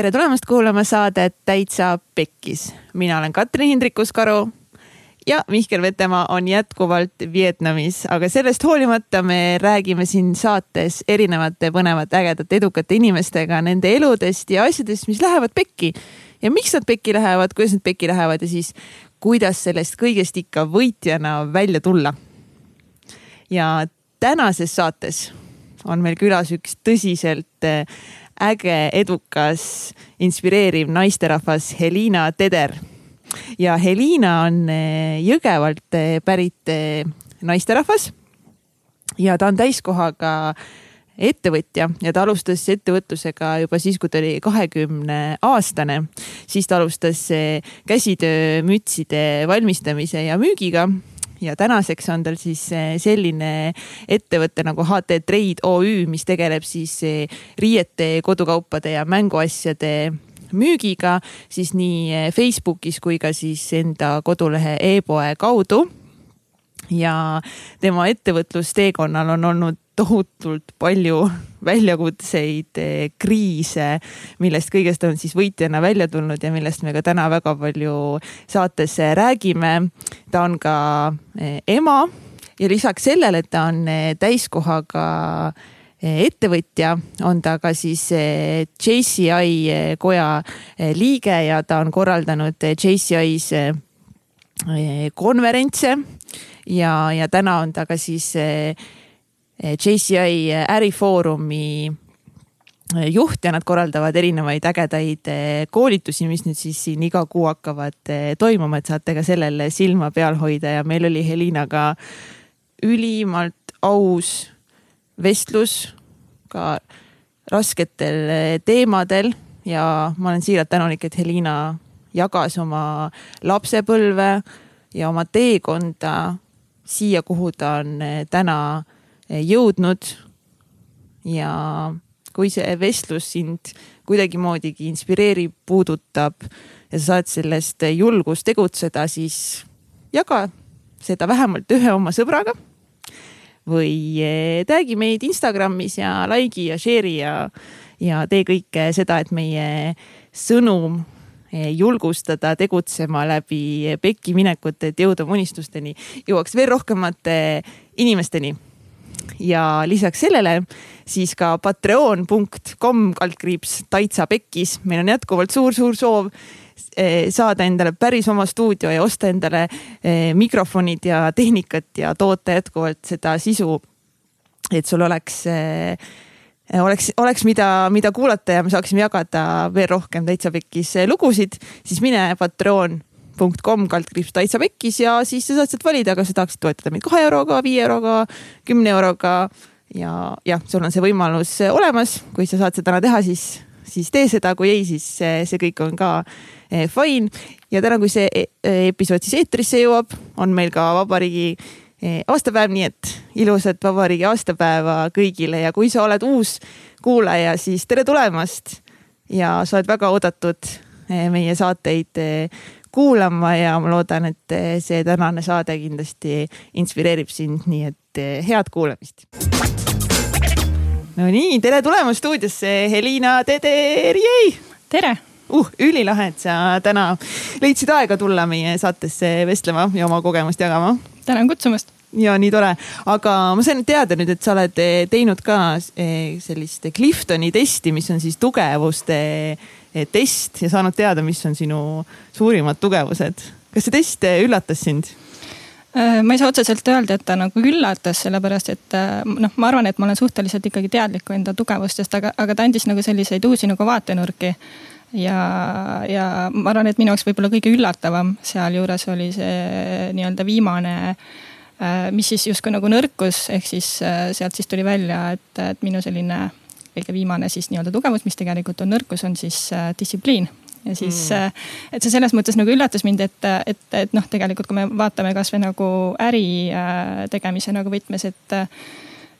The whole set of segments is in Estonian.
tere tulemast kuulama saadet Täitsa Pekkis. mina olen Katrin Hindrikus-Karu ja Mihkel Vetemaa on jätkuvalt Vietnamis, aga sellest hoolimata me räägime siin saates erinevate põnevate, ägedate, edukate inimestega nende eludest ja asjadest, mis lähevad pekki. ja miks nad pekki lähevad, kuidas nad pekki lähevad ja siis kuidas sellest kõigest ikka võitjana välja tulla. ja tänases saates on meil külas üks tõsiselt äge, edukas, inspireeriv naisterahvas Helina Teder. ja Helina on eh, Jõgevalt eh, pärit eh, naisterahvas. ja ta on täiskohaga ettevõtja ja ta alustas ettevõtlusega juba siis, kui ta oli kahekümne aastane. siis ta alustas käsitöömütside valmistamise ja müügiga ja tänaseks on tal siis eh, selline ettevõte nagu HT Trade OÜ, mis tegeleb siis eh, riiete, kodukaupade ja mänguasjade müügiga siis nii eh, Facebookis kui ka siis enda kodulehe e-poe kaudu. ja tema ettevõtlusteekonnal on olnud tohutult palju väljakutseid, eh, kriise, millest kõigest on siis võitjana välja tulnud ja millest me ka täna väga palju saates eh, räägime. ta on ka eh, ema ja lisaks sellele, et ta on täiskohaga ettevõtja, on ta ka siis JCI koja liige ja ta on korraldanud JCI-s konverentse ja, ja täna on ta ka siis JCI eh, ärifoorumi eh, juht ja nad korraldavad erinevaid ägedaid koolitusi, mis nüüd siis siin iga kuu hakkavad toimuma, et saate ka sellele silma peal hoida. Ja meil oli Helinaga ülimalt aus vestlus ka rasketel teemadel. Ja ma olen siiralt tänulik, et Helina jagas oma lapsepõlve ja oma teekonda siia, kuhu ta on täna jõudnud. ja kui see vestlus sind kuidagimoodigi inspireerib, puudutab ja sa saad sellest julgust tegutseda, siis jaga seda vähemalt ühe oma sõbraga. või eh, tag'i meid Instagramis ja like'i ja share'i ja, ja tee kõike seda, et meie sõnum eh, julgustada tegutsema läbi pekki minekute, et jõuda unistusteni, jõuaks veel rohkemate inimesteni ja lisaks sellele siis ka patreon.com kaldkriips Taitsa Pekkis. meil on jätkuvalt suur-suur soov eh, saada endale päris oma stuudio ja osta endale eh, mikrofonid ja tehnikat ja toota jätkuvalt seda sisu. et sul oleks eh, oleks, oleks, mida, mida kuulata ja me saaksime jagada veel rohkem täitsa pekkis lugusid, siis mine Patreon patreon.com kaldkriips täitsa pekkis ja siis sa saad sealt valida, kas sa tahaksid toetada meid kahe euroga, viie euroga, kümne euroga. ja jah, sul on see võimalus olemas, kui sa saad seda täna teha, siis, siis tee seda, kui ei, siis see, see kõik on ka eh, fine. ja täna, kui see eh, episood siis eetrisse jõuab, on meil ka vabariigi eh, aastapäev, nii et ilusat vabariigi aastapäeva kõigile ja kui sa oled uus kuulaja, siis tere tulemast. ja sa oled väga oodatud meie saateid kuulama ja ma loodan, et see tänane saade kindlasti inspireerib sind, nii et eh, head kuulamist. Nonii, tere tulemast stuudiosse, Helina Tederjei. tere uh, ülilahe, et sa täna leidsid aega tulla meie saatesse vestlema ja oma kogemust jagama. tänan kutsumast ja nii tore, aga ma sain teada nüüd, et sa oled eh, teinud ka eh, sellist Cliftoni testi, mis on siis tugevuste Eh, test ja saanud teada, mis on sinu suurimad tugevused. kas see test eh, üllatas sind? Äh, ma ei saa otseselt öelda, et ta nagu üllatas, sellepärast et äh, noh, ma arvan, et ma olen suhteliselt ikkagi teadlik enda tugevustest, aga, aga ta andis nagu selliseid uusi nagu vaatenurki. ja, ja ma arvan, et minu jaoks võib-olla kõige üllatavam sealjuures oli see nii-öelda viimane äh, mis siis justkui nagu nõrkus, ehk siis sealt siis tuli välja, et, et minu selline kõige viimane siis nii-öelda tugevus, mis tegelikult on nõrkus, on siis äh, distsipliin ja siis mm., äh, et see selles mõttes nagu üllatas mind, et, et, et noh, tegelikult kui me vaatame kasvõi nagu äri äh, tegemise nagu võtmes, et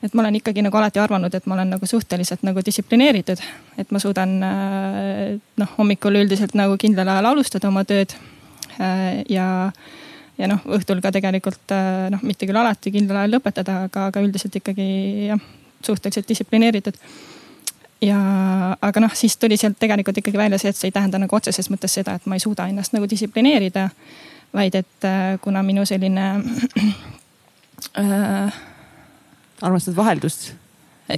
et ma olen ikkagi nagu alati arvanud, et ma olen nagu suhteliselt nagu distsiplineeritud. et ma suudan noh, hommikul üldiselt nagu kindlal ajal alustada oma tööd. ja, ja noh, õhtul ka tegelikult noh, mitte küll alati kindlal ajal lõpetada, aga, aga üldiselt ikkagi jah, suhteliselt distsiplineeritud ja, aga noh, siis tuli sealt tegelikult ikkagi välja see, et see ei tähenda nagu otseses mõttes seda, et ma ei suuda ennast nagu distsiplineerida. vaid et äh, kuna minu selline äh,. armastad vaheldust?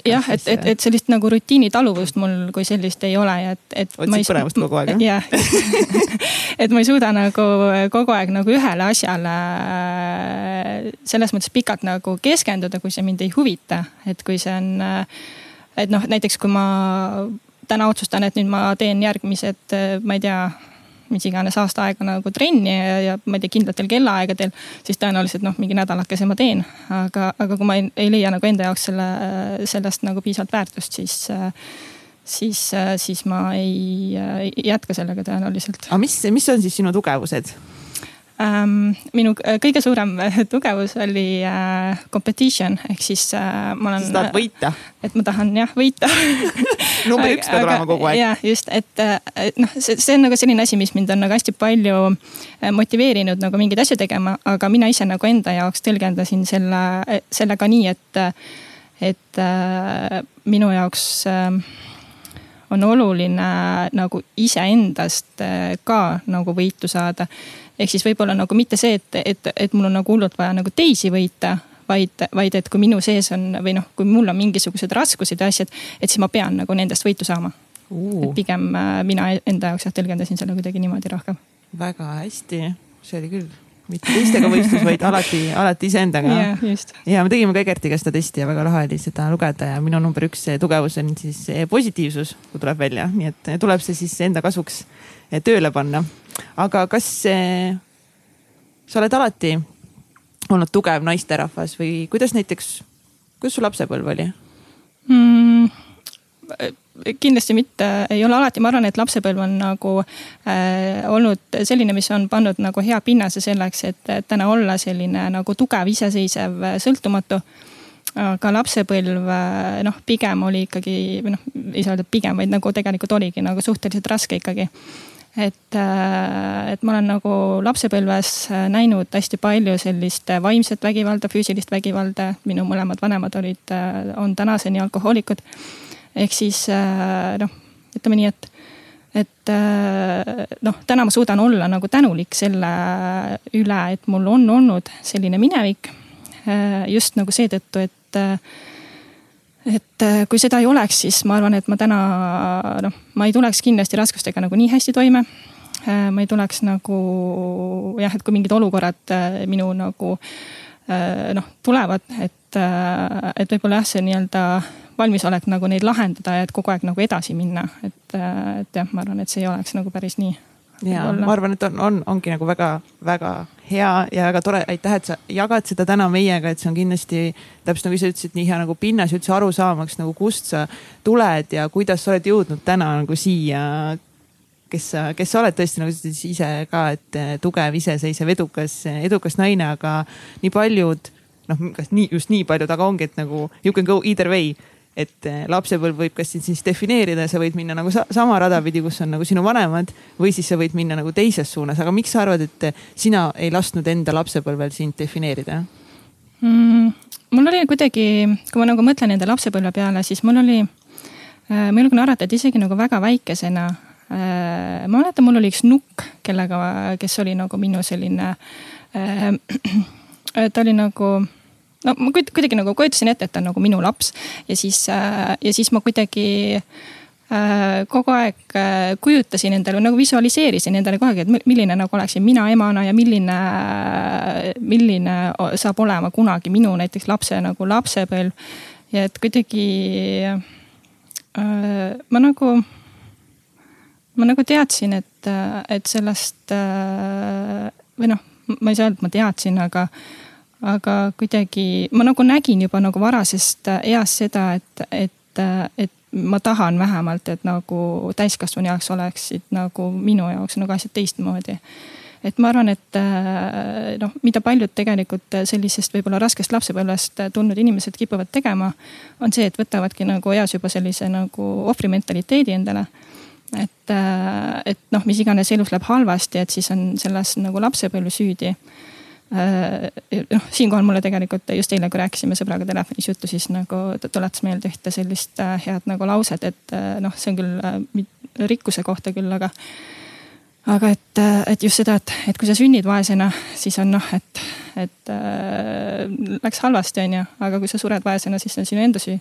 jah, et, et, et sellist nagu rutiinitaluvust mul kui sellist ei ole ja et, et. otsid põnevust kogu aeg jah? et ma ei suuda nagu kogu aeg nagu ühele asjale selles mõttes pikalt nagu keskenduda, kui see mind ei huvita, et kui see on. Et noh, näiteks kui ma täna otsustan, et nüüd ma teen järgmised, ma ei tea mis iganes aasta aega nagu trenni ja, ja ma ei tea, kindlatel kellaaegadel, siis tõenäoliselt noh, mingi nädalakese ma teen. aga, aga kui ma ei, ei leia nagu enda jaoks selle, sellest nagu piisavalt väärtust, siis siis, siis ma ei jätka sellega tõenäoliselt. aga mis, mis on siis sinu tugevused? Ähm,. minu äh, kõige suurem äh, tugevus oli äh, competition ehk siis ma olen. sa tahad võita? et ma tahan jah võita number üks pead olema kogu aeg. jah, just, et noh, see, see on nagu selline asi, mis mind on nagu hästi palju motiveerinud nagu mingeid asju tegema, aga mina ise nagu enda jaoks tõlgendasin selle, sellega nii, et, et minu jaoks on oluline nagu iseendast ka nagu võitu saada ehk siis võib-olla nagu mitte see, et, et, et mul on nagu hullult vaja nagu teisi võita vaid, vaid et kui minu sees on või noh, kui mul on mingisugused raskused ja asjad, et siis ma pean nagu nendest võitu saama. Uh.. pigem äh, mina enda jaoks jah tõlgendasin selle kuidagi niimoodi rohkem. väga hästi, see oli küll mitte teistega võistlus, vaid alati, alati iseendaga. Yeah,. ja me tegime ka Egertiga seda testi ja väga lahe oli seda lugeda ja minu number üks tugevus on siis positiivsus, kui tuleb välja, nii et tuleb see siis enda kasuks tööle panna. Aga kas sa oled alati olnud tugev naisterahvas või kuidas näiteks, kuidas su lapsepõlv oli? Mm,? kindlasti mitte, ei ole alati, ma arvan, et lapsepõlv on nagu äh, olnud selline, mis on pannud nagu hea pinnase selleks, et täna olla selline nagu tugev, iseseisev, sõltumatu. Aga lapsepõlv noh, pigem oli ikkagi või noh, ei saa öelda pigem, vaid nagu tegelikult oligi nagu suhteliselt raske ikkagi et, äh, et ma olen nagu lapsepõlves äh, näinud hästi palju sellist äh, vaimset vägivalda, füüsilist vägivalda. minu mõlemad vanemad olid, on tänaseni alkohoolikud. ehk siis noh, ütleme nii, et, et noh, täna ma suudan olla nagu tänulik selle üle, et mul on olnud selline minevik. just nagu seetõttu, et et äh, kui seda ei oleks, siis ma arvan, et ma täna noh, ma ei tuleks kindlasti raskustega nagu nii hästi toime. Äh, ma ei tuleks nagu jah, et kui mingid olukorrad äh, minu nagu noh, tulevad, et, et võib-olla jah, see nii-öelda valmisolek nagu neid lahendada ja et kogu aeg nagu edasi minna, et, et jah, ma arvan, et see ei oleks nagu päris nii ja ma arvan, et on, on, ongi nagu väga-väga hea ja väga tore, aitäh, et sa jagad seda täna meiega, et see on kindlasti täpselt nagu sa ütlesid, nii hea nagu pinnas üldse aru saamaks nagu kust sa tuled ja kuidas sa oled jõudnud täna nagu siia. kes sa, kes sa oled? Tõesti nagu sa ütlesid ise ka, et eh, tugev, iseseisev, edukas, edukas naine, aga nii paljud noh, kas nii just nii paljud, aga ongi, et nagu you can go either way et eh, lapsepõlv võib kas sind siis defineerida, sa võid minna nagu sa sama rada pidi, kus on nagu sinu vanemad või siis sa võid minna nagu teises suunas, aga miks sa arvad, et sina ei lasknud enda lapsepõlvel sind defineerida mm,? mul oli kuidagi, kui ma nagu mõtlen enda lapsepõlve peale, siis mul oli äh,, ma julgen arvata, et isegi nagu väga väikesena äh,. ma mäletan, mul oli üks nukk, kellega, kes oli nagu minu selline äh,, ta oli nagu no ma kuidagi nagu kujutasin ette, et ta on nagu minu laps ja siis, äh, ja siis ma kuidagi äh, kogu aeg äh, kujutasin endale nagu visualiseerisin endale kogu aeg, et milline nagu oleksin mina emana ja milline, milline saab olema kunagi minu näiteks lapse nagu lapsepõlv. ja et kuidagi äh, ma nagu, ma nagu teadsin, et, et sellest äh, või noh, ma ei saa öelda, et ma teadsin, aga aga kuidagi ma nagu nägin juba nagu varasest äh, east seda, et, et, äh, et ma tahan vähemalt, et nagu täiskasvanu jaoks oleksid nagu minu jaoks nagu asjad teistmoodi. et ma arvan, et äh, noh, mida paljud tegelikult sellisest võib-olla raskest lapsepõlvest tulnud inimesed kipuvad tegema, on see, et võtavadki nagu eas juba sellise nagu ohvrimentaliteedi endale et, et noh, mis iganes elus läheb halvasti, et siis on selles nagu lapsepõlv süüdi noh, siinkohal mulle tegelikult just eile, kui rääkisime sõbraga telefonis juttu, siis nagu ta tuletas meelde ühte sellist head nagu lauset, et noh, see on küll rikkuse kohta küll, aga aga et, et just seda, et, et kui sa sünnid vaesena, siis on noh, et, et äh, läks halvasti, on ju, aga kui sa sured vaesena, siis on sinu enda süü.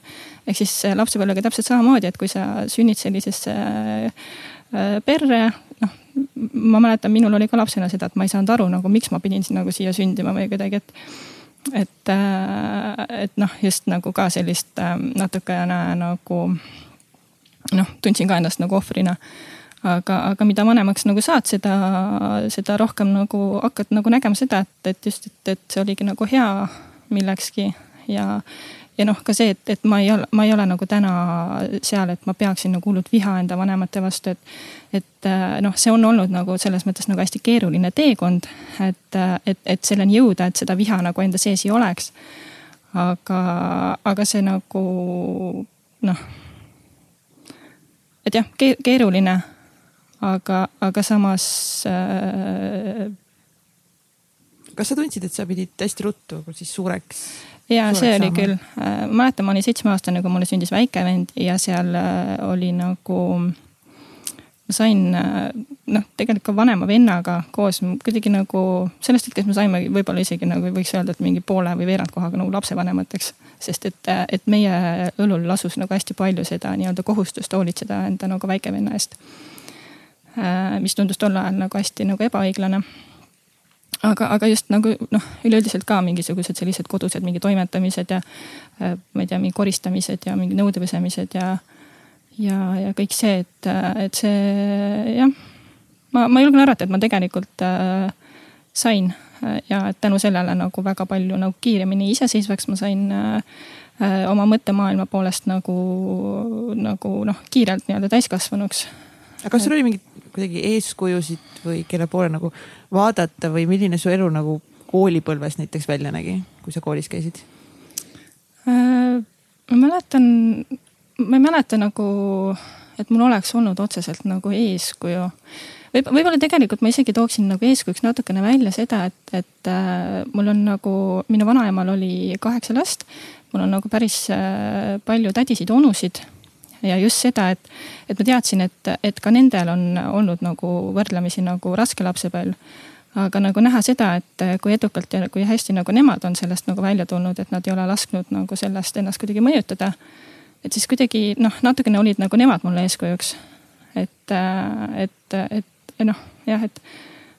ehk siis lapsepõlvega täpselt samamoodi, et kui sa sünnid sellisesse äh, perre. Ma mäletan, minul oli ka lapsena seda, et ma ei saanud aru nagu, miks ma pidin nagu siia sündima või kuidagi, et et, äh, et noh, just nagu ka sellist äh, natukene nagu noh, tundsin ka ennast nagu ohvrina. Aga, aga mida vanemaks nagu saad, seda, seda rohkem nagu hakkad nagu nägema seda, et, et just, et, et see oligi nagu hea millekski. Ja, ja noh, ka see, et, et ma ei ole, ma ei ole nagu täna seal, et ma peaksin nagu hullult viha enda vanemate vastu, et. et noh, see on olnud nagu selles mõttes nagu hästi keeruline teekond, et, et, et selleni jõuda, et seda viha nagu enda sees ei oleks. aga, aga see nagu noh et jah, keeruline, aga, aga samas äh.... kas sa tundsid, et sa pidid hästi ruttu siis suureks? Ja see oli saama? küll, äh, ma mäletan, ma olin seitsmeaastane, kui mulle sündis väike vend ja seal äh, oli nagu ma sain äh, noh, tegelikult ka vanema vennaga koos kuidagi nagu sellest hetkest me saime võib-olla isegi nagu võiks öelda, et mingi poole või veerand kohaga nagu lapsevanemateks. sest et, et meie õlul lasus nagu hästi palju seda nii-öelda kohustust hoolitseda enda nagu väikevenna eest mis tundus tol ajal nagu hästi nagu ebaõiglane. Aga, aga just nagu noh, üleüldiselt ka mingisugused sellised kodused mingi toimetamised ja äh, ma ei tea, mingi koristamised ja mingi nõude pesemised ja, ja, ja kõik see, et, et see jah, ma, ma julgen arvata, et ma tegelikult äh, sain ja et tänu sellele nagu väga palju nagu kiiremini iseseisvaks ma sain äh, oma mõttemaailma poolest nagu, nagu noh, kiirelt nii-öelda täiskasvanuks. aga kas sul oli mingid kuidagi eeskujusid või kelle poole nagu vaadata või milline su elu nagu koolipõlves näiteks välja nägi, kui sa koolis käisid? Äh, ma mäletan, ma ei mäleta nagu, et mul oleks olnud otseselt nagu eeskuju võib, võib-olla tegelikult ma isegi tooksin nagu eeskujuks natukene välja seda, et, et äh, mul on nagu, minu vanaemal oli kaheksa last. mul on nagu päris äh, palju tädisid-onusid ja just seda, et, et ma teadsin, et, et ka nendel on olnud nagu võrdlemisi nagu raske lapsepõlv. aga nagu näha seda, et kui edukalt ja kui hästi nagu nemad on sellest nagu välja tulnud, et nad ei ole lasknud nagu sellest ennast kuidagi mõjutada. et siis kuidagi noh, natukene olid nagu nemad mulle eeskujuks. et, et, et noh, jah, et,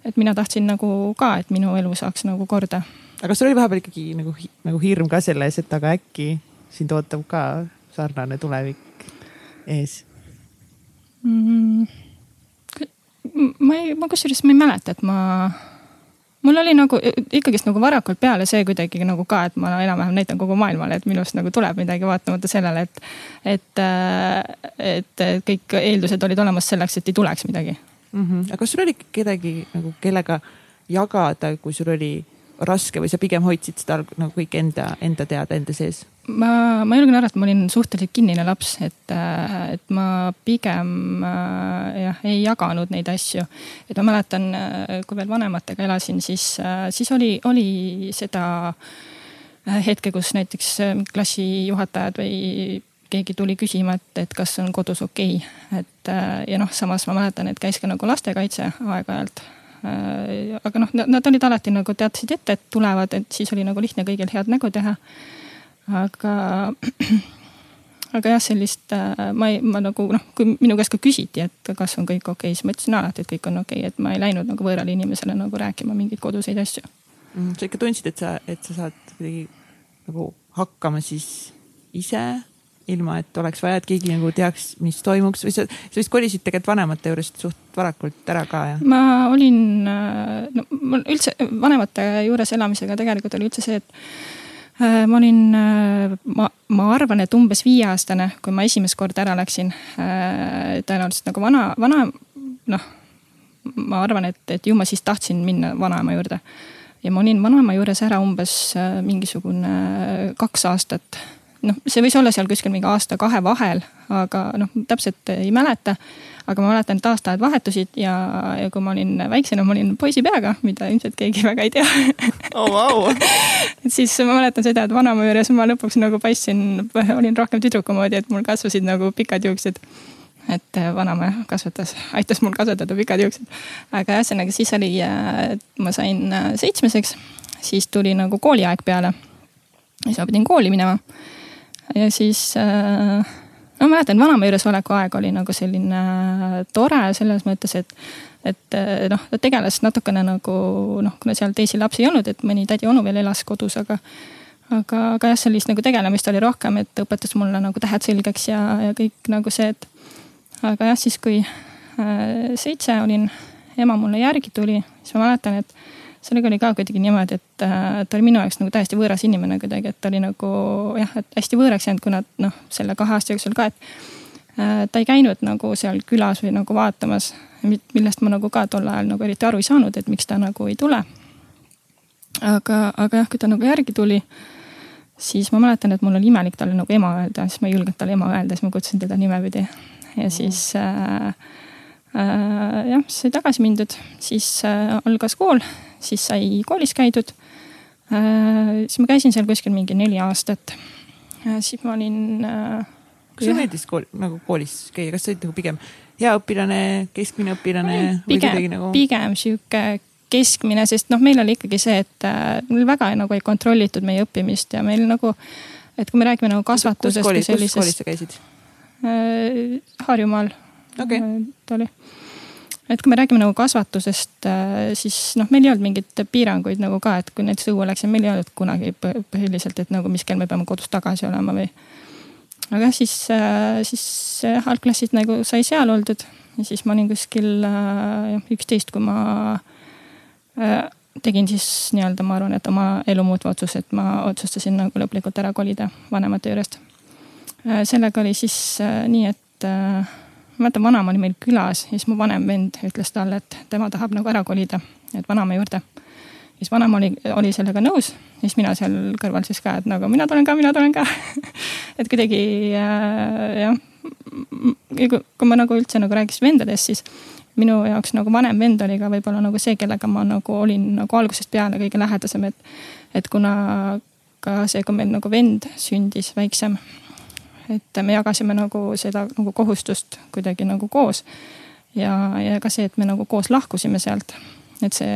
et mina tahtsin nagu ka, et minu elu saaks nagu korda. aga sul oli vahepeal ikkagi nagu, nagu hirm ka selle ees, et aga äkki sind ootab ka sarnane tulevik? Ees mm,? ma ei, ma kusjuures ma ei mäleta, et ma, mul oli nagu ikkagist nagu varakult peale see kuidagi nagu ka, et ma enam-vähem näitan kogu maailmale, et minust nagu tuleb midagi, vaatamata sellele, et, et, et kõik eeldused olid olemas selleks, et ei tuleks midagi mm. -hmm. aga kas sul oli kedagi nagu, kellega jagada, kui sul oli raske või sa pigem hoidsid seda nagu kõik enda, enda teada enda sees? Ma, ma julgen arvata, et ma olin suhteliselt kinnine laps, et, et ma pigem jah, ei jaganud neid asju. et ma mäletan, kui veel vanematega elasin, siis, siis oli, oli seda hetke, kus näiteks klassijuhatajad või keegi tuli küsima, et, et kas on kodus okei okay.. et ja noh, samas ma mäletan, et käis ka nagu lastekaitse aeg-ajalt Äh, aga noh, nad olid alati nagu teadsid ette, et tulevad, et siis oli nagu lihtne kõigil head nägu teha. Aga, aga jah, sellist äh, ma ei, ma nagu noh, kui minu käest ka küsiti, et kas on kõik okei okay,, siis ma ütlesin alati, et kõik on okei okay,, et ma ei läinud nagu võõrale inimesele nagu rääkima mingeid koduseid asju mm,. sa ikka tundsid, et sa, et sa saad kuidagi nagu hakkama siis ise ilma et oleks vaja, et keegi nagu teaks, mis toimuks või sa, sa vist kolisid tegelikult vanemate juurest suht varakult ära ka jah? ma olin, no mul üldse vanemate juures elamisega tegelikult oli üldse see, et äh, ma olin, äh, ma, ma arvan, et umbes viieaastane, kui ma esimest korda ära läksin äh,. tõenäoliselt nagu vana, vana noh, ma arvan, et, et ju ma siis tahtsin minna vanaema juurde. ja ma olin vanaema juures ära umbes äh, mingisugune kaks aastat noh, see võis olla seal kuskil mingi aasta-kahe vahel, aga noh, täpselt ei mäleta. Aga ma mäletan, et aastaajad vahetusid ja, ja kui ma olin väiksena, ma olin poisipeaga, mida ilmselt keegi väga ei tea oh,. Wow. et siis ma mäletan seda, et vanaema juures ma lõpuks nagu paistsin, olin rohkem tüdruku moodi, et mul kasvasid nagu pikad juuksed et vanaema kasvatas, aitas mul kasvatada pikad juuksed. aga ühesõnaga siis oli, ma sain seitsmeseks, siis tuli nagu kooliaeg peale siis ma pidin kooli minema. ja siis äh, no ma mäletan, vanaema juures oleku aeg oli nagu selline äh, tore selles mõttes, et, et äh, noh, ta tegeles natukene nagu noh, kuna seal teisi lapsi ei olnud, et mõni tädi-onu veel elas kodus, aga. aga, aga jah, sellist nagu tegelemist oli rohkem, et õpetas mulle nagu tähed selgeks ja, ja kõik nagu see, et. aga jah, siis kui äh, seitse olin, ema mulle järgi tuli, siis ma mäletan, et sellega oli ka kuidagi niimoodi, et äh, ta oli minu jaoks nagu täiesti võõras inimene kuidagi, et ta oli nagu jah, et hästi võõraks jäänud, kuna noh, selle kahe aasta jooksul ka, et äh, ta ei käinud nagu seal külas või nagu vaatamas, millest ma nagu ka tol ajal nagu eriti aru ei saanud, et miks ta nagu ei tule. aga, aga jah, kui ta nagu järgi tuli, siis ma mäletan, et mul oli imelik talle nagu ema öelda, siis ma ei julgenud talle ema öelda, siis ma kutsusin teda nimepidi. Ja siis äh, äh, jah, sai tagasi mindud, siis äh, algas kool siis sai koolis käidud. Äh, siis ma käisin seal kuskil mingi neli aastat. Äh, siis ma olin. Äh, kas sulle meeldis kool, nagu koolis käia, kas sa olid nagu pigem hea õpilane, keskmine õpilane? pigem, nagu... pigem sihuke keskmine, sest noh, meil oli ikkagi see, et meil väga nagu ei kontrollitud meie õppimist ja meil nagu, et kui me räägime nagu kasvatusest. kus koolis, kus koolis sa käisid? Harjumaal okay.. ta oli et kui me räägime nagu kasvatusest, äh, siis noh, meil ei olnud mingeid piiranguid nagu ka, et kui näiteks õue läksime, meil ei olnud kunagi põhiliselt, et nagu mis kell me peame kodus tagasi olema või. aga jah, siis, äh, siis algklassid nagu sai seal oldud ja siis ma olin kuskil äh, üksteist, kui ma tegin siis nii-öelda, ma arvan, et oma elu muutva otsuse, et ma otsustasin nagu lõplikult ära kolida vanemate juurest. sellega oli siis nii, et mäletan, vanaema oli meil külas ja siis mu vanem vend ütles talle, et tema tahab nagu ära kolida, et vanaema juurde. siis vanaema oli, oli sellega nõus ja siis mina seal kõrval siis ka, et nagu mina tulen ka, mina tulen ka et kuidagi äh, jah, kui ma nagu üldse nagu rääkisin vendadest, siis minu jaoks nagu vanem vend oli ka võib-olla nagu see, kellega ma nagu olin nagu algusest peale kõige lähedasem, et, et kuna ka see, kui meil nagu vend sündis väiksem et me jagasime nagu seda nagu kohustust kuidagi nagu koos. ja, ja ka see, et me nagu koos lahkusime sealt. et see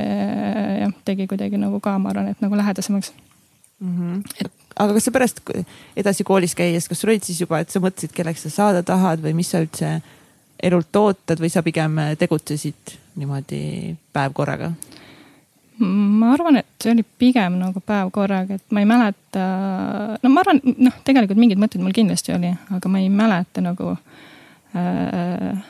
jah, tegi kuidagi nagu ka, ma arvan, et nagu lähedasemaks mm. -hmm. Et... aga kas sa pärast edasi koolis käies, kas sul olid siis juba, et sa mõtlesid, kelleks sa saada tahad või mis sa üldse elult ootad või sa pigem tegutsesid niimoodi päev korraga? Ma arvan, et see oli pigem nagu päev korraga, et ma ei mäleta, no ma arvan, noh, tegelikult mingeid mõtteid mul kindlasti oli, aga ma ei mäleta nagu äh,,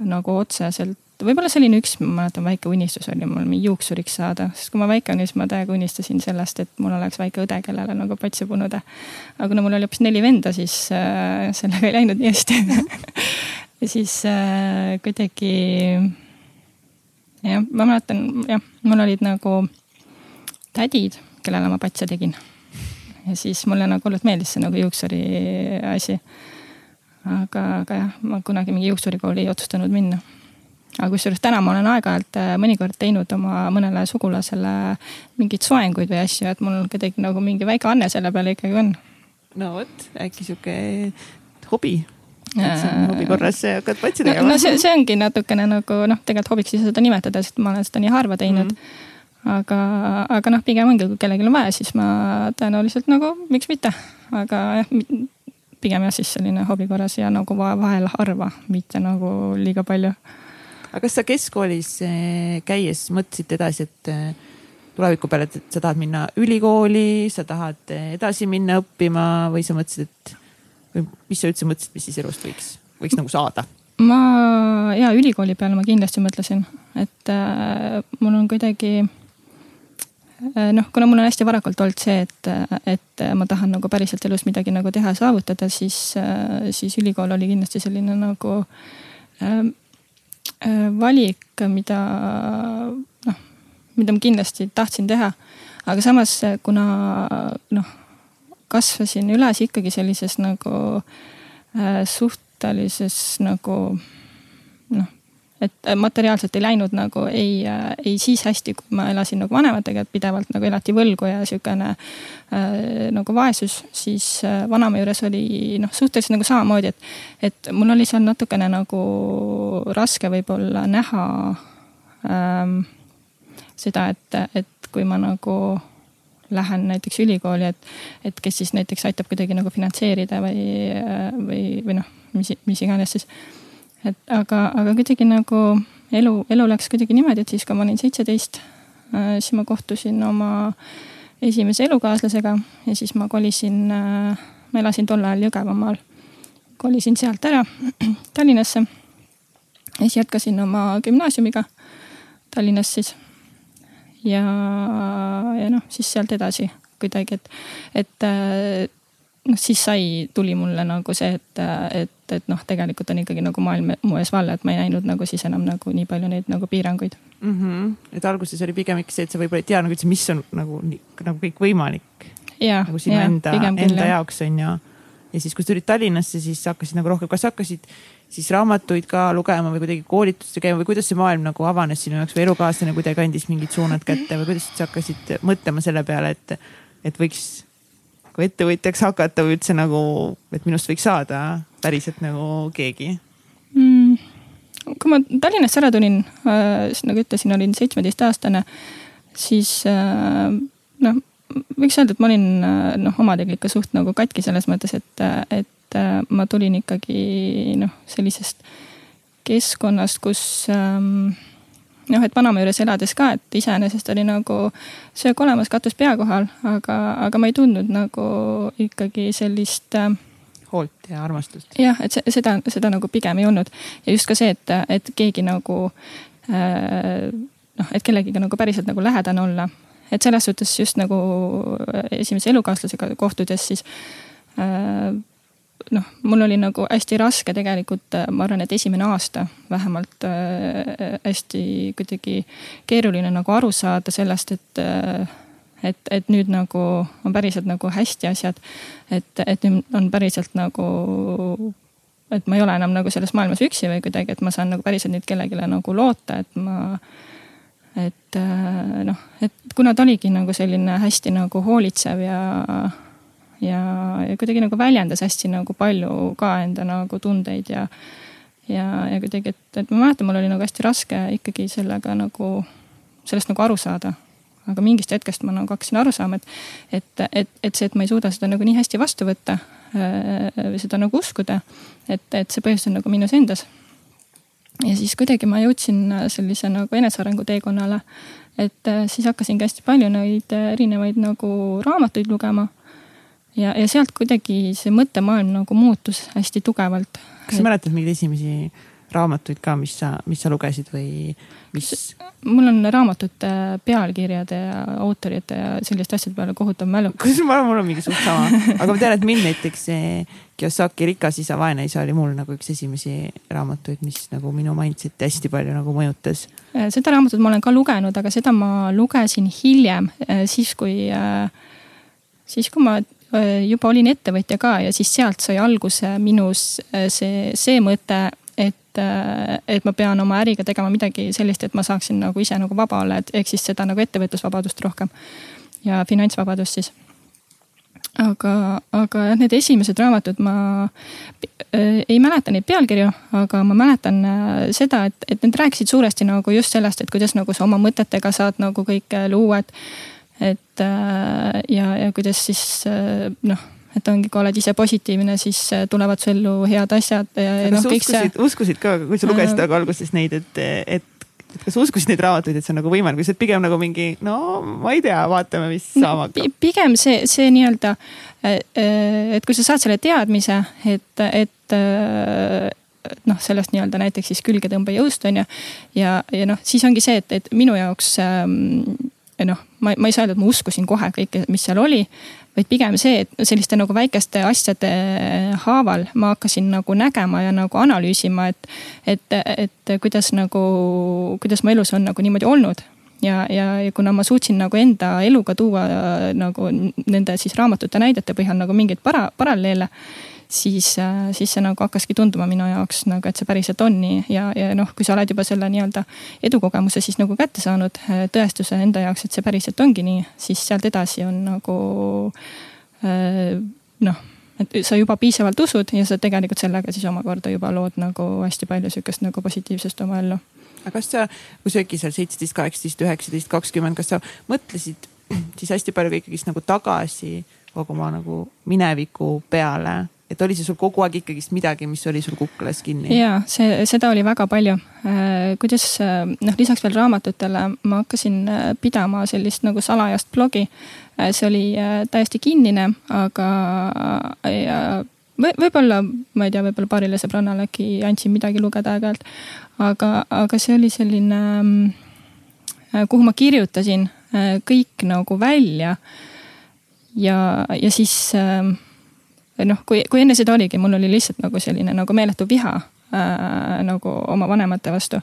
nagu otseselt. võib-olla selline üks, ma mäletan, väike unistus oli mul juuksuriks saada, sest kui ma väike olin, siis ma täiega unistasin sellest, et mul oleks väike õde, kellele nagu patsi punuda. aga kuna mul oli hoopis neli venda, siis äh, sellega ei läinud nii hästi ja siis äh, kuidagi jah, ma mäletan jah, mul olid nagu tädid, kellele ma patse tegin. ja siis mulle nagu hullult meeldis see nagu juuksuri asi. aga, aga jah, ma kunagi mingi juuksurikooli ei otsustanud minna. aga kusjuures täna ma olen aeg-ajalt äh, mõnikord teinud oma mõnele sugulasele mingeid soenguid või asju, et mul kuidagi nagu mingi väike anne selle peale ikkagi on. no vot, äkki sihuke hobi hobi korras hakkad patsi tegema. no see, see ongi natukene nagu noh, tegelikult hobiks ei saa seda nimetada, sest ma olen seda nii harva teinud mm. -hmm. aga, aga noh, pigem ongi, kui kellelgi on vaja, siis ma tõenäoliselt nagu miks mitte, aga jah, pigem jah, siis selline hobi korras ja nagu vahel harva, mitte nagu liiga palju. aga kas sa keskkoolis eh, käies mõtlesid edasi, et eh, tuleviku peale, et sa tahad minna ülikooli, sa tahad eh, edasi minna õppima või sa mõtlesid, et mis sa üldse mõtlesid, mis siis elust võiks, võiks nagu saada? ma ja ülikooli peale ma kindlasti mõtlesin, et äh, mul on kuidagi äh, noh, kuna mul on hästi varakult olnud see, et, et ma tahan nagu päriselt elus midagi nagu teha, saavutada, siis äh,, siis ülikool oli kindlasti selline nagu äh, äh, valik, mida noh, mida ma kindlasti tahtsin teha. aga samas, kuna noh kasvasin üles ikkagi sellises nagu äh, suhtelises nagu noh, et materiaalselt ei läinud nagu ei äh,, ei siis hästi, kui ma elasin nagu vanematega, et pidevalt nagu elati võlgu ja sihukene äh, nagu vaesus, siis äh, vanaema juures oli noh, suhteliselt nagu samamoodi, et, et mul oli seal natukene nagu raske võib-olla näha ähm, seda, et, et kui ma nagu lähen näiteks ülikooli, et, et kes siis näiteks aitab kuidagi nagu finantseerida või, või, või noh, mis, mis iganes siis. et aga, aga kuidagi nagu elu, elu läks kuidagi niimoodi, et siis, kui ma olin seitseteist, äh, siis ma kohtusin oma esimese elukaaslasega ja siis ma kolisin, äh, ma elasin tol ajal Jõgevamaal. kolisin sealt ära Tallinnasse. ja siis jätkasin oma gümnaasiumiga Tallinnas siis ja, ja noh, siis sealt edasi kuidagi, et, et äh, noh, siis sai, tuli mulle nagu see, et, et, et noh, tegelikult on ikkagi nagu maailm mu ees valla, et ma ei näinud nagu siis enam nagu nii palju neid nagu piiranguid mm. -hmm. et alguses oli pigem ikka see, et sa võib-olla ei tea nagu üldse, mis on nagu, nagu kõik võimalik. nagu sinu ja, enda, enda jaoks on ju. ja siis, kui sa tulid Tallinnasse, siis hakkasid nagu rohkem, kas hakkasid siis raamatuid ka lugema või kuidagi koolitustel käima või kuidas see maailm nagu avanes sinu jaoks või elukaaslane kuidagi andis mingid suunad kätte või kuidas sa hakkasid mõtlema selle peale, et, et võiks nagu ettevõtjaks hakata või üldse nagu, et minust võiks saada päriselt nagu keegi mm.? kui ma Tallinnast ära tulin äh,, siis nagu ütlesin, olin seitsmeteistaastane, siis äh, noh, võiks öelda, et ma olin äh, noh, omadega ikka suht nagu katki selles mõttes, et, et et äh, ma tulin ikkagi noh, sellisest keskkonnast, kus ähm, noh, et vanaema juures elades ka, et iseenesest oli nagu söök olemas, katus pea kohal, aga, aga ma ei tundnud nagu ikkagi sellist äh,. hoolt ja armastust. jah, et see, seda, seda nagu pigem ei olnud ja just ka see, et, et keegi nagu äh, noh, et kellegiga nagu päriselt nagu lähedane olla. et selles suhtes just nagu esimese elukaaslasega kohtudes siis äh, noh, mul oli nagu hästi raske tegelikult, äh, ma arvan, et esimene aasta vähemalt äh, hästi kuidagi keeruline nagu aru saada sellest, et äh, et, et nüüd nagu on päriselt nagu hästi asjad. et, et nüüd on päriselt nagu, et ma ei ole enam nagu selles maailmas üksi või kuidagi, et ma saan nagu päriselt nüüd kellelegi nagu loota, et ma. et noh, et kuna ta oligi nagu selline hästi nagu hoolitsev ja ja, ja kuidagi nagu väljendas hästi nagu palju ka enda nagu tundeid ja. ja, ja kuidagi, et, et ma mäletan, mul oli nagu hästi raske ikkagi sellega nagu, sellest nagu aru saada. aga mingist hetkest ma nagu hakkasin aru saama, et, et, et, et see, et ma ei suuda seda nagu nii hästi vastu võtta äh, või seda nagu uskuda, et, et see põhjus on nagu minus endas ja siis kuidagi ma jõudsin sellise nagu enesearengu teekonnale. et äh, siis hakkasingi hästi palju neid erinevaid nagu raamatuid lugema ja, ja sealt kuidagi see mõttemaailm nagu muutus hästi tugevalt. kas sa mäletad mingeid esimesi raamatuid ka, mis sa, mis sa lugesid või mis? mul on raamatute pealkirjade ja autorite ja selliste asjade peale kohutav mälu. kusjuures ma mul on mingi suht sama, aga ma tean, et mind näiteks Kiyosaki Rikas isa, vaene isa oli mul nagu üks esimesi raamatuid, mis nagu minu mindset'i hästi palju nagu mõjutas. seda raamatut ma olen ka lugenud, aga seda ma lugesin hiljem, eh, siis kui, eh, siis kui ma Äh, juba olin ettevõtja ka ja siis sealt sai alguse minus äh, see, see mõte, et, äh, et ma pean oma äriga tegema midagi sellist, et ma saaksin nagu ise nagu vaba olla, et ehk siis seda nagu ettevõtlusvabadust rohkem. ja finantsvabadust siis. aga, aga jah, need esimesed raamatud ma äh, ei mäleta neid pealkirju, aga ma mäletan seda, et, et need rääkisid suuresti nagu just sellest, et kuidas nagu sa oma mõtetega saad nagu kõike luua, et et äh, ja, ja kuidas siis äh, noh et ongi, kui oled ise positiivne, siis äh, tulevad su ellu head asjad ja, ja noh, kõik see. uskusid ka, kui sa lugesid äh, aga alguses neid, et, et, et kas sa uskusid neid raamatuid, et see on nagu võimalik või see on pigem nagu mingi, no ma ei tea, vaatame, mis saama hakkab. pigem see, see nii-öelda, et kui sa saad selle teadmise, et, et noh, sellest nii-öelda näiteks siis külgetõmbejõust on ju. ja, ja noh, siis ongi see, et, et minu jaoks ähm, noh, ma, ma ei saa öelda, et ma uskusin kohe kõike, mis seal oli. vaid pigem see, et selliste nagu väikeste asjade haaval ma hakkasin nagu nägema ja nagu analüüsima, et, et, et kuidas nagu, kuidas mu elus on nagu niimoodi olnud ja, ja, ja kuna ma suutsin nagu enda eluga tuua nagu nende siis raamatute näidete põhjal nagu mingeid para-, paralleele siis, siis see nagu hakkaski tunduma minu jaoks nagu, et see päriselt on nii ja, ja noh, kui sa oled juba selle nii-öelda edukogemuse siis nagu kätte saanud, tõestuse enda jaoks, et see päriselt ongi nii, siis sealt edasi on nagu noh et sa juba piisavalt usud ja sa tegelikult sellega siis omakorda juba lood nagu hästi palju sihukest nagu positiivsust oma ellu. aga kas sa, kui sa äkki seal seitseteist, kaheksateist, üheksateist, kakskümmend, kas sa mõtlesid siis hästi palju ka ikkagist nagu tagasi kogu oma nagu mineviku peale et oli see sul kogu aeg ikkagist midagi, mis oli sul kuklas kinni? ja see, seda oli väga palju. Äh, kuidas äh, noh, lisaks veel raamatutele ma hakkasin äh, pidama sellist nagu salajast blogi. see oli täiesti kinnine, aga ja või võib-olla, ma ei tea, võib-olla paarile sõbrannale äkki andsin midagi lugeda aeg-ajalt. aga, aga see oli selline, kuhu ma kirjutasin kõik nagu välja. ja, ja siis noh, kui, kui enne seda oligi, mul oli lihtsalt nagu selline nagu meeletu viha äh, nagu oma vanemate vastu,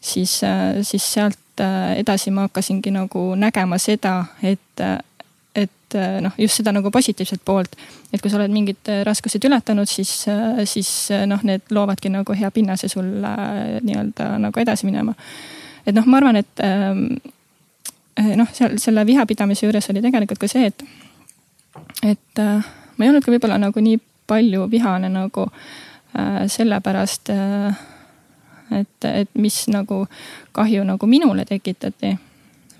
siis äh,, siis sealt äh, edasi ma hakkasingi nagu nägema seda, et et äh, noh, just seda nagu positiivset poolt, et kui sa oled mingid äh, raskused ületanud, siis, äh, siis noh, need loovadki nagu hea pinnase sul nii-öelda nagu edasi minema. et noh, ma arvan, et ähm, noh, seal selle vihapidamise juures oli tegelikult ka see, et, et ma ei olnud ka võib-olla nagu nii palju vihane nagu äh, sellepärast äh,, et, et mis nagu kahju nagu minule tekitati.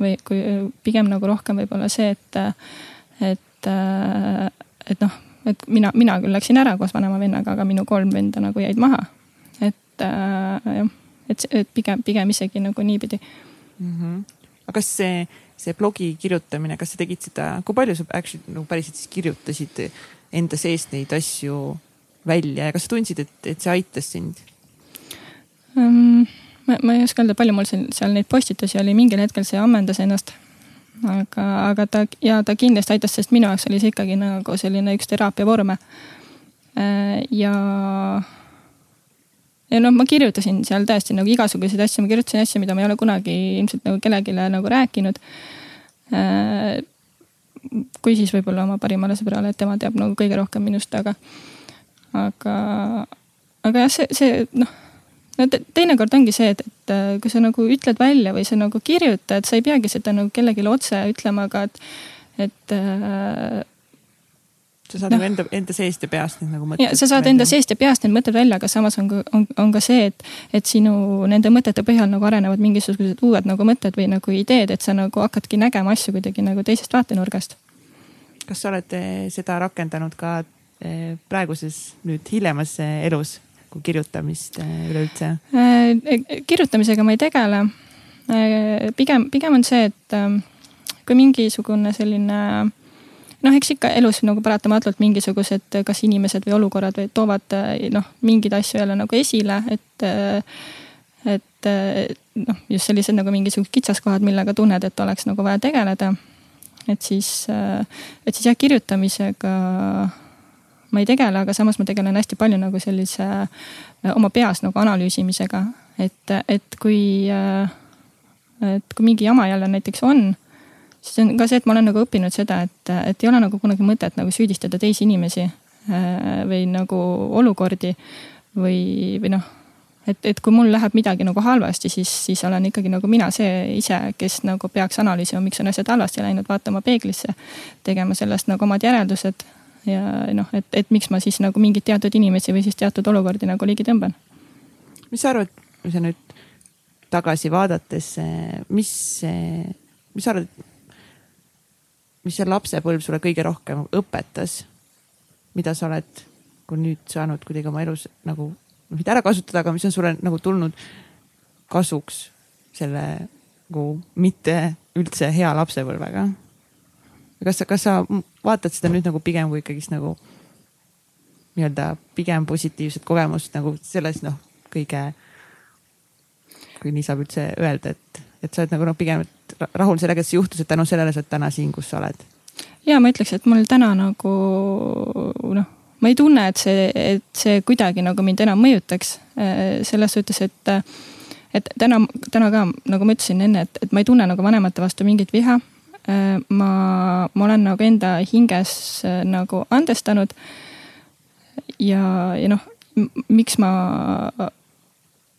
või kui pigem nagu rohkem võib-olla see, et, et äh,, et noh, et mina, mina küll läksin ära koos vanema vennaga, aga minu kolm venda nagu jäid maha. et äh, jah, et, et pigem, pigem isegi nagu niipidi mm. -hmm. aga kas see see blogi kirjutamine, kas sa tegid seda, kui palju sa actually nagu päriselt siis kirjutasid enda seest neid asju välja ja kas sa tundsid, et, et see aitas sind um,? ma, ma ei oska öelda, palju mul seal, seal neid postitusi oli, mingil hetkel see ammendas ennast. aga, aga ta ja ta kindlasti aitas, sest minu jaoks oli see ikkagi nagu selline üks teraapia vorme. Äh, ja ja noh, ma kirjutasin seal tõesti nagu igasuguseid asju, ma kirjutasin asju, mida ma ei ole kunagi ilmselt nagu kellelegi nagu rääkinud. Äh, kui siis võib-olla oma parimale sõbrale, et tema teab nagu kõige rohkem minust, aga, aga, aga jah, see, see noh no te, teinekord ongi see, et, et äh, kui sa nagu ütled välja või sa nagu kirjutad, sa ei peagi seda nagu kellelegi otse ütlema, aga et, et äh, sa saad no. nagu enda, enda seest ja peast need nagu mõtted. sa saad välja. enda seest ja peast need mõtted välja, aga samas on, on, on ka see, et, et sinu nende mõtete põhjal nagu arenevad mingisugused uued nagu mõtted või nagu ideed, et sa nagu hakkadki nägema asju kuidagi nagu teisest vaatenurgast. kas sa oled eh, seda rakendanud ka eh, praeguses nüüd hiljemas eh, elus, kui kirjutamist üleüldse? kirjutamisega ma ei tegele. pigem, pigem on see, et kui mingisugune selline noh, eks ikka elus nagu paratamatult mingisugused, kas inimesed või olukorrad või toovad noh, mingeid asju jälle nagu esile, et. et noh, just sellised nagu mingisugused kitsaskohad, millega tunned, et oleks nagu vaja tegeleda. et siis, et siis jah, kirjutamisega ma ei tegele, aga samas ma tegelen hästi palju nagu sellise oma peas nagu analüüsimisega, et, et kui, et kui mingi jama jälle näiteks on siis on ka see, et ma olen nagu õppinud seda, et, et ei ole nagu kunagi mõtet nagu süüdistada teisi inimesi äh, või nagu olukordi või, või noh et, et kui mul läheb midagi nagu halvasti, siis, siis olen ikkagi nagu mina see ise, kes nagu peaks analüüsima, miks on asjad halvasti läinud, vaatama peeglisse, tegema sellest nagu omad järeldused. ja noh, et, et miks ma siis nagu mingeid teatud inimesi või siis teatud olukordi nagu ligi tõmban. mis sa arvad, kui sa nüüd tagasi vaadates, mis, mis sa arvad, mis see lapsepõlv sulle kõige rohkem õpetas? mida sa oled kui nüüd saanud kuidagi oma elus nagu, mitte ära kasutada, aga mis on sulle nagu tulnud kasuks selle nagu mitte üldse hea lapsepõlvega? kas sa, kas sa vaatad seda nüüd nagu pigem kui ikkagist nagu nii-öelda pigem positiivset kogemust nagu selles noh, kõige, kui nii saab üldse öelda, et, et sa oled nagu noh, pigem rahul sellega, et see juhtus, et tänu sellele sa oled täna siin, kus sa oled? ja ma ütleks, et mul täna nagu noh, ma ei tunne, et see, et see kuidagi nagu mind enam mõjutaks. selles suhtes, et, et täna, täna ka nagu ma ütlesin enne, et, et ma ei tunne nagu vanemate vastu mingit viha. ma, ma olen nagu enda hinges nagu andestanud. ja, ja noh, miks ma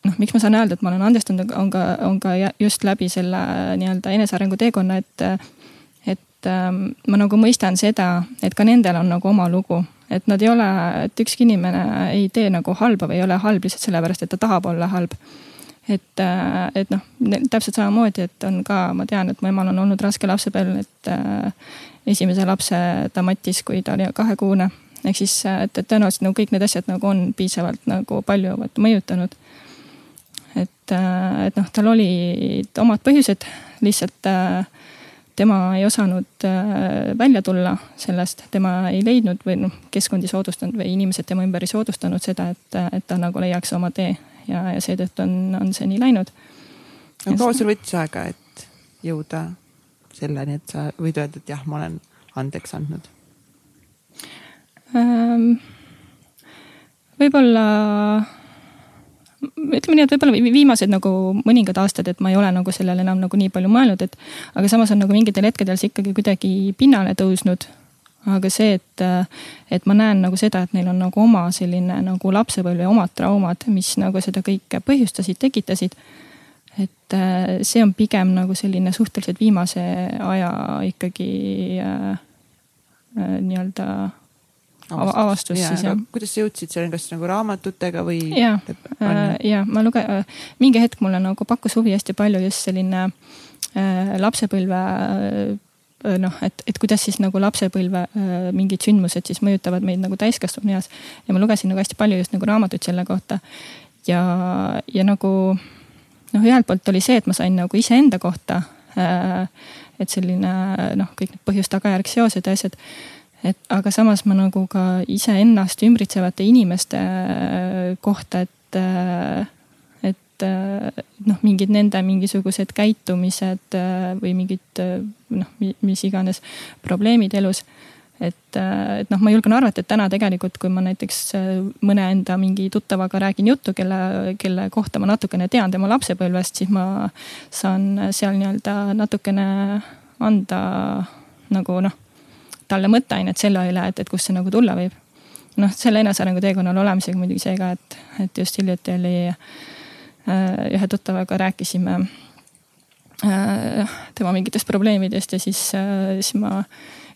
noh, miks ma saan öelda, et ma olen andestanud, on ka, on ka just läbi selle nii-öelda enesearengu teekonna, et. et ähm, ma nagu mõistan seda, et ka nendel on nagu oma lugu, et nad ei ole, et ükski inimene ei tee nagu halba või ei ole halb lihtsalt sellepärast, et ta tahab olla halb et, äh, et noh, täpselt samamoodi, et on ka, ma tean, et mu emal on olnud raske lapsepõlv, et äh, esimese lapse ta mattis, kui ta oli kahekuune. ehk siis, et, et tõenäoliselt nagu kõik need asjad nagu on piisavalt nagu palju mõjutanud et, äh, et noh, tal olid omad põhjused, lihtsalt äh, tema ei osanud äh, välja tulla sellest, tema ei leidnud või noh, keskkond ei soodustanud või inimesed tema ümber ei soodustanud seda, et, et ta nagu leiaks oma tee ja, ja seetõttu on, on see nii läinud. aga kaua sul võttis aega, et jõuda selleni, et sa võid öelda, et jah, ma olen andeks andnud ähm,? võib-olla ütleme nii, et võib-olla viimased nagu mõningad aastad, et ma ei ole nagu sellele enam nagu nii palju mõelnud, et. aga samas on nagu mingitel hetkedel see ikkagi kuidagi pinnale tõusnud. aga see, et, et ma näen nagu seda, et neil on nagu oma selline nagu lapsepõlv ja omad traumad, mis nagu seda kõike põhjustasid, tekitasid. et see on pigem nagu selline suhteliselt viimase aja ikkagi äh, äh, nii-öelda avastus, avastus ja, siis jah. kuidas sa jõudsid selleni, kas nagu raamatutega või? ja, äh, ja ma luge-, äh, mingi hetk mulle nagu pakkus huvi hästi palju just selline äh, lapsepõlve äh, noh, et, et kuidas siis nagu lapsepõlve äh, mingid sündmused siis mõjutavad meid nagu täiskasvanu eas. ja ma lugesin nagu hästi palju just nagu raamatuid selle kohta. ja, ja nagu noh, ühelt poolt oli see, et ma sain nagu iseenda kohta äh, et selline noh, kõik need põhjus-tagajärg seosed ja asjad et aga samas ma nagu ka iseennast ümbritsevate inimeste äh, kohta, et, äh, et äh, noh, mingid nende mingisugused käitumised või mingid noh, mis iganes probleemid elus. Et, et noh, ma julgen arvata, et täna tegelikult, kui ma näiteks mõne enda mingi tuttavaga räägin juttu, kelle, kelle kohta ma natukene tean tema lapsepõlvest, siis ma saan seal nii-öelda natukene anda nagu noh, talle mõtteainet selle üle, et, et kust see nagu tulla võib. noh, selle enesearengu teekonnal olemisega muidugi see ka, et, et just hiljuti oli äh, ühe tuttavaga rääkisime äh, tema mingitest probleemidest ja siis äh,, siis ma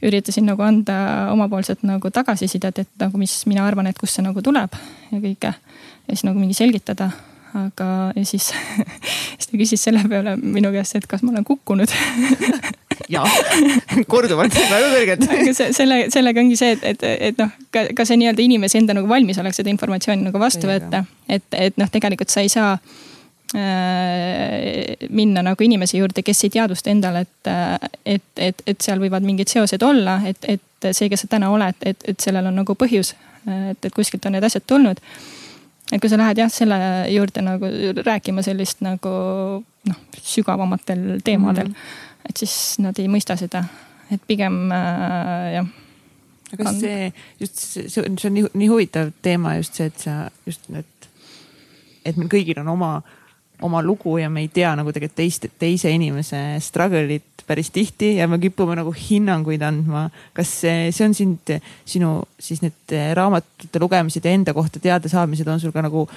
üritasin nagu anda omapoolset nagu tagasisidet, et nagu, mis mina arvan, et kust see nagu tuleb ja kõike. ja siis nagu mingi selgitada aga, ja siis, siis ta küsis selle peale minu käest, et kas ma olen kukkunud jah, korduvalt, väga kõrgelt. selle, sellega ongi see, et, et, et noh, ka, ka see nii-öelda inimese enda nagu valmisolek seda informatsiooni nagu vastu võtta. et, et noh, tegelikult sa ei saa äh, minna nagu inimese juurde, kes ei teadvusta endale, et, et, et, et seal võivad mingid seosed olla, et, et see, kes sa täna oled, et, et sellel on nagu põhjus. et, et kuskilt on need asjad tulnud et kui sa lähed jah, selle juurde nagu rääkima sellist nagu noh, sügavamatel teemadel mm. -hmm. Et siis nad ei mõista seda, et pigem äh, jah. aga kas see just see, see on, see on nii, nii huvitav teema just see, et sa just need, et meil kõigil on oma, oma lugu ja me ei tea nagu tegelikult teist, teise inimese struggle'it päris tihti ja me kipume nagu hinnanguid andma. kas see, see on sind, sinu siis need raamatute lugemised ja enda kohta teadasaamised on sul ka nagu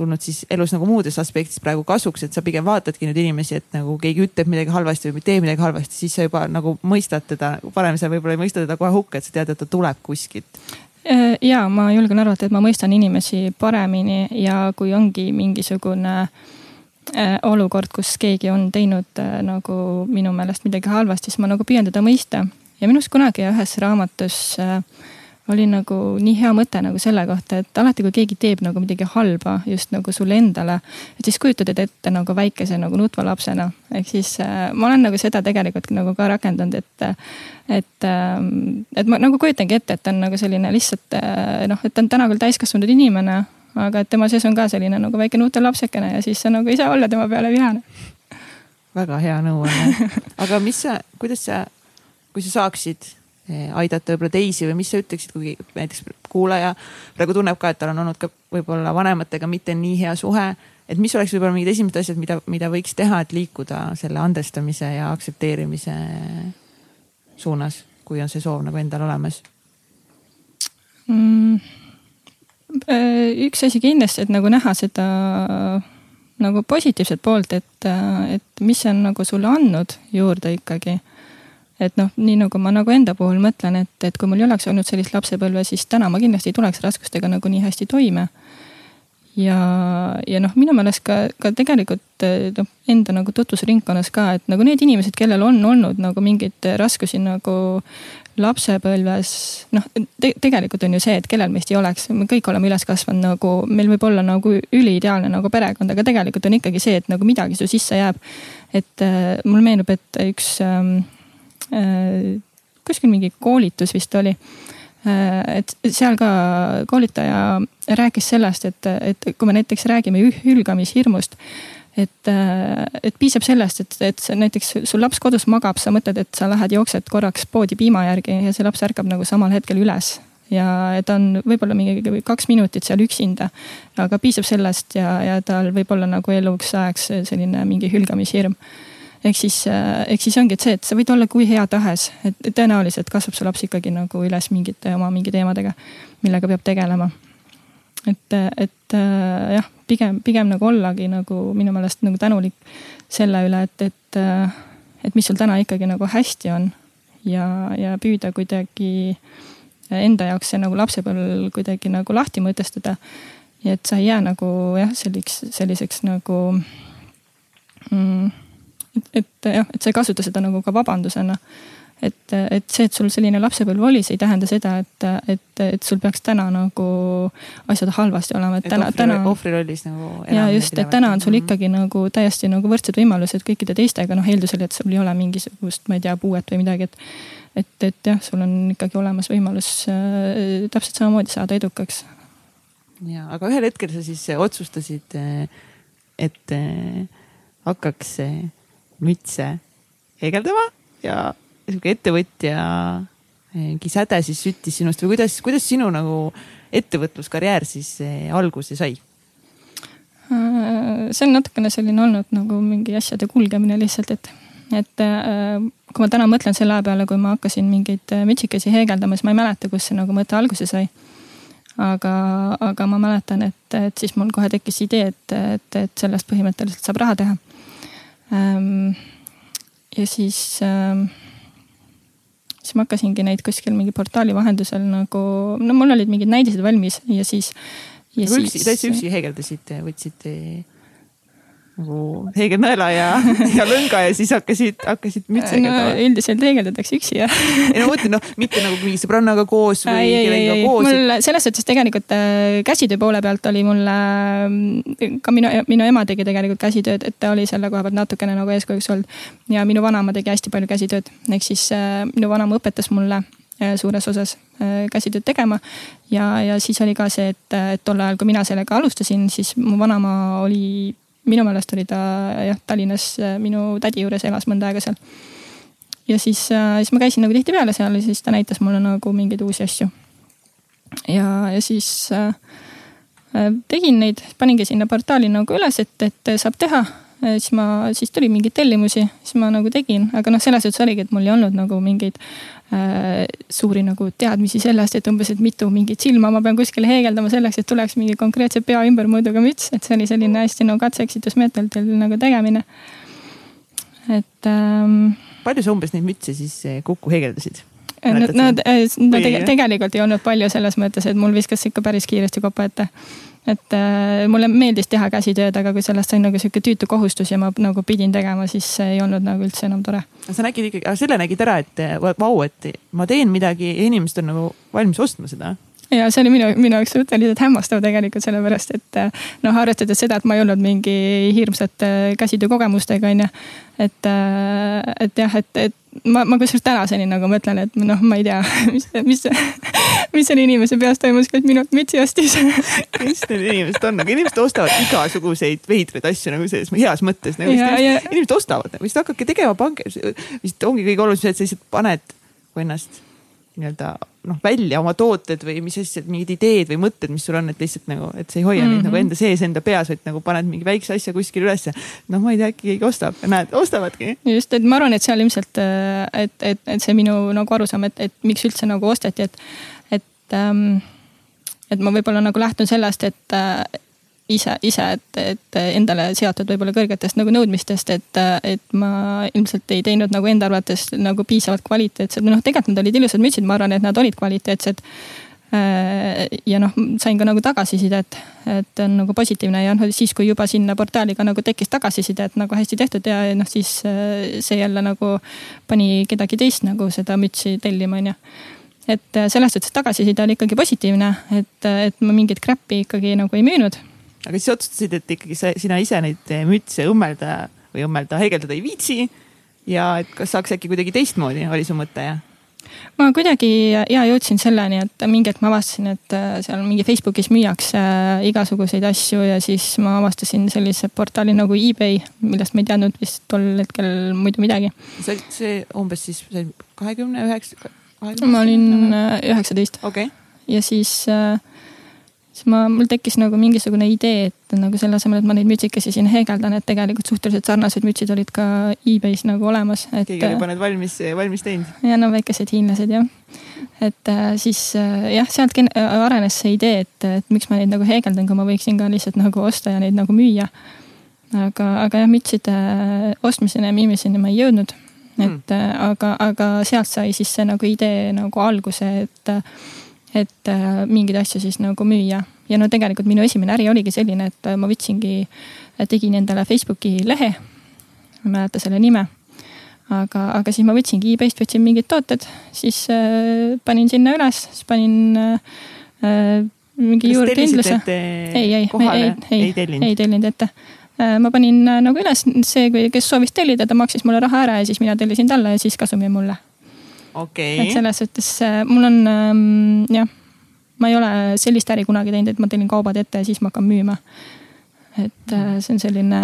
tulnud siis elus nagu muudes aspektides praegu kasuks, et sa pigem vaatadki nüüd inimesi, et nagu keegi ütleb midagi halvasti või teeb midagi halvasti, siis sa juba nagu mõistad teda, varem sa võib-olla ei mõista teda kohe hukka, et sa tead, et ta tuleb kuskilt äh, ja ma julgen arvata, et ma mõistan inimesi paremini ja kui ongi mingisugune äh, olukord, kus keegi on teinud äh, nagu minu meelest midagi halvasti, siis ma nagu püüan teda mõista. ja minu arust kunagi ühes raamatus äh, oli nagu nii hea mõte nagu selle kohta, et alati, kui keegi teeb nagu midagi halba just nagu sulle endale, et siis kujutad end ette nagu väikese nagu nutva lapsena. ehk siis äh, ma olen nagu seda tegelikult nagu ka rakendanud, et, et, ähm, et ma nagu kujutangi ette, et ta on nagu selline lihtsalt noh, et ta on täna küll täiskasvanud inimene aga et tema sees on ka selline nagu väike nutel lapsekene ja siis sa nagu ei saa olla tema peale vihane. väga hea nõuanne, aga mis sa, kuidas sa, kui sa saaksid aidata võib-olla teisi või mis sa ütleksid, kui näiteks kuulaja praegu tunneb ka, et tal on olnud ka võib-olla vanematega mitte nii hea suhe. et mis oleks võib-olla mingid esimesed asjad, mida, mida võiks teha, et liikuda selle andestamise ja aktsepteerimise suunas, kui on see soov nagu endal olemas mm,? üks asi kindlasti, et nagu näha seda nagu positiivset poolt, et, et mis see on nagu sulle andnud juurde ikkagi. Et noh, nii nagu ma nagu enda puhul mõtlen, et, et kui mul ei oleks olnud sellist lapsepõlve, siis täna ma kindlasti ei tuleks raskustega nagu nii hästi toime. ja, ja noh, minu meelest ka, ka tegelikult noh, enda nagu tutvusringkonnas ka, et nagu need inimesed, kellel on olnud nagu mingeid raskusi nagu lapsepõlves noh te, tegelikult on ju see, et kellel meist ei oleks, me kõik oleme üles kasvanud nagu, meil võib olla nagu üliideaalne nagu perekond, aga tegelikult on ikkagi see, et nagu midagi su sisse jääb. et äh, mulle meenub, et üks ähm, äh, kuskil mingi koolitus vist oli äh,. et seal ka koolitaja rääkis sellest, et, et kui me näiteks räägime hülgamishirmust et, äh, et piisab sellest, et, et näiteks sul laps kodus magab, sa mõtled, et sa lähed jooksed korraks poodi piima järgi ja see laps ärkab nagu samal hetkel üles. ja ta on võib-olla mingi kaks minutit seal üksinda. aga piisab sellest ja, ja tal võib olla nagu eluks ajaks selline mingi hülgamishirm ehk siis, äh, ehk siis ongi, et see, et sa võid olla kui hea tahes, et tõenäoliselt kasvab su laps ikkagi nagu üles mingite oma mingi teemadega, millega peab tegelema et, et äh, jah, pigem, pigem nagu ollagi nagu minu meelest nagu tänulik selle üle, et, et, äh, et mis sul täna ikkagi nagu hästi on. ja, ja püüda kuidagi enda jaoks see nagu lapsepõlv kuidagi nagu lahti mõtestada. ja et sa ei jää nagu jah, selliseks, selliseks nagu mm,. et, et jah, et sa ei kasuta seda nagu ka vabandusena et, et see, et sul selline lapsepõlv oli, see ei tähenda seda, et, et, et sul peaks täna nagu asjad halvasti olema, et täna, täna. ohvrirollis nagu. ja just, et täna on sul mhm. ikkagi nagu täiesti nagu võrdsed võimalused kõikide teistega, noh eeldusel, et sul ei ole mingisugust, ma ei tea, puuet või midagi, et. et, et jah, sul on ikkagi olemas võimalus äh, täpselt samamoodi saada edukaks. ja, aga ühel hetkel sa siis otsustasid, et äh, hakkaks mütse heegeldama ja sihuke ettevõtja mingi säde siis süttis sinust või kuidas, kuidas sinu nagu ettevõtluskarjäär siis eh, alguse sai? Äh, see on natukene selline olnud nagu mingi asjade kulgemine lihtsalt, et, et äh, kui ma täna mõtlen selle aja peale, kui ma hakkasin mingeid äh, mütsikesi heegeldama, siis ma ei mäleta, kust see nagu mõte alguse sai. aga, aga ma mäletan, et, et siis mul kohe tekkis idee, et, et, et sellest põhimõtteliselt saab raha teha. Ähm, ja siis ähm, siis ma hakkasingi neid kuskil mingi portaali vahendusel nagu, no mul olid mingid näidised valmis ja siis. Nagu üksi, täitsa üksi heegeldasite, võtsite nagu heegelnõela ja, ja lõnga ja siis hakkasid, hakkasid mütsi heegeldama no,? üldiselt heegeldatakse üksi jah. ei no ma mõtlen noh, mitte nagu mingi sõbrannaga koos või kellegagi koos. mul selles suhtes tegelikult äh, käsitöö poole pealt oli mul äh, ka minu, minu ema tegi tegelikult käsitööd, et ta oli selle koha pealt natukene nagu eeskujuks olnud. ja minu vanaema tegi hästi palju käsitööd, ehk siis äh, minu vanaema õpetas mulle suures osas käsitööd tegema. ja, ja siis oli ka see, et, et tol ajal, kui mina sellega alustasin, siis mu vanaema oli minu meelest oli ta jah, Tallinnas äh, minu tädi juures elas mõnda aega seal. ja siis, äh, siis ma käisin nagu tihtipeale seal ja siis ta näitas mulle nagu mingeid uusi asju. ja, ja siis äh, äh, tegin neid, paningi sinna portaali nagu üles, et, et saab teha siis ma, siis tuli mingeid tellimusi, siis ma nagu tegin, aga noh, selles suhtes oligi, et mul ei olnud nagu mingeid suuri nagu teadmisi sellest, et umbes, et mitu mingit silma ma pean kuskile heegeldama selleks, et tuleks mingi konkreetse pea ümbermõõduga müts, et see oli selline hästi nagu no, katse-eksitusmeetodil nagu tegemine. et ähm,. palju sa umbes neid mütse siis eh, kokku heegeldasid? Nad, nad, no, tegelikult ei olnud palju selles mõttes, et mul viskas ikka päris kiiresti kopa ette et äh, mulle meeldis teha käsitööd, aga kui sellest sai nagu sihuke tüütu kohustus ja ma nagu pidin tegema, siis see ei olnud nagu üldse enam tore. sa nägid ikkagi, selle nägid ära, et vau, et ma teen midagi ja inimesed on nagu valmis ostma seda ja see oli minu, minu jaoks suhteliselt hämmastav tegelikult sellepärast, et noh, arvestades seda, et ma ei olnud mingi hirmsate käsitöökogemustega onju. et, et jah, et, et ma, ma kusjuures tänaseni nagu mõtlen, et noh, ma ei tea, mis, mis, mis selle inimese peas toimus, kes minult mütsi ostis. kes need inimesed on, aga inimesed ostavad igasuguseid veidraid asju nagu selles heas mõttes nagu. inimesed ja... ostavad, nagu, siis hakake tegema, pange, vist ongi kõige olulisem see, et sa lihtsalt paned ennast nii-öelda noh, välja oma tooted või mis asjad, mingid ideed või mõtted, mis sul on, et lihtsalt nagu, et sa ei hoia mm -hmm. neid nagu mhm. enda sees, enda peas, vaid nagu paned mingi väikse asja kuskile ülesse. noh, ma ei tea, äkki keegi ostab näed, ostavadki. just, et ma arvan, et seal ilmselt, äh, et, et, et see minu nagu arusaam, et, et miks üldse nagu osteti, et, et ähm, et ma võib-olla nagu lähtun sellest, et äh, ise, ise, et, et endale seatud võib-olla kõrgetest nagu nõudmistest, et, et ma ilmselt ei teinud nagu enda arvates nagu piisavalt kvaliteetsed, noh, tegelikult nad olid ilusad mütsid, ma arvan, et nad olid kvaliteetsed. ja noh, sain ka nagu tagasisidet, et on nagu positiivne ja noh, siis kui juba sinna portaali ka nagu tekkis tagasiside, et nagu hästi tehtud ja noh, siis see jälle nagu pani kedagi teist nagu seda mütsi tellima, onju et selles suhtes tagasiside oli ikkagi positiivne, et, et ma mingit crap'i ikkagi nagu ei müünud aga siis otsustasid, et ikkagi sa, sina ise neid mütse õmmelda või õmmelda, heegeldada ei viitsi. ja et kas saaks äkki kuidagi teistmoodi, oli su mõte jah? ma kuidagi ja jõudsin selleni, et mingi hetk ma avastasin, et äh, seal mingi Facebookis müüakse äh, igasuguseid asju ja siis ma avastasin sellise portaali nagu eBay, millest ma ei teadnud vist tol hetkel muidu midagi. see, see umbes siis kahekümne üheksa? ma olin üheksateist okay.. ja siis äh, siis ma, mul tekkis nagu mingisugune idee, et nagu selle asemel, et ma neid mütsikesi siin heegeldan, et tegelikult suhteliselt sarnased mütsid olid ka e-base nagu olemas. keegi oli juba need valmis, valmis teinud. ja no väikesed hiinlased jah. et äh, siis äh, jah, sealt arenes see idee, et, et miks ma neid nagu heegeldan, kui ma võiksin ka lihtsalt nagu osta ja neid nagu müüa. aga, aga jah, mütside ostmiseni ja müümiseni ma ei jõudnud. et hmm. aga, aga sealt sai siis see nagu idee nagu alguse, et et äh, mingeid asju siis nagu müüa. ja no tegelikult minu esimene äri oligi selline, et äh, ma võtsingi, tegin endale Facebooki lehe. ma ei mäleta selle nime. aga, aga siis ma võtsingi e-base'ist, võtsin mingid tooted, siis äh, panin sinna üles, siis panin äh, mingi juurdehindluse. ei, ei, ei, ei, ei, ei tellinud ette äh, ma panin nagu üles see, kes soovis tellida, ta maksis mulle raha ära ja siis mina tellisin talle ja siis kasum jäi mulle okay.. et selles suhtes äh, mul on ähm, jah, ma ei ole sellist äri kunagi teinud, et ma tellin kaubad ette ja siis ma hakkan müüma. et äh, see on selline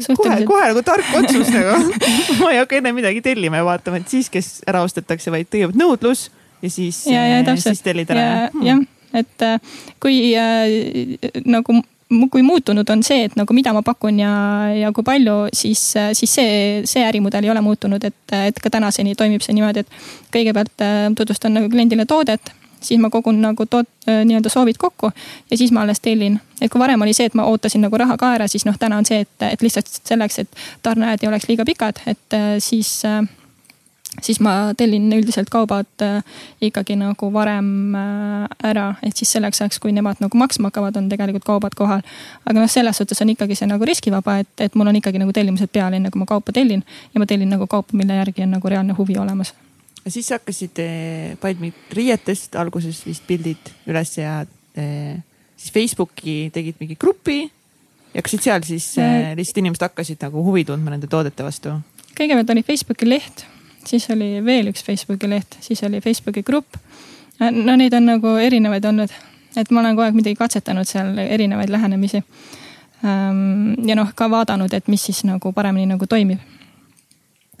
suhteliselt.... kohe, kohe nagu tark otsus nagu. Ma ei hakka enne midagi tellima ja vaatama, et siis, kes ära ostetakse, vaid kõigepealt nõudlus ja siis, siis tellid ära. jah, et äh, kui äh, nagu kui muutunud on see, et nagu mida ma pakun ja, ja kui palju, siis, siis see, see ärimudel ei ole muutunud, et, et ka tänaseni toimib see niimoodi, et kõigepealt äh, tutvustan nagu kliendile toodet siis ma kogun nagu toot-, äh, nii-öelda soovid kokku ja siis ma alles tellin. et kui varem oli see, et ma ootasin nagu raha ka ära, siis noh, täna on see, et, et lihtsalt selleks, et tarneajad ei oleks liiga pikad, et äh, siis äh, siis ma tellin üldiselt kaubad äh, ikkagi nagu varem äh, ära, et siis selleks ajaks, kui nemad nagu maksma hakkavad, on tegelikult kaubad kohal. aga noh, selles suhtes on ikkagi see nagu riskivaba, et, et mul on ikkagi nagu tellimused peal, enne kui ma kaupa tellin ja ma tellin nagu kaupa, mille järgi on nagu reaalne huvi olemas. ja siis hakkasid eh, Palmi riietest alguses vist pildid üles ja eh, siis Facebooki tegid mingi grupi ja hakkasid seal siis eh, lihtsalt inimesed hakkasid nagu huvi tundma nende toodete vastu? kõigepealt oli Facebooki leht siis oli veel üks Facebooki leht, siis oli Facebooki grupp. no neid on nagu erinevaid olnud, et ma olen kogu aeg midagi katsetanud seal, erinevaid lähenemisi. Ehm, ja noh, ka vaadanud, et mis siis nagu paremini nagu toimib.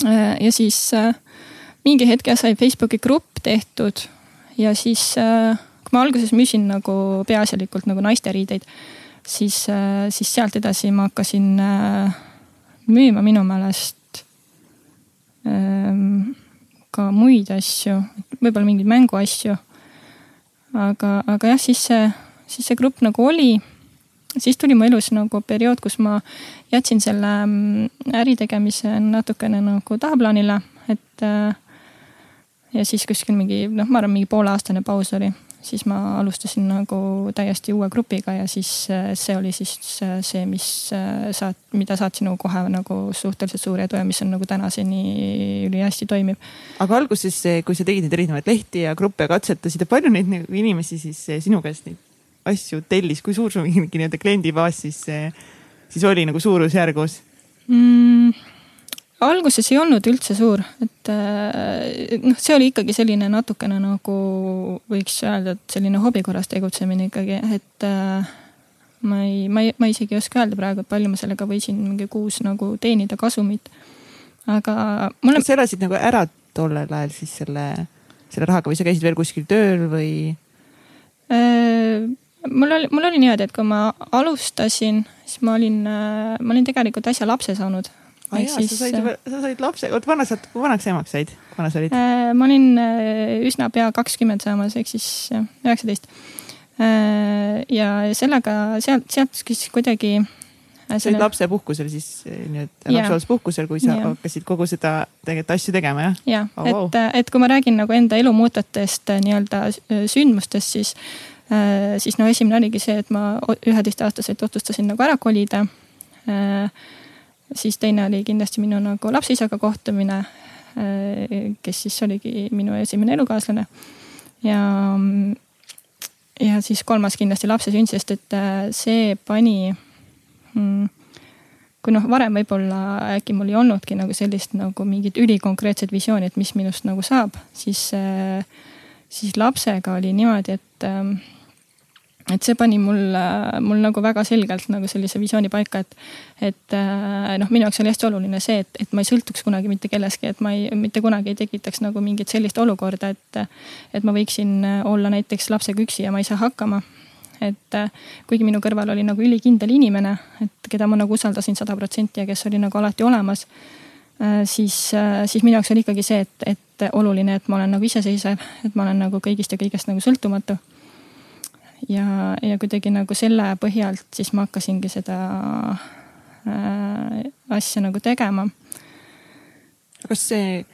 Äh, ja siis äh, mingi hetk sai Facebooki grupp tehtud ja siis, kui ma alguses müüsin nagu peaasjalikult nagu naisteriideid, siis, siis sealt edasi ma hakkasin müüma minu meelest Ehm, ka muid asju, võib-olla mingeid mänguasju. aga, aga jah, siis see, siis see grupp nagu oli. siis tuli mu elus nagu periood, kus ma jätsin selle mm, äri tegemise natukene nagu tahaplaanile, et. Äh, ja siis kuskil mingi noh, ma arvan, mingi pooleaastane paus oli siis ma alustasin nagu täiesti uue grupiga ja siis äh, see oli siis äh, see, mis äh, saat-, mida saatsin nagu kohe nagu suhteliselt suure edu ja mis on nagu tänaseni ülihästi toimib. aga alguses, kui sa tegid neid erinevaid lehti ja gruppe katsetasid ja palju neid nagu inimesi siis sinu käest neid asju tellis, kui suur su mingi nii-öelda kliendibaas siis, siis oli nagu suurusjärgus mm.? Alguses ei olnud üldse suur, et äh, noh, see oli ikkagi selline natukene nagu võiks öelda, et selline hobi korras tegutsemine ikkagi, et äh, ma ei, ma ei, ma isegi ei oska öelda praegu, et palju ma sellega võisin mingi kuus nagu teenida kasumit. aga mul on. sa elasid nagu ära tollel ajal siis selle selle rahaga või sa käisid veel kuskil tööl või? Äh, mul oli, mul oli niimoodi, et kui ma alustasin, siis ma olin, ma olin tegelikult äsja lapse saanud. Ah, jaa, siis, sa said, sa said lapse, oot vana sa, kui vanaks emaks said, kui vana sa olid? Äh, ma olin üsna pea kakskümmend saamas, ehk siis üheksateist. ja sellega sealt, sealt siis kuidagi sa olid lapsepuhkusel siis nii-öelda lapsehoolduspuhkusel, kui sa ja. hakkasid kogu seda tegelikult asju tegema jah? jah oh,, et wow., et kui ma räägin nagu enda elu muutvatest äh, nii-öelda äh, sündmustest, siis, äh, siis no esimene oligi see, et ma üheteistaastaselt otsustasin nagu ära kolida. Siis teine oli kindlasti minu nagu lapseisaga kohtumine, kes siis oligi minu esimene elukaaslane. ja, ja siis kolmas kindlasti lapse sünd, sest et see pani mm, kui noh, varem võib-olla äkki mul ei olnudki nagu sellist nagu mingit ülikonkreetset visiooni, et mis minust nagu saab, siis, äh, siis lapsega oli niimoodi, et ähm, et see pani mul, mul nagu väga selgelt nagu sellise visiooni paika, et, et äh, noh, minu jaoks oli hästi oluline see, et, et ma ei sõltuks kunagi mitte kellestki, et ma ei, mitte kunagi ei tekitaks nagu mingit sellist olukorda, et, et ma võiksin olla näiteks lapsega üksi ja ma ei saa hakkama et äh, kuigi minu kõrval oli nagu ülikindel inimene, et keda ma nagu usaldasin sada protsenti ja kes oli nagu alati olemas. Äh, siis, äh, siis minu jaoks oli ikkagi see, et, et oluline, et ma olen nagu iseseisev, et ma olen nagu kõigist ja kõigest nagu sõltumatu. Ja, ja kuidagi nagu selle põhjalt siis ma hakkasingi seda äh, asja nagu tegema. kas see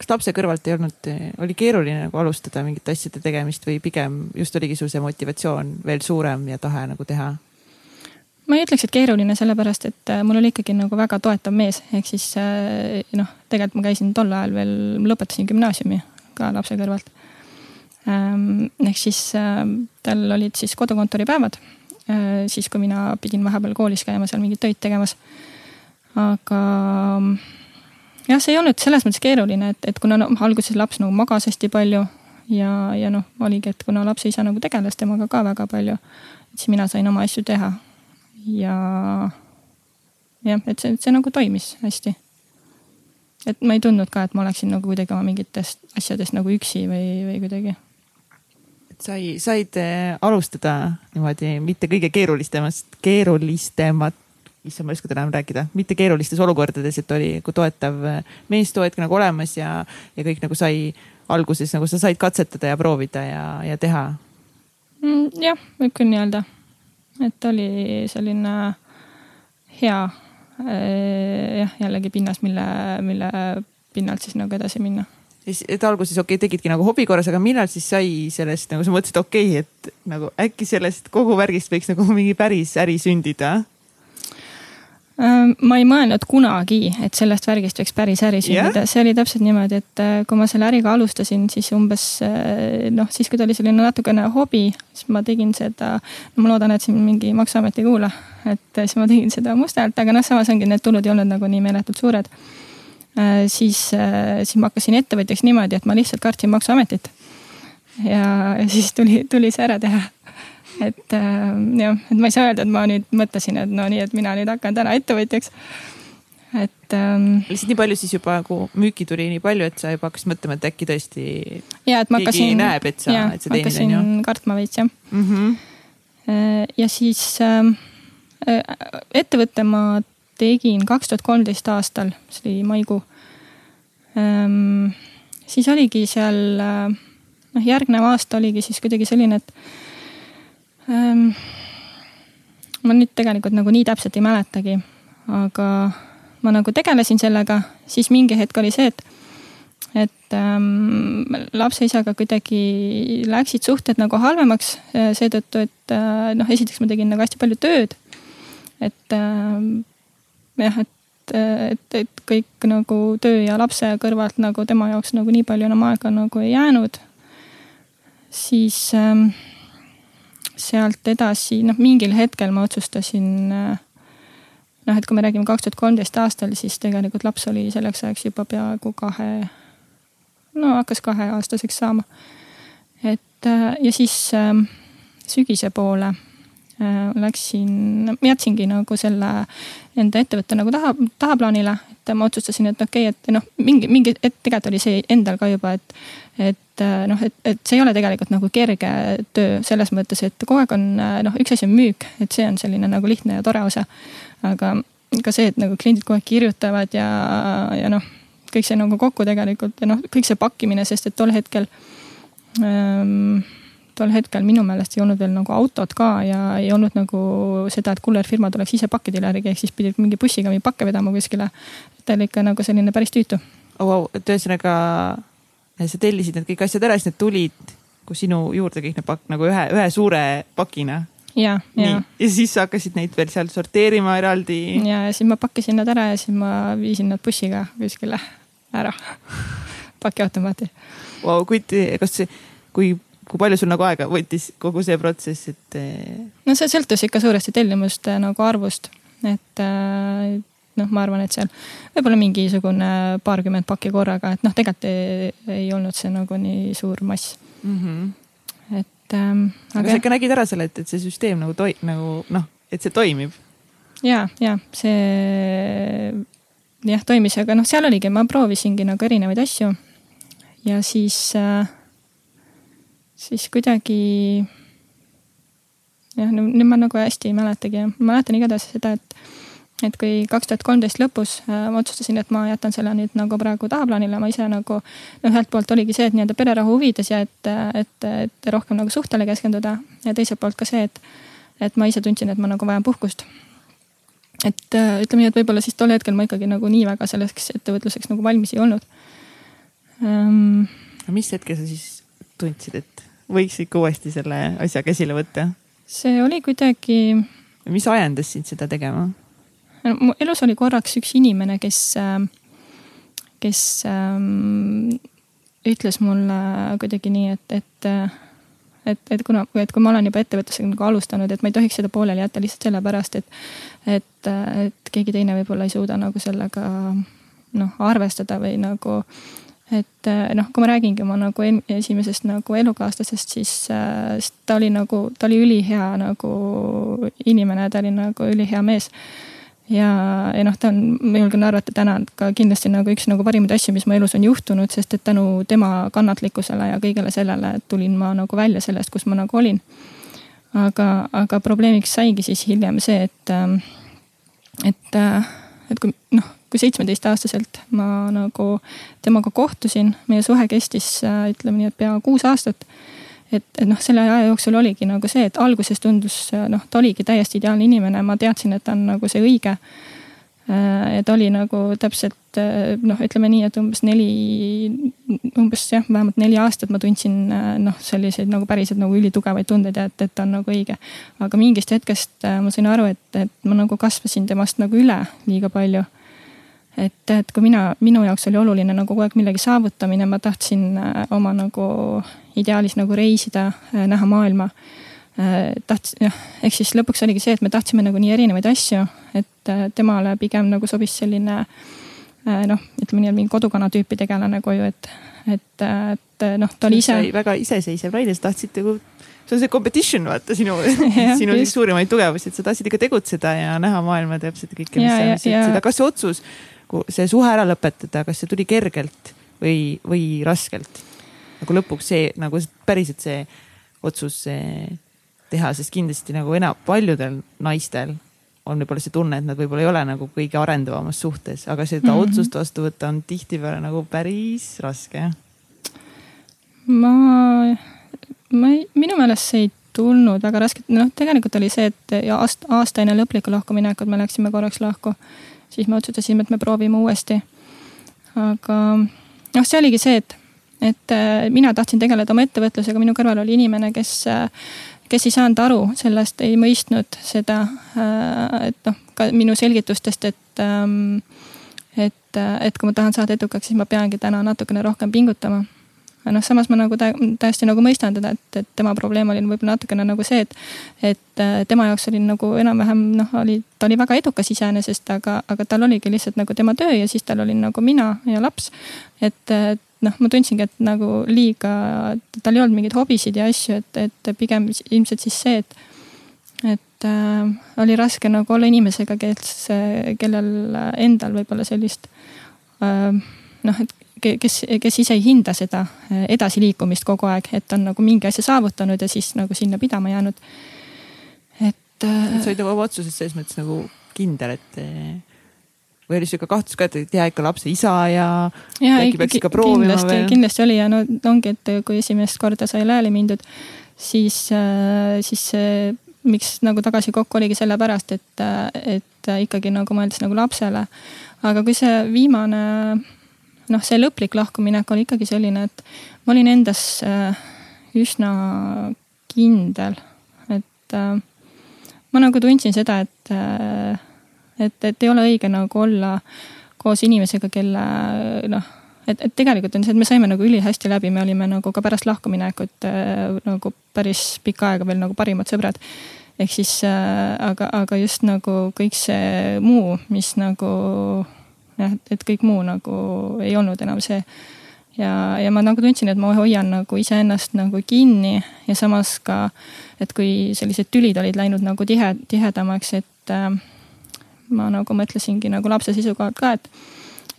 kas lapse kõrvalt ei olnud, oli keeruline nagu alustada mingite asjade tegemist või pigem just oligi sul see motivatsioon veel suurem ja tahe nagu teha? ma ei ütleks, et keeruline, sellepärast et äh, mul oli ikkagi nagu väga toetav mees, ehk siis äh, noh, tegelikult ma käisin tol ajal veel, lõpetasin gümnaasiumi ka lapse kõrvalt. Ähm, ehk siis äh, tal olid siis kodukontori päevad, siis kui mina pidin vahepeal koolis käima seal mingeid töid tegemas. aga jah, see ei olnud selles mõttes keeruline, et, et kuna noh, alguses laps nagu magas hästi palju ja, ja noh, oligi, et kuna lapse isa nagu tegeles temaga ka väga palju, siis mina sain oma asju teha. ja jah, et see, see nagu toimis hästi. et ma ei tundnud ka, et ma oleksin nagu kuidagi oma mingitest asjadest nagu üksi või, või kuidagi sai, said äh, alustada niimoodi mitte kõige keerulisemast, keerulisemat issand, ma ei oska täna enam rääkida, mitte keerulistes olukordades, et oli nagu toetav äh, meestoetk nagu olemas ja, ja kõik nagu sai alguses nagu sa said katsetada ja proovida ja, ja teha mm,. jah, võib küll nii öelda. et oli selline hea äh, jah, jällegi pinnas, mille, mille pinnalt siis nagu edasi minna et alguses okei okay,, tegidki nagu hobi korras, aga millal siis sai sellest nagu sa mõtlesid, okei okay,, et nagu äkki sellest kogu värgist võiks nagu mingi päris äri sündida? Äh, ma ei mõelnud kunagi, et sellest värgist võiks päris äri sündida yeah., see oli täpselt niimoodi, et äh, kui ma selle äriga alustasin, siis umbes äh, noh, siis kui ta oli selline natukene hobi, siis ma tegin seda. no ma loodan, et siin mingi maksuamet ei kuula, et siis ma tegin seda mustalt, aga noh, samas ongi need tulud ei olnud nagu nii meeletult suured. Siis, siis ma hakkasin ettevõtjaks niimoodi, et ma lihtsalt kartsin maksuametit. ja, ja siis tuli, tuli see ära teha et äh, jah, et ma ei saa öelda, et ma nüüd mõtlesin, et no nii, et mina nüüd hakkan täna ettevõtjaks. et ähm,. lihtsalt nii palju siis juba nagu müüki tuli nii palju, et sa juba hakkasid mõtlema, et äkki tõesti. ja, et ma hakkasin. näeb, et sa, et sa teenid on ju. kartma veits jah mm. -hmm. ja siis ähm, äh, ettevõtte ma tegin kaks tuhat kolmteist aastal, see oli maikuu ähm,. siis oligi seal äh, noh, järgnev aasta oligi siis kuidagi selline, et ähm,? ma nüüd tegelikult nagu nii täpselt ei mäletagi, aga ma nagu tegelesin sellega, siis mingi hetk oli see, et, et ähm, lapse isaga kuidagi läksid suhted nagu halvemaks seetõttu, et äh, noh, esiteks ma tegin nagu hästi palju tööd. et äh, jah, et, et, et kõik nagu töö ja lapse kõrvalt nagu tema jaoks nagu nii palju enam aega nagu ei jäänud. siis ähm, sealt edasi, noh, mingil hetkel ma otsustasin. Äh, noh, et kui me räägime kaks tuhat kolmteist aastal, siis tegelikult laps oli selleks ajaks juba peaaegu kahe, no hakkas kaheaastaseks saama. et äh, ja siis ähm, sügise poole läksin, ma jätsingi nagu selle enda ettevõtte nagu taha, tahaplaanile. et ma otsustasin, et okei okay,, et noh, mingi, mingi, et tegelikult oli see endal ka juba, et, et noh, et, et see ei ole tegelikult nagu kerge töö selles mõttes, et kogu aeg on noh, üks asi on müük, et see on selline nagu lihtne ja tore osa. aga ka see, et nagu kliendid kogu aeg kirjutavad ja, ja noh, kõik see nagu kokku tegelikult ja noh, kõik see pakkimine, sest et tol hetkel ähm, tol hetkel minu meelest ei olnud veel nagu autot ka ja ei olnud nagu seda, et kullerfirma tuleks ise järgi, ehk siis pidid mingi bussiga mingi pakke vedama kuskile. ta oli ikka nagu selline päris tüütu oh,. Wow. et ühesõnaga sa tellisid need kõik asjad ära, siis need tulid kui sinu juurde kõik need pakk nagu ühe, ühe suure pakina ja, ja. ja siis sa hakkasid neid veel seal sorteerima eraldi. ja, ja siis ma pakkisin nad ära ja siis ma viisin nad bussiga kuskile ära pakiautomaati wow,. kui, kas kui, kui palju sul nagu aega võttis kogu see protsess, et? Eh, no see sõltus ikka suuresti tellimuste nagu arvust, et äh, noh, ma arvan, et seal võib-olla mingisugune paarkümmend pakki korraga, et noh, tegelikult ei, ei olnud see nagu nii suur mass mm. -hmm. et ähm,. aga, aga sa ikka nägid ära selle, et, et see süsteem nagu toi-, nagu noh, et see toimib? ja, ja see jah, toimis, aga noh, seal oligi, ma proovisingi nagu erinevaid asju. ja siis äh, siis kuidagi. jah, nüüd ma nagu hästi ei mäletagi, ma mäletan igatahes seda, et, et kui kaks tuhat kolmteist lõpus äh, ma otsustasin, et ma jätan selle nüüd nagu praegu tahaplaanile, ma ise nagu. no ühelt poolt oligi see, et nii-öelda pererahu huvides ja et, et, et rohkem nagu suhtele keskenduda ja teiselt poolt ka see, et, et ma ise tundsin, et ma nagu vajan puhkust et äh, ütleme nii, et võib-olla siis tol hetkel ma ikkagi nagu nii väga selleks ettevõtluseks nagu valmis ei olnud um,. mis hetkel sa siis tundsid, et võiks ikka uuesti selle asja käsile võtta? see oli kuidagi. mis ajendas sind seda tegema? mu elus oli korraks üks inimene, kes, ähm, kes ähm, ütles mulle kuidagi nii, et, et et, et kuna, et kui ma olen juba ettevõtlusega nagu alustanud, et ma ei tohiks seda pooleli jätta lihtsalt sellepärast, et, et, et keegi teine võib-olla ei suuda nagu sellega noh, arvestada või nagu et äh, noh, kui ma räägingi oma nagu esimesest nagu elukaaslasest, siis äh, ta oli nagu, ta oli ülihea nagu inimene, ta oli nagu ülihea mees. ja, ja noh, ta on, ma julgen arvata täna ka kindlasti nagu üks nagu parimaid asju, mis mu elus on juhtunud, sest et tänu tema kannatlikkusele ja kõigele sellele tulin ma nagu välja sellest, kus ma nagu olin. aga, aga probleemiks saigi siis hiljem see, et, ähm, et, äh, et kui noh kui seitsmeteistaastaselt ma nagu temaga kohtusin, meie suhe kestis äh, ütleme nii, et pea kuus aastat. et, et noh, selle aja jooksul oligi nagu see, et alguses tundus äh, noh, ta oligi täiesti ideaalne inimene, ma teadsin, et ta on nagu see õige. Äh, ja ta oli nagu täpselt noh, ütleme nii, et umbes neli, umbes jah, vähemalt neli aastat ma tundsin noh, selliseid nagu päriselt nagu ülitugevaid tundeid ja et, et ta on nagu õige. aga mingist hetkest ma sain aru, et, et ma nagu kasvasin temast nagu üle liiga palju et, et kui mina, minu jaoks oli oluline nagu kogu aeg millegi saavutamine, ma tahtsin äh, oma nagu ideaalis nagu reisida, äh, näha maailma. Äh, tahtsin, noh, ehk siis lõpuks oligi see, et me tahtsime nagu nii erinevaid asju, et temale pigem nagu sobis selline noh, ütleme nii, mingi kodukana tüüpi tegelane koju, et, et, et noh, ta oli ise. väga iseseisev naine, sa tahtsid nagu see on see competition, vaata sinu sinu siis suurimaid tugevusi, et sa tahtsid ikka tegutseda ja näha maailma täpselt kõike, mis sa mõtlesid, kas see otsus see suhe ära lõpetada, kas see tuli kergelt või, või raskelt? nagu lõpuks see nagu päriselt see otsus teha, sest kindlasti nagu enam paljudel naistel on võib-olla see tunne, et nad võib-olla ei ole nagu kõige arendavamas suhtes, aga seda mm -hmm. otsust vastu võtta on tihtipeale nagu päris raske. ma, ma ei, minu meelest see ei tulnud väga raske, noh, tegelikult oli see, et aasta, aasta enne lõplikku lahkuminekut me läksime korraks lahku siis me otsustasime, et me proovime uuesti. aga noh, see oligi see, et, et äh, mina tahtsin tegeleda oma ettevõtlusega, minu kõrval oli inimene, kes, äh, kes ei saanud aru sellest, ei mõistnud seda, äh, et noh, ka minu selgitustest, et ähm, et, et kui ma tahan saada edukaks, siis ma peangi täna natukene rohkem pingutama aga noh, samas ma nagu täiesti nagu mõistan teda, et, et tema probleem oli võib-olla natukene nagu see, et, et äh, tema jaoks oli nagu enam-vähem noh, oli, ta oli väga edukas iseenesest, aga, aga tal oligi lihtsalt nagu tema töö ja siis tal oli nagu mina ja laps. et noh, ma tundsingi, et nagu liiga, tal ei olnud mingeid hobisid ja asju, et, et pigem ilmselt siis see, et et äh, oli raske nagu olla inimesega, kes, kellel endal võib-olla sellist äh, noh, et kes, kes ise ei hinda seda äh, edasiliikumist kogu aeg, et on nagu mingi asja saavutanud ja siis nagu sinna pidama jäänud. et äh,. sa olid oma otsuses selles mõttes nagu kindel, et või oli sihuke kahtlus ka, et hea ikka lapse isa ja, ja kindlasti, kindlasti oli ja no ongi, et kui esimest korda sai lääli mindud, siis, äh, siis miks nagu tagasi kokku oligi sellepärast, et, et ikkagi nagu mõeldes nagu lapsele. aga kui see viimane noh, see lõplik lahkuminek oli ikkagi selline, et ma olin endas äh, üsna kindel, et äh, ma nagu tundsin seda, et, äh, et, et ei ole õige nagu olla koos inimesega, kelle noh, et, et tegelikult on see, et me saime nagu ülihästi läbi, me olime nagu ka pärast lahkuminekut nagu päris pikka aega veel nagu parimad sõbrad. Ehk siis äh, aga, aga just nagu kõik see muu, mis nagu jah, et kõik muu nagu ei olnud enam see. ja, ja ma nagu tundsin, et ma hoian nagu iseennast nagu kinni ja samas ka, et kui sellised tülid olid läinud nagu tihe, tihedamaks, et äh, ma nagu mõtlesingi nagu lapse seisukohalt ka, et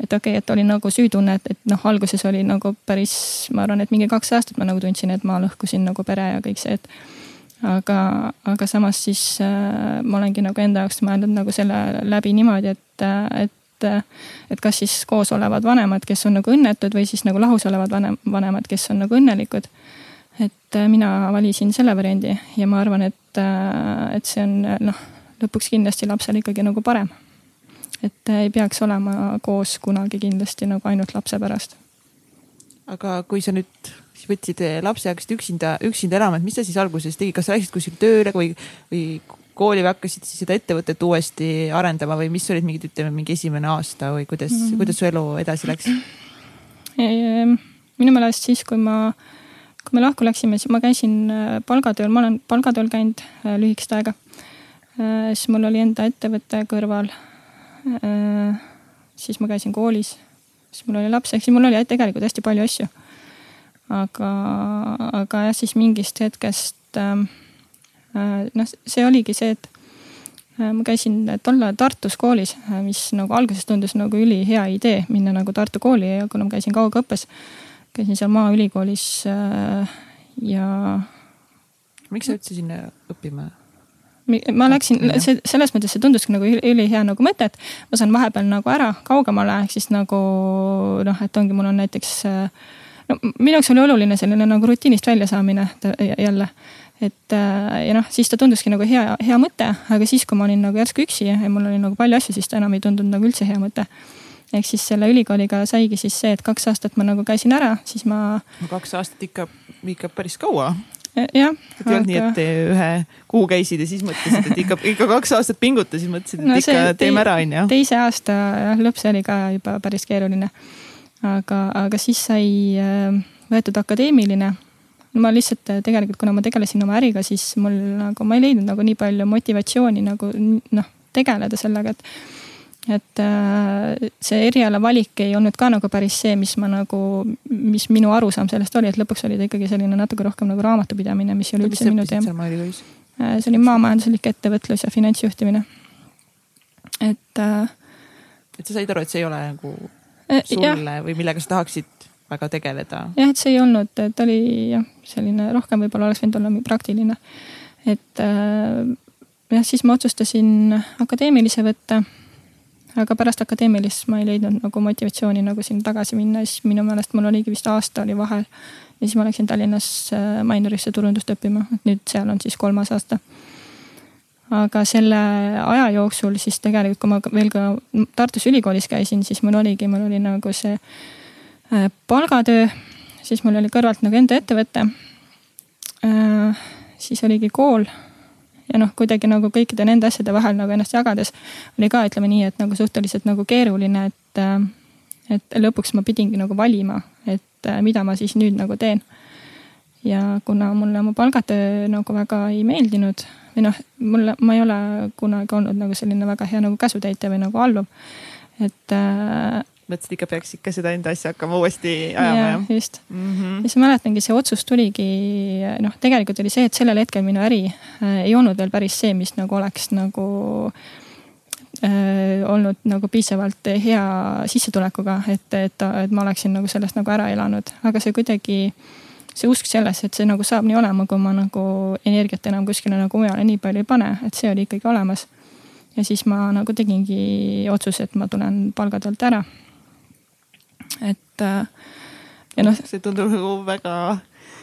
et okei okay,, et oli nagu süütunne, et, et noh, alguses oli nagu päris, ma arvan, et mingi kaks aastat ma nagu tundsin, et ma lõhkusin nagu pere ja kõik see, et aga, aga samas siis äh, ma olengi nagu enda jaoks mõelnud nagu selle läbi niimoodi, et, et et, et kas siis koos olevad vanemad, kes on nagu õnnetud või siis nagu lahus olevad vanem, vanemad, kes on nagu õnnelikud. et äh, mina valisin selle variandi ja ma arvan, et, äh, et see on noh, lõpuks kindlasti lapsele ikkagi nagu parem. et ei peaks olema koos kunagi kindlasti nagu ainult lapse pärast. aga kui sa nüüd võtsid lapse, hakkasid üksinda, üksinda elama, et mis sa siis alguses tegid, kas sa läksid kuskile tööle või, või kooli või hakkasid siis seda ettevõtet uuesti arendama või mis olid mingid, ütleme mingi esimene aasta või kuidas mm, -hmm. kuidas su elu edasi läks? minu meelest siis, kui ma, kui me lahku läksime, siis ma käisin äh, palgatööl, ma olen palgatööl käinud äh, lühikest aega. Äh, siis mul oli enda ettevõte kõrval. siis ma käisin koolis, siis mul oli laps, ehk siis mul oli tegelikult hästi palju asju. aga, aga jah, siis mingist hetkest ähm, Äh, noh, see oligi see, et äh, ma käisin tol ajal Tartus koolis, äh, mis nagu alguses tundus nagu ülihea idee minna nagu Tartu kooli ja kuna ma käisin kaugõppes, käisin seal Maaülikoolis ja. miks sa üldse sinna õppima? ma läksin, see selles mõttes see tunduski nagu ülihea nagu mõte, et ma saan vahepeal nagu ära kaugemale, ehk siis nagu noh, et ongi, mul on näiteks. no minu jaoks oli oluline selline nagu rutiinist väljasaamine jälle et äh, ja noh, siis ta tunduski nagu hea, hea mõte, aga siis, kui ma olin nagu järsku üksi ja mul oli nagu palju asju, siis ta enam ei tundunud nagu üldse hea mõte. ehk siis selle ülikooliga saigi siis see, et kaks aastat ma nagu käisin ära, siis ma. no kaks aastat ikka, ikka päris kaua. jah. et ei olnud aga... nii, et ühe kuu käisid ja siis mõtlesid, et ikka, ikka kaks aastat pingutasid, mõtlesid, et no, ikka teeme ära, on ju. teise aasta lõpp, see oli ka juba päris keeruline. aga, aga siis sai äh, võetud akadeemiline ma lihtsalt äh, tegelikult, kuna ma tegelesin oma äriga, siis mul nagu ma ei leidnud nagu nii palju motivatsiooni nagu noh, tegeleda sellega, et. et äh, see eriala valik ei olnud ka nagu päris see, mis ma nagu, mis minu arusaam sellest oli, et lõpuks oli ta ikkagi selline natuke rohkem nagu raamatupidamine, mis ei ole üldse minu teema. Äh, see oli maamajanduslik ettevõtlus ja finantsjuhtimine. et. et sa said aru, et see ei ole nagu sulle ja. või millega sa tahaksid väga tegeleda. jah, et see ei olnud, et oli jah, selline rohkem võib-olla oleks võinud olla praktiline. et äh, jah, siis ma otsustasin akadeemilise võtta. aga pärast akadeemilist ma ei leidnud nagu motivatsiooni nagu sinna tagasi minna, siis minu meelest mul oligi vist aasta oli vahel. ja siis ma läksin Tallinnas äh, Mainorisse turundust õppima, et nüüd seal on siis kolmas aasta aga selle aja jooksul siis tegelikult, kui ma veel ka Tartus Ülikoolis käisin, siis mul oligi, mul oli nagu see Äh, palgatöö, siis mul oli kõrvalt nagu enda ettevõte. Äh, siis oligi kool ja noh, kuidagi nagu kõikide nende asjade vahel nagu ennast jagades oli ka, ütleme nii, et nagu suhteliselt nagu keeruline, et, äh, et lõpuks ma pidingi nagu valima, et mida ma siis nüüd nagu teen. ja kuna mulle oma palgatöö nagu väga ei meeldinud või noh, mulle, ma ei ole kunagi olnud nagu selline väga hea nagu käsutäitja või nagu alluv. et mõtlesid ikka peaks ikka seda enda asja hakkama uuesti ajama jah? just mm. -hmm. ja siis ma mäletangi, see otsus tuligi, noh, tegelikult oli see, et sellel hetkel minu äri äh, ei olnud veel päris see, mis nagu oleks nagu äh, olnud nagu piisavalt hea sissetulekuga, et, et, et ma oleksin nagu sellest nagu ära elanud, aga see kuidagi see usk sellesse, et see nagu saab nii olema, kui ma nagu energiat enam kuskile nagu mujale nii palju ei pane, et see oli ikkagi olemas ja siis ma nagu tegingi otsuse, et ma tulen palgade alt ära. Et äh, ja noh. see tundub nagu väga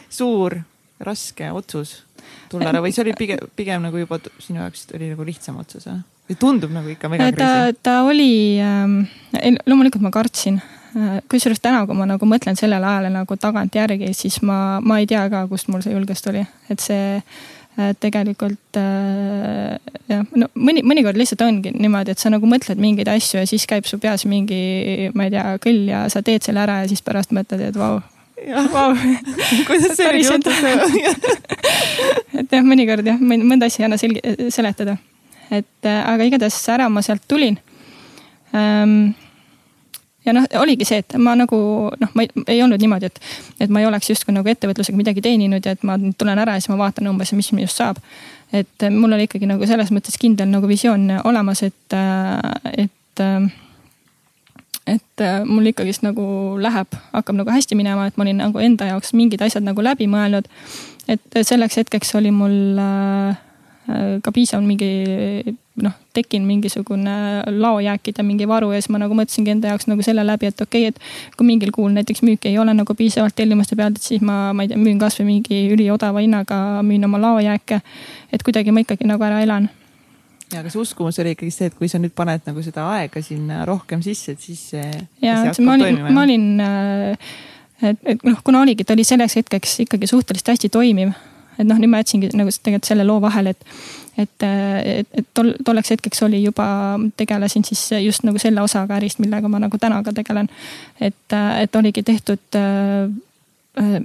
suur, raske otsus tulla ära või see oli pigem, pigem nagu juba sinu jaoks oli nagu lihtsam otsus või? tundub nagu ikka mega kriisi? ta, ta oli ähm,, loomulikult ma kartsin äh, kusjuures täna, kui ma nagu mõtlen sellele ajale nagu tagantjärgi, siis ma, ma ei tea ka, kust mul see julgus tuli, et see tegelikult äh, jah, no mõni, mõnikord lihtsalt ongi niimoodi, et sa nagu mõtled mingeid asju ja siis käib su peas mingi, ma ei tea, kõll ja sa teed selle ära ja siis pärast mõtled, et vau wow. kuidas see oli juhtunud? et jah, mõnikord jah, mõnda asja ei anna selgi-, seletada. et äh, aga igatahes ära ma sealt tulin ähm, ja noh, oligi see, et ma nagu noh, ma ei, ei olnud niimoodi, et, et ma ei oleks justkui nagu ettevõtlusega midagi teeninud ja et ma nüüd tulen ära ja siis ma vaatan umbes, mis minust saab. et mul oli ikkagi nagu selles mõttes kindel nagu visioon olemas, et, et et mul ikkagist nagu läheb, hakkab nagu hästi minema, et ma olin nagu enda jaoks mingid asjad nagu läbi mõelnud. et selleks hetkeks oli mul äh, ka piisav mingi noh, tekkinud mingisugune laojääkide mingi varu ja siis ma nagu mõtlesingi enda jaoks nagu selle läbi, et okei okay,, et kui mingil kuul näiteks müüki ei ole nagu piisavalt tellimuste pealt, et siis ma, ma ei tea, müün kasvõi mingi üliodava hinnaga, müün oma laojääke. et kuidagi ma ikkagi nagu ära elan ja aga see uskumus oli ikkagi see, et kui sa nüüd paned nagu seda aega sinna rohkem sisse, et siis see. ja, ma olin, ma olin äh, et, et noh, kuna oligi, ta oli selleks hetkeks ikkagi suhteliselt hästi toimiv et noh, nüüd ma jätsingi nagu tegelikult selle loo vahele, et, et, et, et tol, tolleks hetkeks oli juba, tegelesin siis just nagu selle osaga ärist, millega ma nagu täna ka tegelen. et, et oligi tehtud äh,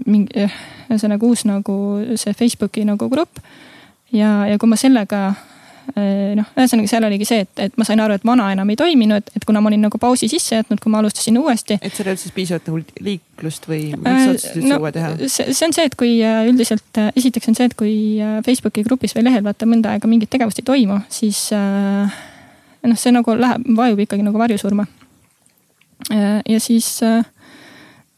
mingi, ühesõnaga uus nagu see Facebooki nagu grupp. ja, ja kui ma sellega Äh, noh, ühesõnaga seal oligi see, et, et ma sain aru, et vana enam ei toiminud, et kuna ma olin nagu pausi sisse jätnud, kui ma alustasin uuesti. et seal ei olnud siis piisavalt nagu liiklust või miks sa otsustasid no, uue teha? see, see on see, et kui äh, üldiselt, esiteks on see, et kui Facebooki grupis või lehel vaata mõnda aega mingit tegevust ei toimu, siis noh, see nagu läheb, vajub ikkagi nagu varjusurma. ja siis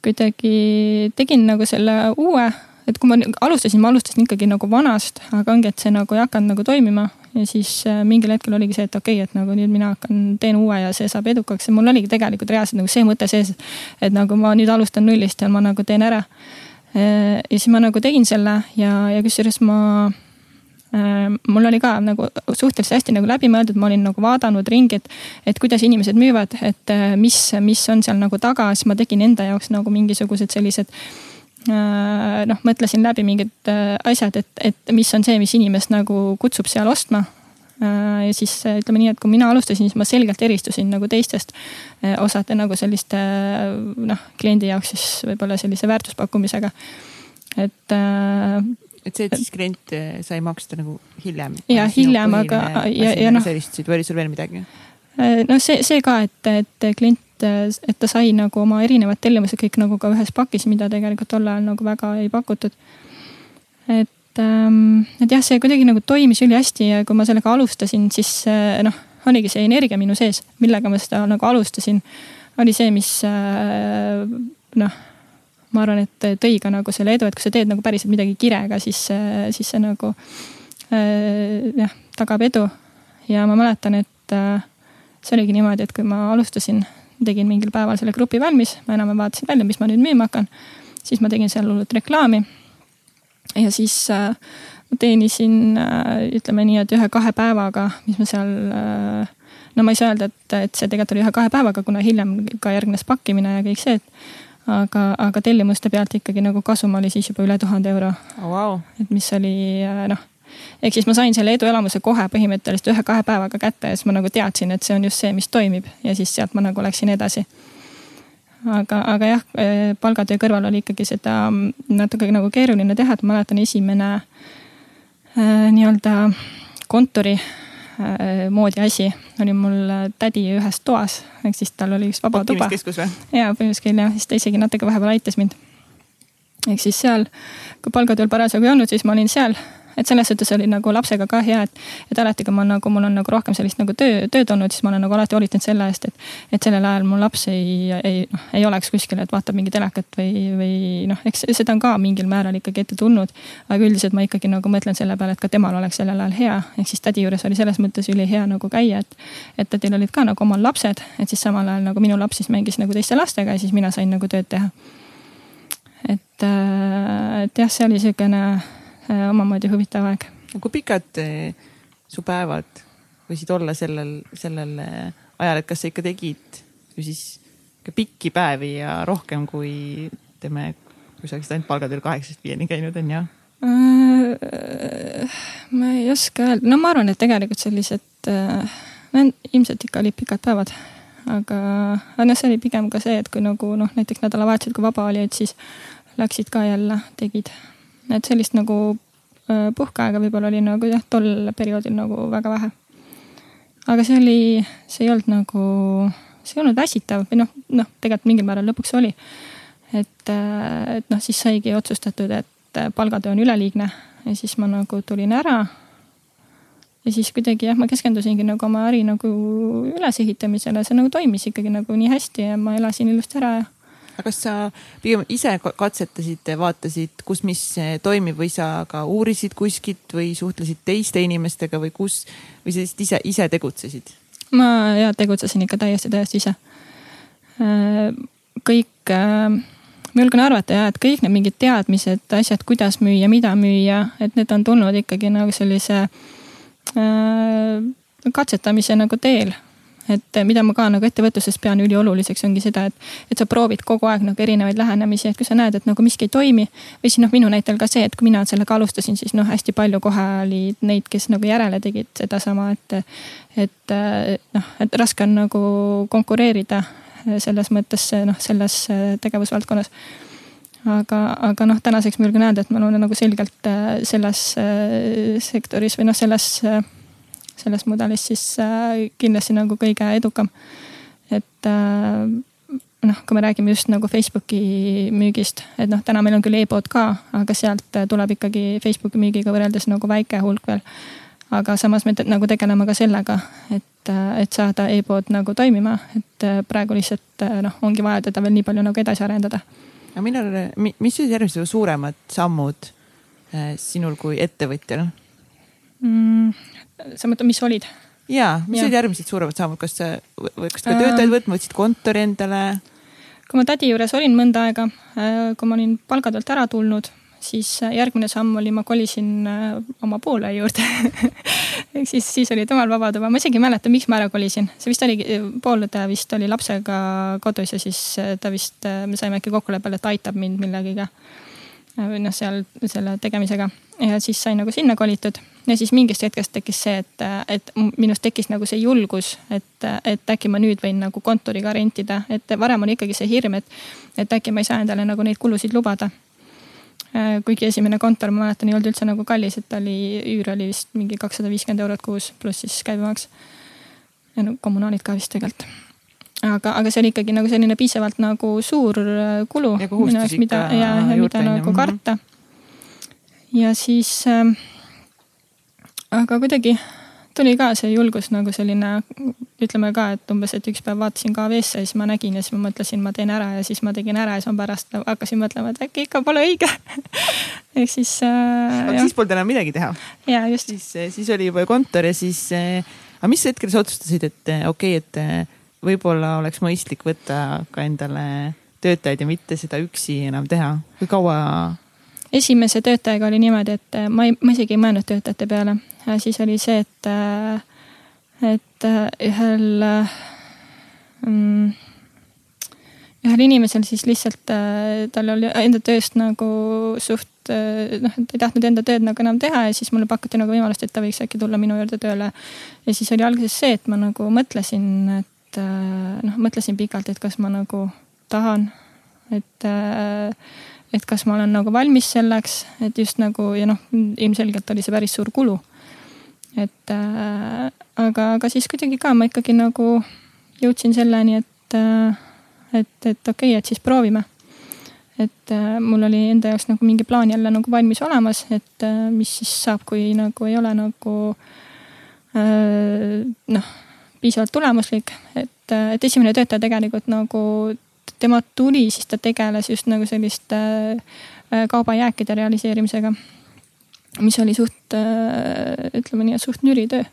kuidagi tegin nagu selle uue et kui ma alustasin, ma alustasin ikkagi nagu vanast, aga ongi, et see nagu ei hakanud nagu toimima ja siis äh, mingil hetkel oligi see, et okei okay,, et nagu nüüd mina hakkan, teen uue ja see saab edukaks ja mul oligi tegelikult reaalselt nagu see mõte sees. et nagu ma nüüd alustan nullist ja ma nagu teen ära. Äh, ja siis ma nagu tegin selle ja, ja kusjuures ma äh, mul oli ka nagu suhteliselt hästi nagu läbimõeldud, ma olin nagu vaadanud ringi, et, et kuidas inimesed müüvad, et mis, mis on seal nagu taga, siis ma tegin enda jaoks nagu mingisugused sellised noh, mõtlesin läbi mingid äh, asjad, et, et mis on see, mis inimest nagu kutsub seal ostma. Äh, ja siis ütleme nii, et kui mina alustasin, siis ma selgelt eristusin nagu teistest osade nagu selliste noh, kliendi jaoks siis võib-olla sellise väärtuspakkumisega. et et see, et siis klient sai maksta nagu hiljem. ja hiljem, aga ja, ja noh. või oli sul veel midagi? No see, see ka, et, et klient et, et ta sai nagu oma erinevad tellimused kõik nagu ka ühes pakis, mida tegelikult tol ajal nagu väga ei pakutud. et, ähm, et jah, see kuidagi nagu toimis ülihästi ja kui ma sellega alustasin, siis äh, noh, oligi see energia minu sees, millega ma seda nagu alustasin, oli see, mis äh, noh ma arvan, et tõi ka nagu selle edu, et kui sa teed nagu päriselt midagi kirega, siis, äh, siis see nagu äh, jah, tagab edu. ja ma mäletan, et äh, see oligi niimoodi, et kui ma alustasin tegin mingil päeval selle grupi valmis, ma enam-vähem vaatasin välja, mis ma nüüd müüma hakkan. siis ma tegin seal hullult reklaami. ja siis äh, ma teenisin äh,, ütleme nii, et ühe-kahe päevaga, mis ma seal äh,. no ma ei saa öelda, et, et see tegelikult oli ühe-kahe päevaga, kuna hiljem ka järgnes pakkimine ja kõik see, et aga, aga tellimuste pealt ikkagi nagu kasum oli siis juba üle tuhande euro oh,. Wow. et mis oli äh, noh ehk siis ma sain selle eduelamuse kohe põhimõtteliselt ühe-kahe päevaga kätte ja siis ma nagu teadsin, et see on just see, mis toimib ja siis sealt ma nagu läksin edasi. aga, aga jah, eh, palgatöö kõrval oli ikkagi seda natuke nagu keeruline teha, et ma mäletan esimene äh, nii-öelda kontori äh, moodi asi oli mul tädi ühes toas, ehk siis tal oli üks vaba tuba. jaa, põhimõtteliselt jah, siis ta isegi natuke vahepeal aitas mind. ehk siis seal, kui palgatööl parasjagu ei olnud, siis ma olin seal et selles suhtes oli nagu lapsega ka hea, et, et alati, kui ma nagu, mul on nagu rohkem sellist nagu töö, tööd olnud, siis ma olen nagu alati hoolitsenud selle eest, et. et sellel ajal mu laps ei, ei noh, ei oleks kuskil, et vaatab mingi telekat või, või noh, eks seda on ka mingil määral ikkagi ette tulnud. aga üldiselt ma ikkagi nagu mõtlen selle peale, et ka temal oleks sellel ajal hea, ehk siis tädi juures oli selles mõttes ülihea nagu käia, et. et tädil olid ka nagu omal lapsed, et siis samal ajal nagu minu laps siis mängis nagu teiste lastega ja siis mina sain nagu tööd teha et, äh, et jah, see oli sihukene omamoodi huvitav aeg. kui pikad äh, su päevad võisid olla sellel, sellel äh, ajal, et kas sa ikka tegid ju siis pikki päevi ja rohkem kui ütleme, kui sa oleksid ainult palgatööl kaheksast viieni käinud, on ju? ma ei oska öelda, no ma arvan, et tegelikult sellised, no ilmselt ikka olid pikad päevad. aga, aga noh, see oli pigem ka see, et kui nagu noh, näiteks nädalavahetused, kui vaba oli, et siis läksid ka jälle, tegid et sellist nagu puhkeaega võib-olla oli nagu jah, tol perioodil nagu väga vähe. aga see oli, see ei olnud nagu, see ei olnud väsitav või noh, noh, tegelikult mingil määral lõpuks oli. et, et noh, siis saigi otsustatud, et palgatöö on üleliigne ja siis ma nagu tulin ära. ja siis kuidagi jah, ma keskendusingi nagu oma äri nagu ülesehitamisele, see nagu toimis ikkagi nagu nii hästi ja ma elasin ilusti ära ja aga kas sa pigem ise katsetasid, vaatasid, kus, mis toimib või sa ka uurisid kuskilt või suhtlesid teiste inimestega või kus või sa lihtsalt ise, ise tegutsesid? ma ja tegutsesin ikka täiesti, täiesti ise. Äh, kõik, äh, ma julgen arvata ja, et kõik need mingid teadmised, asjad, kuidas müüa, mida müüa, et need on tulnud ikkagi nagu sellise äh, katsetamise nagu teel et mida ma ka nagu ettevõtluses pean ülioluliseks, ongi seda, et, et sa proovid kogu aeg nagu erinevaid lähenemisi, et kui sa näed, et nagu miski ei toimi. või siis noh, minu näitel ka see, et kui mina sellega alustasin, siis noh, hästi palju kohe oli neid, kes nagu järele tegid sedasama, et. et noh, et raske on nagu konkureerida selles mõttes noh, selles tegevusvaldkonnas aga, aga noh, tänaseks ma julgen öelda, et me oleme nagu selgelt selles sektoris või noh, selles selles mudelis siis äh, kindlasti nagu kõige edukam. et äh, noh, kui me räägime just nagu Facebooki müügist, et noh, täna meil on küll e-pood ka, aga sealt tuleb ikkagi Facebooki müügiga võrreldes nagu väike hulk veel. aga samas me te, nagu tegeleme ka sellega, et, äh, et saada e-pood nagu toimima, et praegu lihtsalt noh, ongi vaja teda veel nii palju nagu edasi arendada. aga millal, mis olid järgmised suuremad sammud sinul kui ettevõtjal mm,? Sa mõtled, mis olid? ja, mis ja. olid järgmised suuremad sammud, kas sa, kas ka töötajaid võtma, võtsid kontori endale? kui ma tädi juures olin mõnda aega, äh, kui ma olin palgatöölt ära tulnud, siis äh, järgmine samm oli, ma kolisin äh, oma poolaia juurde ehk siis, siis oli temal vaba tuba, ma isegi ei mäleta, miks ma ära kolisin, see vist oligi, poolõde vist oli lapsega kodus ja siis ta vist, me saime äkki kokkuleppele, et aitab mind millegiga või noh, seal selle tegemisega ja siis sai nagu sinna kolitud ja siis mingist hetkest tekkis see, et, et minust tekkis nagu see julgus, et, et äkki ma nüüd võin nagu kontori ka rentida, et varem oli ikkagi see hirm, et, et äkki ma ei saa endale nagu neid kulusid lubada. kuigi esimene kontor, ma mäletan, ei olnud üldse nagu kallis, et oli, üür oli vist mingi kakssada viiskümmend eurot kuus, pluss siis käibemaks. ja no kommunaalid ka vist tegelikult aga, aga see oli ikkagi nagu selline piisavalt nagu suur kulu. minu jaoks, mida ja, ja mida nagu karta. ja siis äh, aga kuidagi tuli ka see julgus nagu selline, ütleme ka, et umbes, et üks päev vaatasin KV-sse ja siis ma nägin ja siis ma mõtlesin, ma teen ära ja siis ma tegin ära ja siis ma pärast hakkasin mõtlema, et äkki ikka pole õige ehk siis äh,. aga siis polnud enam midagi teha. ja just. siis, siis oli juba kontor ja siis äh,, aga mis hetkel sa otsustasid, et äh, okei okay,, et äh, võib-olla oleks mõistlik võtta ka endale töötajaid ja mitte seda üksi enam teha, kui kaua esimese töötajaga oli niimoodi, et äh, ma ei, ma isegi ei mõelnud töötajate peale. siis oli see, et, äh, et äh, ühel mm, ühel inimesel siis lihtsalt tal oli enda tööst nagu suht noh, et ei tahtnud enda tööd nagu enam teha ja siis mulle pakuti nagu võimalust, et ta võiks äkki tulla minu juurde tööle. ja siis oli alguses see, et ma nagu mõtlesin, et noh, mõtlesin pikalt, et kas ma nagu tahan, et et kas ma olen nagu valmis selleks, et just nagu ja noh, ilmselgelt oli see päris suur kulu. et äh, aga, aga siis kuidagi ka ma ikkagi nagu jõudsin selleni, et, äh, et, et okei okay,, et siis proovime. et äh, mul oli enda jaoks nagu mingi plaan jälle nagu valmis olemas, et äh, mis siis saab, kui nagu ei ole nagu äh, noh, piisavalt tulemuslik, et, äh, et esimene töötaja tegelikult nagu tema tuli, siis ta tegeles just nagu selliste äh, kaubajääkide realiseerimisega. mis oli suht, äh, ütleme nii, et suht nüri töö.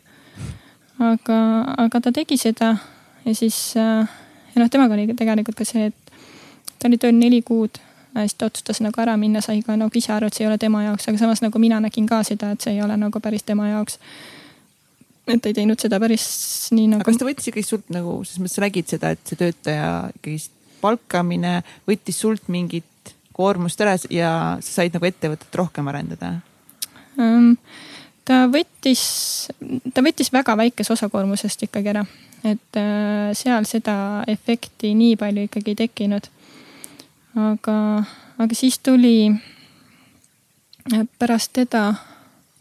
aga, aga ta tegi seda ja siis ja noh, temaga oli tegelikult ka see, et ta oli tööl neli kuud siis ta otsustas nagu ära minna, sai ka nagu ise aru, et see ei ole tema jaoks, aga samas nagu mina nägin ka seda, et see ei ole nagu päris tema jaoks. et ta ei teinud seda päris nii nagu. kas ta võttis ikkagi sult nagu, selles mõttes sa nägid seda, et see töötaja ikkagist palkamine võttis sult mingit koormust ära ja sa said nagu ettevõtet rohkem arendada um,? ta võttis, ta võttis väga väikese osa koormusest ikkagi ära, et äh, seal seda efekti nii palju ikkagi ei tekkinud. aga, aga siis tuli äh, pärast teda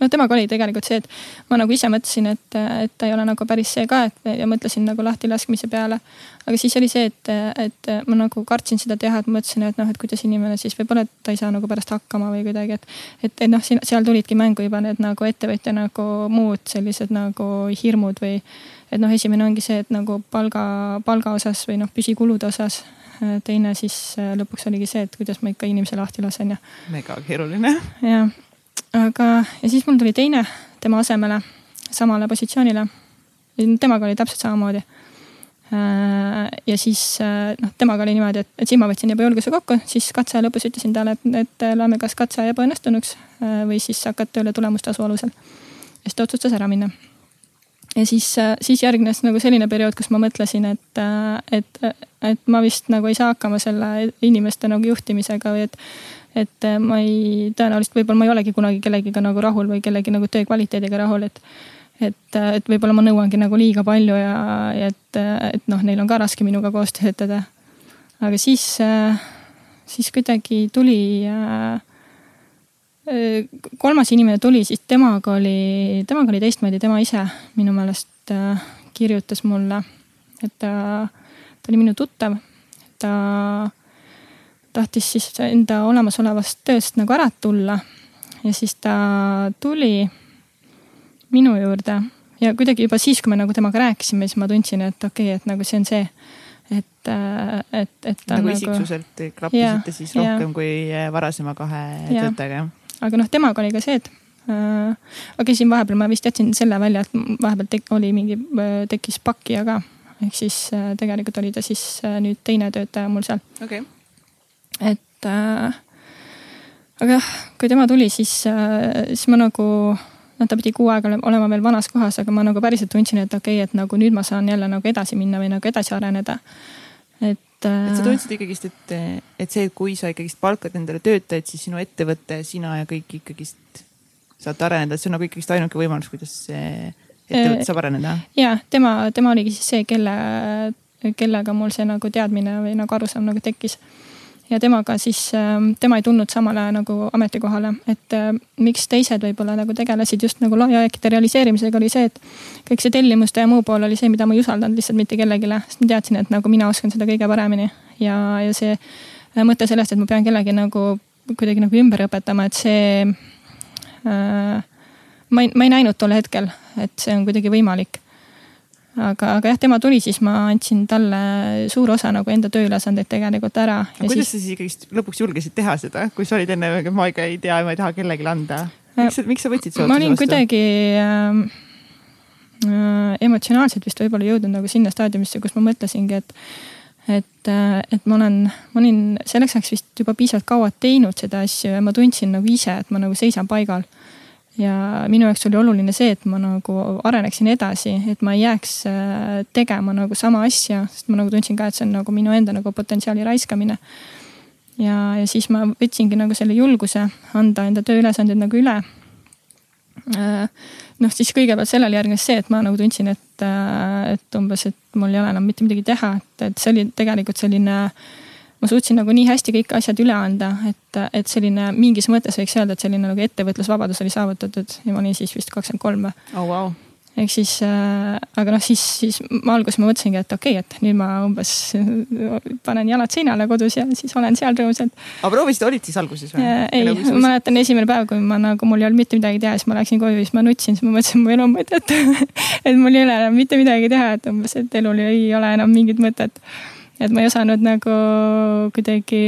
no temaga oli tegelikult see, et ma nagu ise mõtlesin, et, et ta ei ole nagu päris see ka, et ja mõtlesin nagu lahtilaskmise peale. aga siis oli see, et, et ma nagu kartsin seda teha, et mõtlesin, et noh, et kuidas inimene siis võib-olla, et ta ei saa nagu pärast hakkama või kuidagi, et. et, et noh, seal tulidki mängu juba need nagu ettevõtja nagu muud sellised nagu hirmud või. et noh, esimene ongi see, et nagu palga, palga osas või noh, püsikulude osas teine siis lõpuks oligi see, et kuidas ma ikka inimese lahti lasen ja. mega keeruline. jah aga, ja siis mul tuli teine tema asemele, samale positsioonile. temaga oli täpselt samamoodi. Äh, ja siis äh, noh, temaga oli niimoodi, et, et siis ma võtsin juba julguse kokku, siis katse lõpus ütlesin talle, et, et loeme kas katse ebaõnnestunuks äh, või siis hakkad tööle tulemustasu alusel. ja siis ta otsustas ära minna ja siis, siis järgnes nagu selline periood, kus ma mõtlesin, et, et, et ma vist nagu ei saa hakkama selle inimeste nagu juhtimisega või et et äh, ma ei, tõenäoliselt võib-olla ma ei olegi kunagi kellegiga nagu rahul või kellegi nagu töö kvaliteediga rahul, et. et, äh, et võib-olla ma nõuangi nagu liiga palju ja, ja et, äh, et noh, neil on ka raske minuga koos töötada. aga siis, siis kuidagi tuli kolmas inimene tuli, siis temaga oli, temaga oli teistmoodi, tema ise minu meelest kirjutas mulle, et ta, ta oli minu tuttav. ta tahtis siis enda olemasolevast tööst nagu ära tulla. ja siis ta tuli minu juurde ja kuidagi juba siis, kui me nagu temaga rääkisime, siis ma tundsin, et okei okay,, et nagu see on see. et, et, et ta nagu. nagu isiksuselt klappisite siis rohkem ja. kui varasema kahe töötajaga. aga noh, temaga oli ka see, et äh, okei siin vahepeal ma vist jätsin selle välja, et vahepeal tek, oli mingi, tekkis pakkija ka. ehk siis äh, tegelikult oli ta siis äh, nüüd teine töötaja mul seal. okei okay et äh, aga jah, kui tema tuli, siis äh,, siis ma nagu noh, ta pidi kuu aega olema veel vanas kohas, aga ma nagu päriselt tundsin, et okei okay,, et nagu nüüd ma saan jälle nagu edasi minna või nagu edasi areneda. et äh,. et sa tundsid ikkagist, et, et see, kui sa ikkagist palkad endale töötajaid, siis sinu ettevõte, sina ja kõik ikkagist saate areneda, see on nagu ikkagist ainuke võimalus, kuidas see ettevõte saab areneda. ja tema, tema oligi siis see, kelle, kellega mul see nagu teadmine või nagu arusaam nagu tekkis ja temaga siis, ähm, tema ei tulnud samale nagu ametikohale, et äh, miks teised võib-olla nagu tegelesid just nagu lahjajaekide realiseerimisega, oli see, et kõik see tellimuste ja muu pool oli see, mida ma ei usaldanud lihtsalt mitte kellelegi, sest ma teadsin, et nagu mina oskan seda kõige paremini ja, ja see äh, mõte sellest, et ma pean kellegi nagu kuidagi nagu ümber õpetama, et see äh,. ma ei, ma ei näinud tol hetkel, et see on kuidagi võimalik aga, aga jah, tema tuli, siis ma andsin talle suure osa nagu enda tööülesandeid tegelikult ära. aga kuidas siis... sa siis ikkagist lõpuks julgesid teha seda, kui sa olid enne, ma ikka ei tea, ma ei taha kellelegi anda. miks sa, miks sa võtsid selle otsuse vastu? ma olin kuidagi äh, äh, emotsionaalselt vist võib-olla jõudnud nagu sinna staadiumisse, kus ma mõtlesingi, et et, äh, et ma olen, ma olin selleks ajaks vist juba piisavalt kaua teinud seda asja ja ma tundsin nagu ise, et ma nagu seisan paigal ja minu jaoks oli oluline see, et ma nagu areneksin edasi, et ma ei jääks äh, tegema nagu sama asja, sest ma nagu tundsin ka, et see on nagu minu enda nagu potentsiaali raiskamine. ja, ja siis ma võtsingi nagu selle julguse anda enda tööülesanded nagu üle. Äh, noh, siis kõigepealt sellele järgnes see, et ma nagu tundsin, et, äh, et umbes, et mul ei ole enam mitte midagi teha, et, et see oli tegelikult selline ma suutsin nagu nii hästi kõik asjad üle anda, et, et selline mingis mõttes võiks öelda, et selline nagu ettevõtlusvabadus oli saavutatud ja ma olin siis vist kakskümmend kolm või oh,. Wow ehk siis äh,, aga noh, siis, siis ma alguses ma mõtlesingi, et okei okay,, et nüüd ma umbes panen jalad seinale kodus ja siis olen seal rõõmsalt. aga proovisid, olid siis alguses või? ei, ma mäletan esimene päev, kui ma nagu mul ei olnud mitte midagi teha, siis ma läksin koju, siis ma nutsin, siis ma mõtlesin, mu elu on mõtet et mul ei ole enam mitte midagi teha, et umbes, et elul ei ole enam mingit mõtet. Et ma ei osanud nagu kuidagi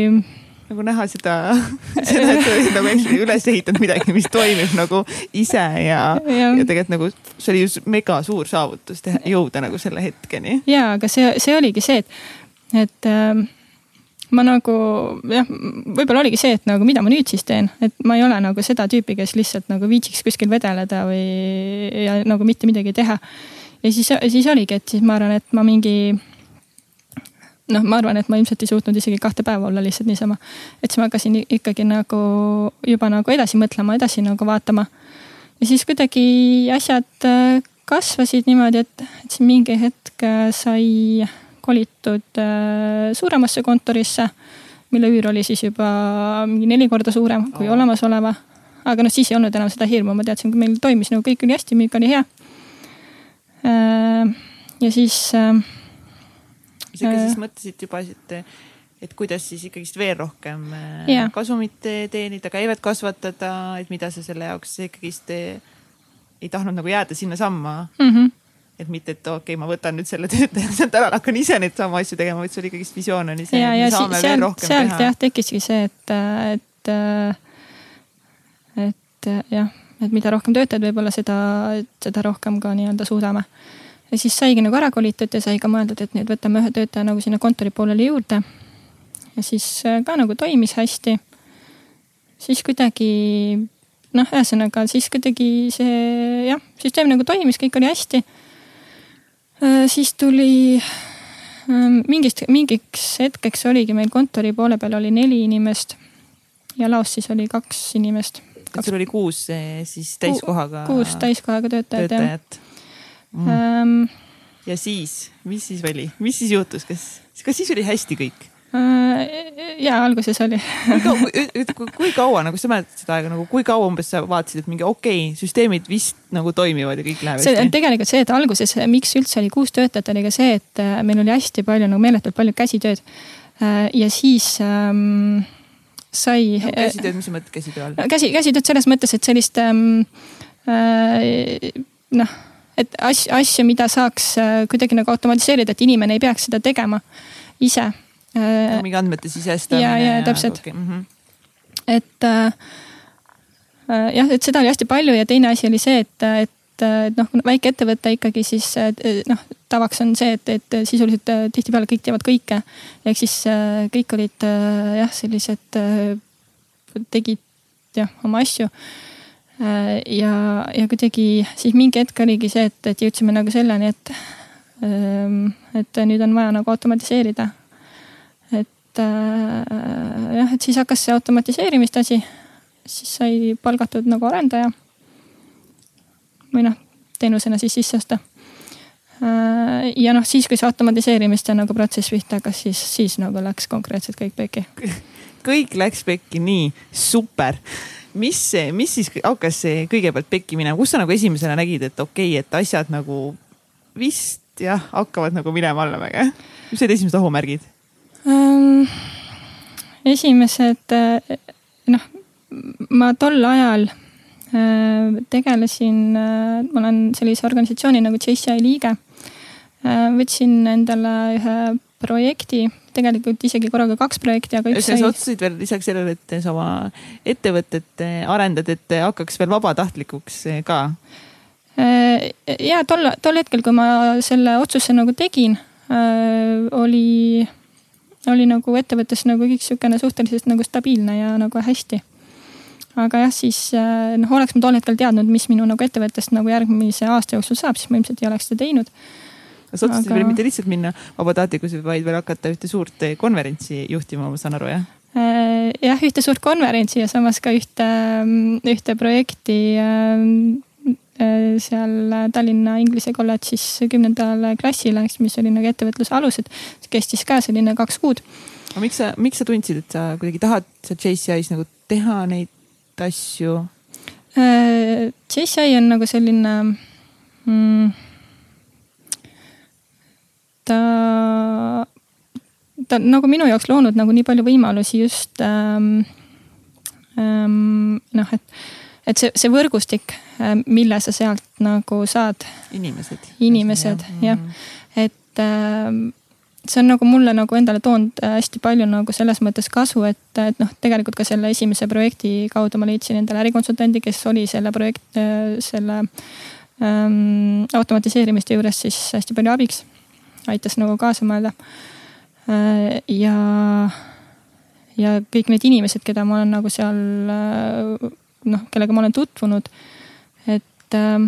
nagu näha seda, seda, et sa oled nagu hästi üles ehitanud midagi, mis toimib nagu ise ja, ja., ja tegelikult nagu see oli ju mega suur saavutus teha, jõuda nagu selle hetkeni. ja, aga see, see oligi see, et, et äh, ma nagu jah, võib-olla oligi see, et nagu mida ma nüüd siis teen, et ma ei ole nagu seda tüüpi, kes lihtsalt nagu viitsiks kuskil vedeleda või ja nagu mitte midagi teha. ja siis, siis oligi, et siis ma arvan, et ma mingi noh, ma arvan, et ma ilmselt ei suutnud isegi kahte päeva olla lihtsalt niisama. et siis ma hakkasin ikkagi nagu juba nagu edasi mõtlema, edasi nagu vaatama. ja siis kuidagi asjad äh, kasvasid niimoodi, et, et siis mingi hetk äh, sai kolitud äh, suuremasse kontorisse, mille üür oli siis juba mingi neli korda suurem kui olemasoleva. aga noh, siis ei olnud enam seda hirmu, ma teadsin, kui meil toimis nagu kõik oli hästi, müük oli hea. ja siis sa ikka siis mõtlesid juba, et, et kuidas siis ikkagist veel rohkem yeah. kasumit teenida, käivet kasvatada, et mida sa selle jaoks ikkagist ei tahtnud nagu jääda sinnasamma mm. -hmm et mitte, et okei okay,, ma võtan nüüd selle töötaja sealt ära, hakkan ise neid samu asju tegema, vaid sul ikkagist visioon saame seal, veel rohkem sealt, teha. jah, tekkiski see, et, et, et jah, et mida rohkem töötajaid, võib-olla seda, seda rohkem ka nii-öelda suudame ja siis saigi nagu ära kolitud ja sai ka mõeldud, et nüüd võtame ühe töötaja nagu sinna kontori poolele juurde. ja siis äh, ka nagu toimis hästi. siis kuidagi noh, ühesõnaga siis kuidagi see jah, süsteem nagu toimis, kõik oli hästi. Äh, siis tuli ähm, mingist, mingiks hetkeks oligi meil kontori poole peal oli neli inimest ja laos siis oli kaks inimest. et sul oli kuus siis täiskohaga? kuus täiskohaga töötajat, töötajat mm.. Um, ja siis, mis siis oli, mis siis juhtus, kas, kas siis oli hästi kõik? Äh, ja alguses oli kui kaua, kui kaua nagu sa mäletad seda aega nagu, kui kaua umbes sa vaatasid, et mingi okei okay,, süsteemid vist nagu toimivad ja kõik läheb hästi? tegelikult see, et alguses, miks üldse oli kuus töötajat, oli ka see, et meil oli hästi palju nagu meeletult palju käsitööd. Äh, ja siis ähm, sai no,. käsitööd, mis sa mõtled käsitöö all? käsi, käsitööd selles mõttes, et sellist ähm, äh, noh et asju, asju, mida saaks äh, kuidagi nagu automatiseerida, et inimene ei peaks seda tegema ise. Äh, mingi andmete sisestamine. ja, ja täpselt okay.. Mm -hmm. et äh, äh, jah, et seda oli hästi palju ja teine asi oli see, et, et et noh, väikeettevõte ikkagi siis noh, tavaks on see, et, et sisuliselt tihtipeale kõik teevad kõike. ehk siis kõik olid jah, sellised, tegid jah oma asju Äh, ja, ja kuidagi siis mingi hetk oligi see, et, et jõudsime nagu selleni, et, ähm, et nüüd on vaja nagu automatiseerida. et äh, jah, et siis hakkas see automatiseerimist asi, siis sai palgatud nagu arendaja. või noh, teenusena siis sisse osta äh, ja noh, siis kui see automatiseerimiste nagu protsess pihta hakkas, siis, siis nagu läks konkreetselt kõik pekki. kõik läks pekki, nii super mis, mis siis hakkas kõigepealt pekki minema, kus sa nagu esimesena nägid, et okei okay,, et asjad nagu vist jah, hakkavad nagu minema allamäge. mis olid esimesed ohumärgid um,? esimesed, noh, ma tol ajal tegelesin ma olen sellise organisatsiooni nagu JCI liige võtsin endale ühe projekti tegelikult isegi korraga kaks projekti, aga üks sai. sa otsustasid veel lisaks sellele, et sa oma ettevõtet arendad, et hakkaks veel vabatahtlikuks ka? Äh, ja tol, tol hetkel, kui ma selle otsuse nagu tegin, äh, oli, oli nagu ettevõttes nagu kõik sihukene suhteliselt nagu stabiilne ja nagu hästi aga jah, siis äh, noh, oleks ma tol hetkel teadnud, mis minu nagu ettevõttest nagu järgmise aasta jooksul saab, siis ma ilmselt ei oleks seda teinud sa otsustasid aga... veel mitte lihtsalt minna vabatahtlikusse, vaid veel hakata ühte suurt eh, konverentsi juhtima, ma saan aru, jah? Äh, jah, ühte suurt konverentsi ja samas ka ühte, mm, ühte projekti äh, äh, seal Tallinna Inglise kolledžis kümnendale klassile, eks, mis oli nagu ettevõtluse alused. kestis ka selline kaks kuud aga miks sa, miks sa tundsid, et sa kuidagi tahad seal JCI-s nagu teha neid asju? JCI on nagu selline mm, ta, ta on nagu minu jaoks loonud nagu nii palju võimalusi just ähm, ähm, noh, et, et see, see võrgustik, äh, mille sa sealt nagu saad. inimesed. inimesed jah, et ähm, see on nagu mulle nagu endale toonud äh, hästi palju nagu selles mõttes kasu, et, et noh, tegelikult ka selle esimese projekti kaudu ma leidsin endale ärikonsultandi, kes oli selle projekt, äh, selle ähm, automatiseerimiste juures siis hästi palju abiks aitas nagu kaasa mõelda. Äh, ja, ja kõik need inimesed, keda ma olen nagu seal äh, noh, kellega ma olen tutvunud, et äh,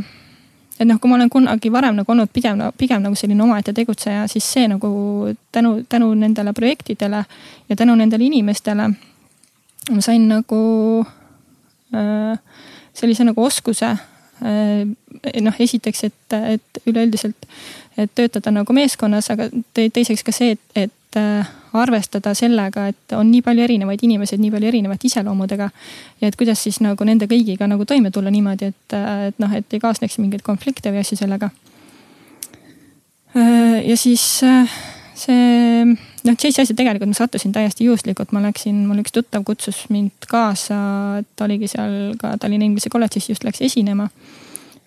et noh, kui ma olen kunagi varem nagu olnud pigem, pigem nagu selline omaette tegutseja, siis see nagu tänu, tänu nendele projektidele ja tänu nendele inimestele ma sain nagu äh, sellise nagu oskuse noh, esiteks, et, et üleüldiselt et töötada nagu meeskonnas, aga teiseks ka see, et, et äh, arvestada sellega, et on nii palju erinevaid inimesi, nii palju erinevate iseloomudega. ja et kuidas siis nagu nende kõigiga nagu toime tulla niimoodi, et, äh, et noh, et ei kaasneks mingeid konflikte või asju sellega. Äh, ja siis see noh, asja tegelikult ma sattusin täiesti juhuslikult, ma läksin, mul üks tuttav kutsus mind kaasa, ta oligi seal ka Tallinna Inglise kolledžis just läks esinema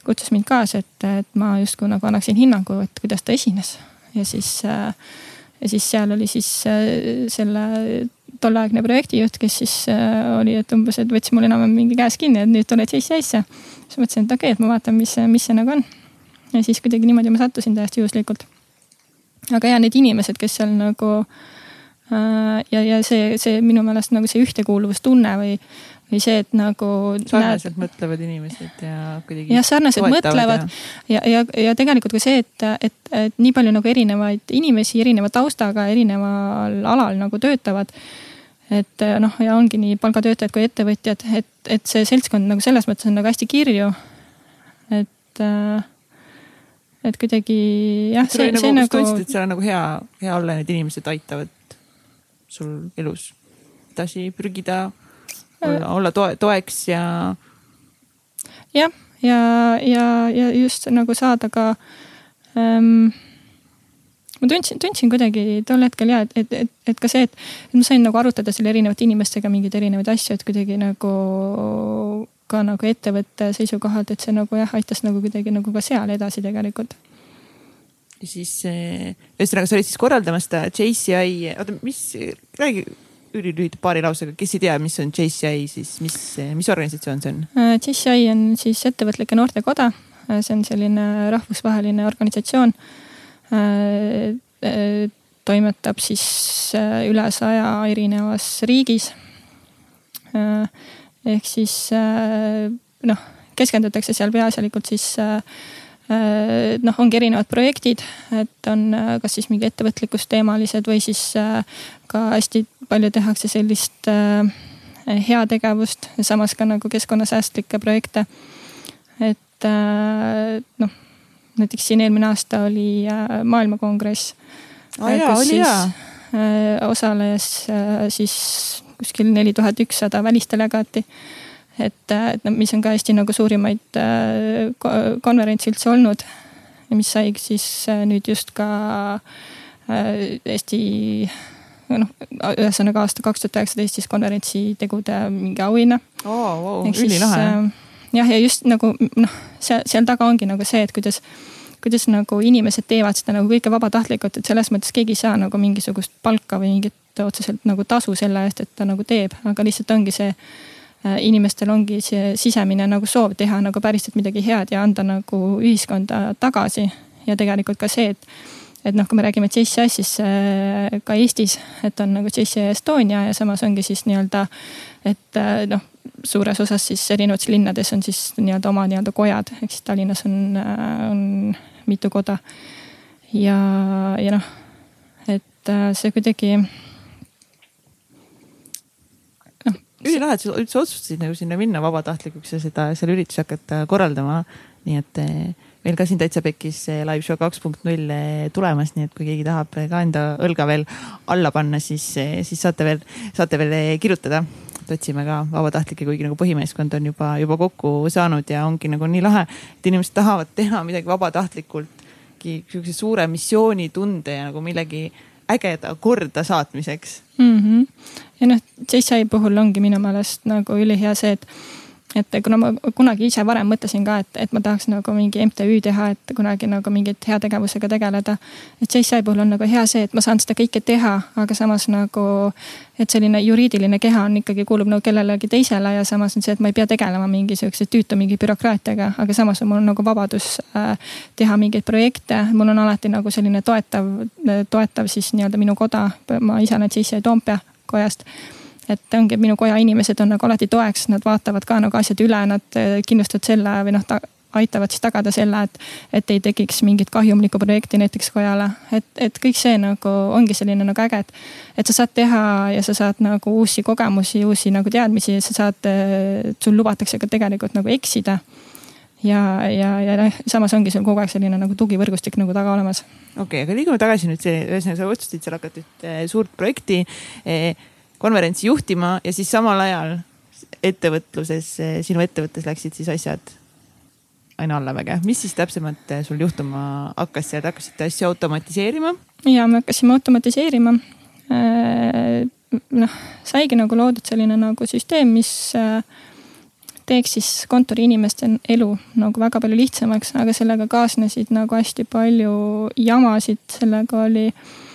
kutsus mind kaasa, et, et ma justkui nagu annaksin hinnangu, et kuidas ta esines. ja siis, ja siis seal oli siis äh, selle tolleaegne projektijuht, kes siis äh, oli, et umbes, et võttis mul enam-vähem mingi käes kinni, et nüüd tuled sisse asja. siis mõtlesin, et okei okay,, et ma vaatan, mis, mis see nagu on. ja siis kuidagi niimoodi ma sattusin täiesti juhuslikult. Aga ja need inimesed, kes seal nagu ja, ja see, see minu meelest nagu see ühtekuuluvustunne või, või see, et nagu. sarnaselt näed... mõtlevad inimesed ja kuidagi. jah, sarnaselt mõtlevad ja, ja, ja, ja tegelikult ka see, et, et, et nii palju nagu erinevaid inimesi erineva taustaga, erineval alal nagu töötavad. et noh, ja ongi nii palgatöötajad kui ettevõtjad, et, et see seltskond nagu selles mõttes on nagu hästi kirju. et, et kuidagi jah, see, see nagu. tundsid, et seal on nagu hea, hea olla, need inimesed aitavad sul elus edasi prügida olla, olla toe, toeks ja. jah, ja, ja, ja just nagu saada ka ähm, ma tundsin, tundsin kuidagi tol hetkel ja, et, et, et, et ka see, et, ma sain nagu arutada selle erinevate inimestega mingeid erinevaid asju, et kuidagi nagu ka nagu ettevõtte seisukohalt, et see nagu jah, aitas nagu kuidagi nagu ka seal edasi tegelikult. ja siis ühesõnaga, sa olid siis korraldamas seda JCI, oota, mis, räägi ülilühidalt paari lausega, kes ei tea, mis on JCI, siis mis, mis organisatsioon see on? Äh, JCI on siis ettevõtlike noortekoda. Äh, see on selline rahvusvaheline organisatsioon. Äh, toimetab siis üle saja erinevas riigis. Ehk siis noh, keskendutakse seal peaasjalikult siis noh, ongi erinevad projektid, et on kas siis mingi ettevõtlikkusteemalised või siis ka hästi palju tehakse sellist äh, heategevust ja samas ka nagu keskkonnasäästlikke projekte. et äh, noh, näiteks siin eelmine aasta oli äh, maailmakongress oh,. kus siis äh, osales äh, siis kuskil neli tuhat ükssada välisdelegaati et, äh, et mis on ka Eesti nagu suurimaid äh, konverentse üldse olnud. ja mis sai siis äh, nüüd just ka Eesti noh, ühesõnaga aasta kaks tuhat üheksateist siis konverentsi tegude mingi auhinna oh,. Wow, ülilahe. Äh, jah, ja just nagu noh, seal, seal taga ongi nagu see, et kuidas, kuidas nagu inimesed teevad seda nagu kõike vabatahtlikult, et selles mõttes keegi ei saa nagu mingisugust palka või mingit otseselt nagu tasu selle eest, et ta nagu teeb, aga lihtsalt ongi see äh, inimestel ongi see sisemine nagu soov teha nagu päriselt midagi head ja anda nagu ühiskonda tagasi. ja tegelikult ka see, et et noh, kui me räägime JCI-st, siis äh, ka Eestis, et on nagu JCI Estonia ja samas ongi siis nii-öelda, et äh, noh, suures osas siis erinevates linnades on siis nii-öelda oma nii-öelda kojad, ehk siis Tallinnas on, on mitu koda. ja, ja noh, et see kuidagi noh. Ülilahe, et sa üldse otsustasid nagu sinna minna vabatahtlikuks ja seda, selle ürituse hakata korraldama. nii et meil ka siin Täitsa Pekkis live show kaks punkt null tulemas, nii et kui keegi tahab ka enda õlga veel alla panna, siis, siis saate veel, saate veel kirjutada. et otsime ka vabatahtlikke, kuigi nagu põhimeeskond on juba, juba kokku saanud ja ongi nagu nii lahe, et inimesed tahavad teha midagi vabatahtlikult, sihukese suure missioonitunde ja nagu millegi ägeda korda saatmiseks mm. -hmm. ja noh, JSI puhul ongi minu meelest nagu ülihea see, et et kuna ma kunagi ise varem mõtlesin ka, et, et ma tahaks nagu mingi MTÜ teha, et kunagi nagu mingit heategevusega tegeleda. et JSI puhul on nagu hea see, et ma saan seda kõike teha, aga samas nagu, et selline juriidiline keha on ikkagi, kuulub nagu kellelegi teisele ja samas on see, et ma ei pea tegelema mingi sihukese tüütu mingi bürokraatiaga, aga samas on mul nagu vabadus äh, teha mingeid projekte. mul on alati nagu selline toetav, toetav siis nii-öelda minu koda, ma ise olen JSI Toompea kojast et ongi, et minu koja inimesed on nagu alati toeks, nad vaatavad ka nagu asjad üle, nad äh, kindlustavad selle või noh, aitavad siis tagada selle, et, et ei tekiks mingit kahjumlikku projekti näiteks kojale. et, et kõik see nagu ongi selline nagu äge, et, et sa saad teha ja sa saad nagu uusi kogemusi, uusi nagu teadmisi, sa saad, äh, sul lubatakse ka tegelikult nagu eksida ja, ja, ja noh, samas ongi sul kogu aeg selline nagu tugivõrgustik nagu taga olemas. okei okay,, aga liigume tagasi nüüd see, ühesõnaga sa otsustasid seal hakata ühte suurt projekti eh, konverentsi juhtima ja siis samal ajal ettevõtluses, sinu ettevõttes läksid siis asjad aina allamäge. mis siis täpsemalt sul juhtuma hakkas te hakkasite asju automatiseerima? ja me hakkasime automatiseerima. Äh, noh, saigi nagu loodud selline nagu süsteem, mis äh, teeks siis kontoriinimeste elu nagu väga palju lihtsamaks, aga sellega kaasnesid nagu hästi palju jamasid, sellega oli Äh,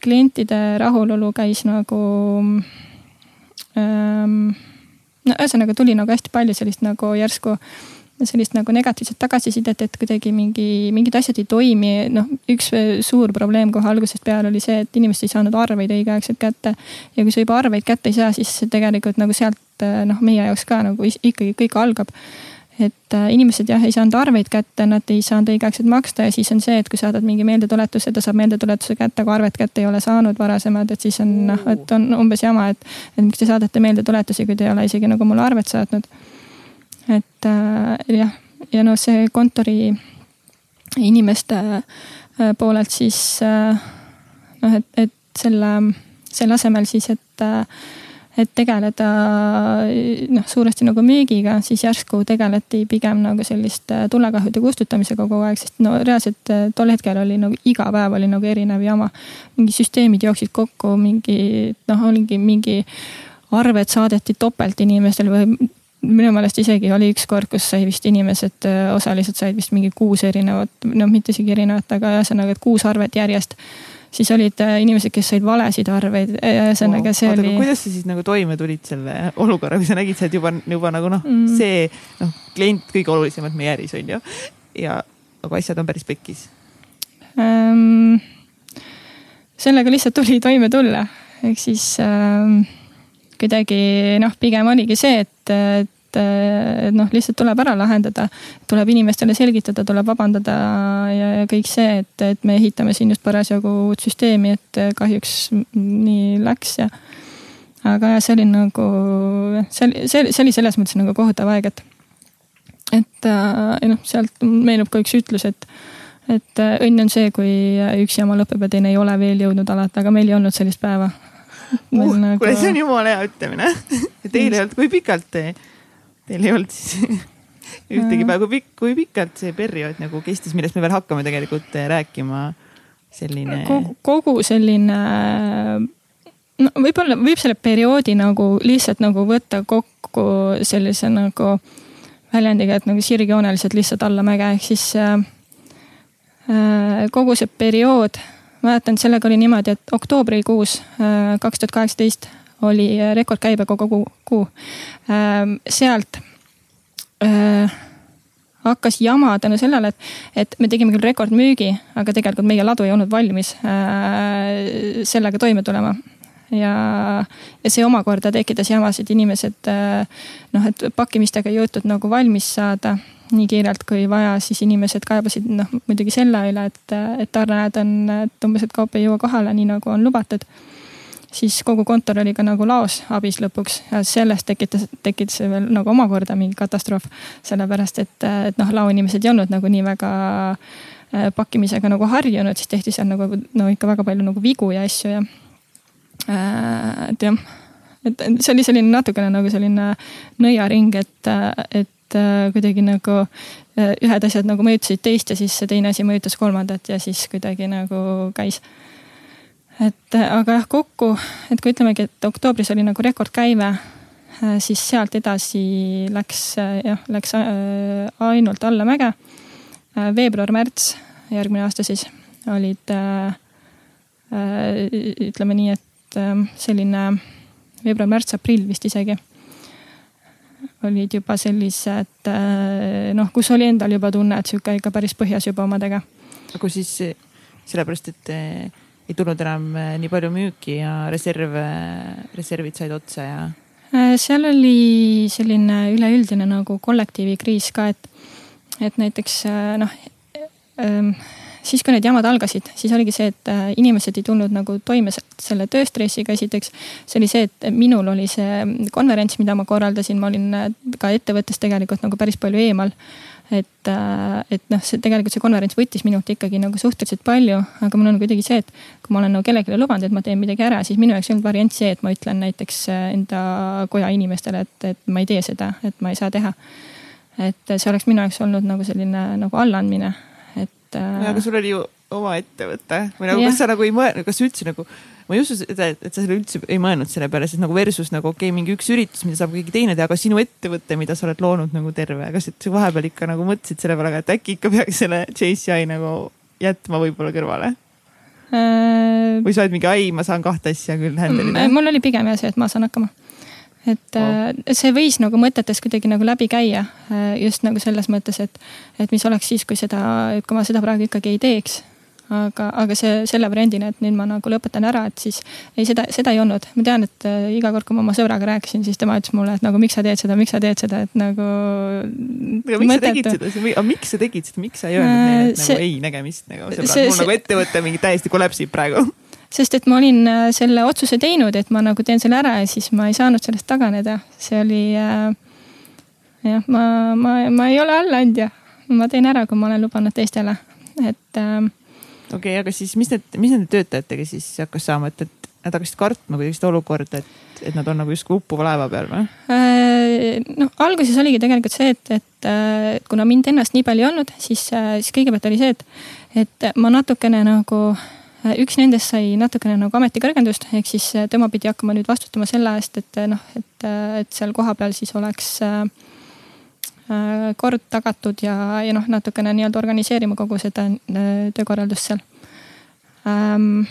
klientide rahulolu käis nagu ähm,. no ühesõnaga tuli nagu hästi palju sellist nagu järsku sellist nagu negatiivset tagasisidet, et kuidagi mingi, mingid asjad ei toimi. noh, üks suur probleem kohe algusest peale oli see, et inimesed ei saanud arveid õigeaegselt kätte. ja kui sa juba arveid kätte ei saa, siis tegelikult nagu sealt noh, meie jaoks ka nagu ikkagi kõik algab et äh, inimesed jah, ei saanud arveid kätte, nad ei saanud õigeaegselt maksta ja siis on see, et kui saadad mingi meeldetuletuse, ta saab meeldetuletuse kätte, aga arvet kätte ei ole saanud varasemad, et siis on noh, et on umbes jama, et, et miks te saadate meeldetuletusi, kui te ei ole isegi nagu mulle arvet saatnud. et äh, jah, ja noh, see kontori inimeste äh, poolelt siis äh, noh, et, et selle, selle asemel siis, et äh, et tegeleda noh, suuresti nagu müügiga, siis järsku tegeleti pigem nagu selliste tulekahjude kustutamisega kogu aeg, sest no reaalselt eh, tol hetkel oli nagu iga päev oli nagu erinev jama. mingi süsteemid jooksid kokku, mingi noh, oligi mingi arved saadeti topelt inimestele või minu meelest isegi oli üks kord, kus sai vist inimesed, eh, osalised said vist mingi kuus erinevat, no mitte isegi erinevat, aga ühesõnaga, et kuus arvet järjest siis olid äh, inimesed, kes said valesid arveid, ühesõnaga see Oota, oli. kuidas sa siis nagu toime tulid selle olukorraga, kui sa nägid, sa oled juba, juba nagu noh mm., see noh, klient kõige olulisemalt meie äris on ju. ja aga asjad on päris pekkis ähm,. sellega lihtsalt tuli toime tulla, ehk siis ähm, kuidagi noh, pigem oligi see, et, et et noh, lihtsalt tuleb ära lahendada. tuleb inimestele selgitada, tuleb vabandada ja, ja kõik see, et, et me ehitame siin just parasjagu uut süsteemi, et kahjuks nii läks ja. aga jah, see oli nagu, see oli, see, see oli selles mõttes nagu kohutav aeg, et, et ja noh, sealt meenub ka üks ütlus, et et õnn on see, kui üks jama lõpeb ja teine ei ole veel jõudnud alata, aga meil ei olnud sellist päeva uh,. Nagu... kuule, see on jumala hea ütlemine Teil ei olnud, kui pikalt te Teil ei olnud siis ühtegi päeva, kui pikk, kui pikalt see periood nagu kestis, millest me veel hakkame tegelikult eh, rääkima? selline. kogu selline, no võib-olla võib selle perioodi nagu lihtsalt nagu võtta kokku sellise nagu väljendiga, et nagu sirgjooneliselt lihtsalt allamäge, ehk siis äh, kogu see periood, mäletan, sellega oli niimoodi, et oktoobrikuus kaks tuhat kaheksateist oli rekordkäibega kogu kuu. Ähm, sealt äh, hakkas jama tänu sellele, et, et me tegime küll rekordmüügi, aga tegelikult meie ladu ei olnud valmis äh, sellega toime tulema ja, ja see omakorda tekitas jamasid, inimesed äh, noh, et pakkimistega ei jõutud nagu valmis saada nii kiirelt kui vaja, siis inimesed kaebasid noh muidugi selle üle, et, et tarneajad on, et umbes, et kaup ei jõua kohale, nii nagu on lubatud siis kogu kontor oli ka nagu laos abis lõpuks ja sellest tekitas, tekitas veel nagu omakorda mingi katastroof. sellepärast et, et noh, laoinimesed ei olnud nagu nii väga äh, pakkimisega nagu harjunud, siis tehti seal nagu no ikka väga palju nagu vigu ja asju ja. Äh, et jah, et see oli selline natukene nagu selline nõiaring, et, et äh, kuidagi nagu ühed asjad nagu mõjutasid teist ja siis see teine asi mõjutas kolmandat ja siis kuidagi nagu käis et äh, aga jah, kokku, et kui ütlemegi, et oktoobris oli nagu rekordkäive, äh, siis sealt edasi läks äh, jah, läks ainult allamäge. veebruar-märts, järgmine aasta siis olid ütleme nii, et selline veebruar-märts-aprill vist isegi olid juba sellised noh, kus oli endal juba tunne, et sihuke ikka päris põhjas juba omadega. aga siis sellepärast, et ei tulnud enam äh, nii palju müüki ja reserve, reservid said otsa ja? Äh, seal oli selline üleüldine nagu kollektiivikriis ka, et, et näiteks äh, noh ähm, siis, kui need jamad algasid, siis oligi see, et inimesed ei tulnud nagu toime selle tööstressiga, esiteks. see oli see, et minul oli see konverents, mida ma korraldasin, ma olin ka ettevõttes tegelikult nagu päris palju eemal et, äh, et noh, see tegelikult see konverents võttis minult ikkagi nagu suhteliselt palju, aga mul on kuidagi see, et kui ma olen nagu kellelegi lubanud, et ma teen midagi ära, siis minu jaoks ei olnud variant see, et ma ütlen näiteks äh, enda koja inimestele, et, et ma ei tee seda, et ma ei saa teha. et see oleks minu jaoks olnud nagu selline nagu allaandmine, et. Äh, aga sul oli ju oma ettevõte või nagu, kas sa nagu ei mõelnud, kas üldse nagu ma ei usu seda, et sa selle üldse ei mõelnud selle peale, sest nagu versus nagu okei okay,, mingi üks üritus, mida saab keegi teine teha, aga sinu ettevõte, mida sa oled loonud nagu terve, kas sa vahepeal ikka nagu mõtlesid selle peale, et äkki ikka peaks selle JCI nagu jätma võib-olla kõrvale äh...? või sa oled mingi, ai, ma saan kahte asja küll handle ida? mul oli pigem jah see, et ma saan hakkama et oh. see võis nagu mõtetes kuidagi nagu läbi käia äh, just nagu selles mõttes, et, et mis oleks siis, kui seda, kui ma seda praegu ikkagi ei teeks aga, aga see selle variandina, et nüüd ma nagu lõpetan ära, et siis ei, seda, seda ei olnud. ma tean, et äh, iga kord, kui ma oma sõbraga rääkisin, siis tema ütles mulle, et nagu miks sa teed seda, miks sa teed seda, et nagu. aga miks mõttetu. sa tegid seda, aga miks sa tegid seda, miks sa ei öelnud äh, neile, et see, nagu ei nägemist nagu sõbrad, mul see, nagu ettevõte mingi täiesti kollapsib praegu sest et ma olin äh, selle otsuse teinud, et ma nagu teen selle ära ja siis ma ei saanud sellest taganeda. see oli äh, jah, ma, ma, ma ei ole allaandja. ma teen ära, kui ma olen lubanud teistele, et äh, okei okay,, aga siis mis need, mis nende töötajatega siis hakkas saama, et, et nad hakkasid kartma kuidagi seda olukorda, et, et nad on nagu justkui uppuva laeva peal või? Äh, noh, alguses oligi tegelikult see, et, et äh, kuna mind ennast nii palju ei olnud, siis, äh, siis kõigepealt oli see, et, et ma natukene nagu üks nendest sai natukene nagu ametikõrgendust, ehk siis tema pidi hakkama nüüd vastutama selle eest, et noh, et, et seal kohapeal siis oleks äh, kord tagatud ja, ja noh, natukene nii-öelda organiseerima kogu seda äh, töökorraldust seal. Ähm,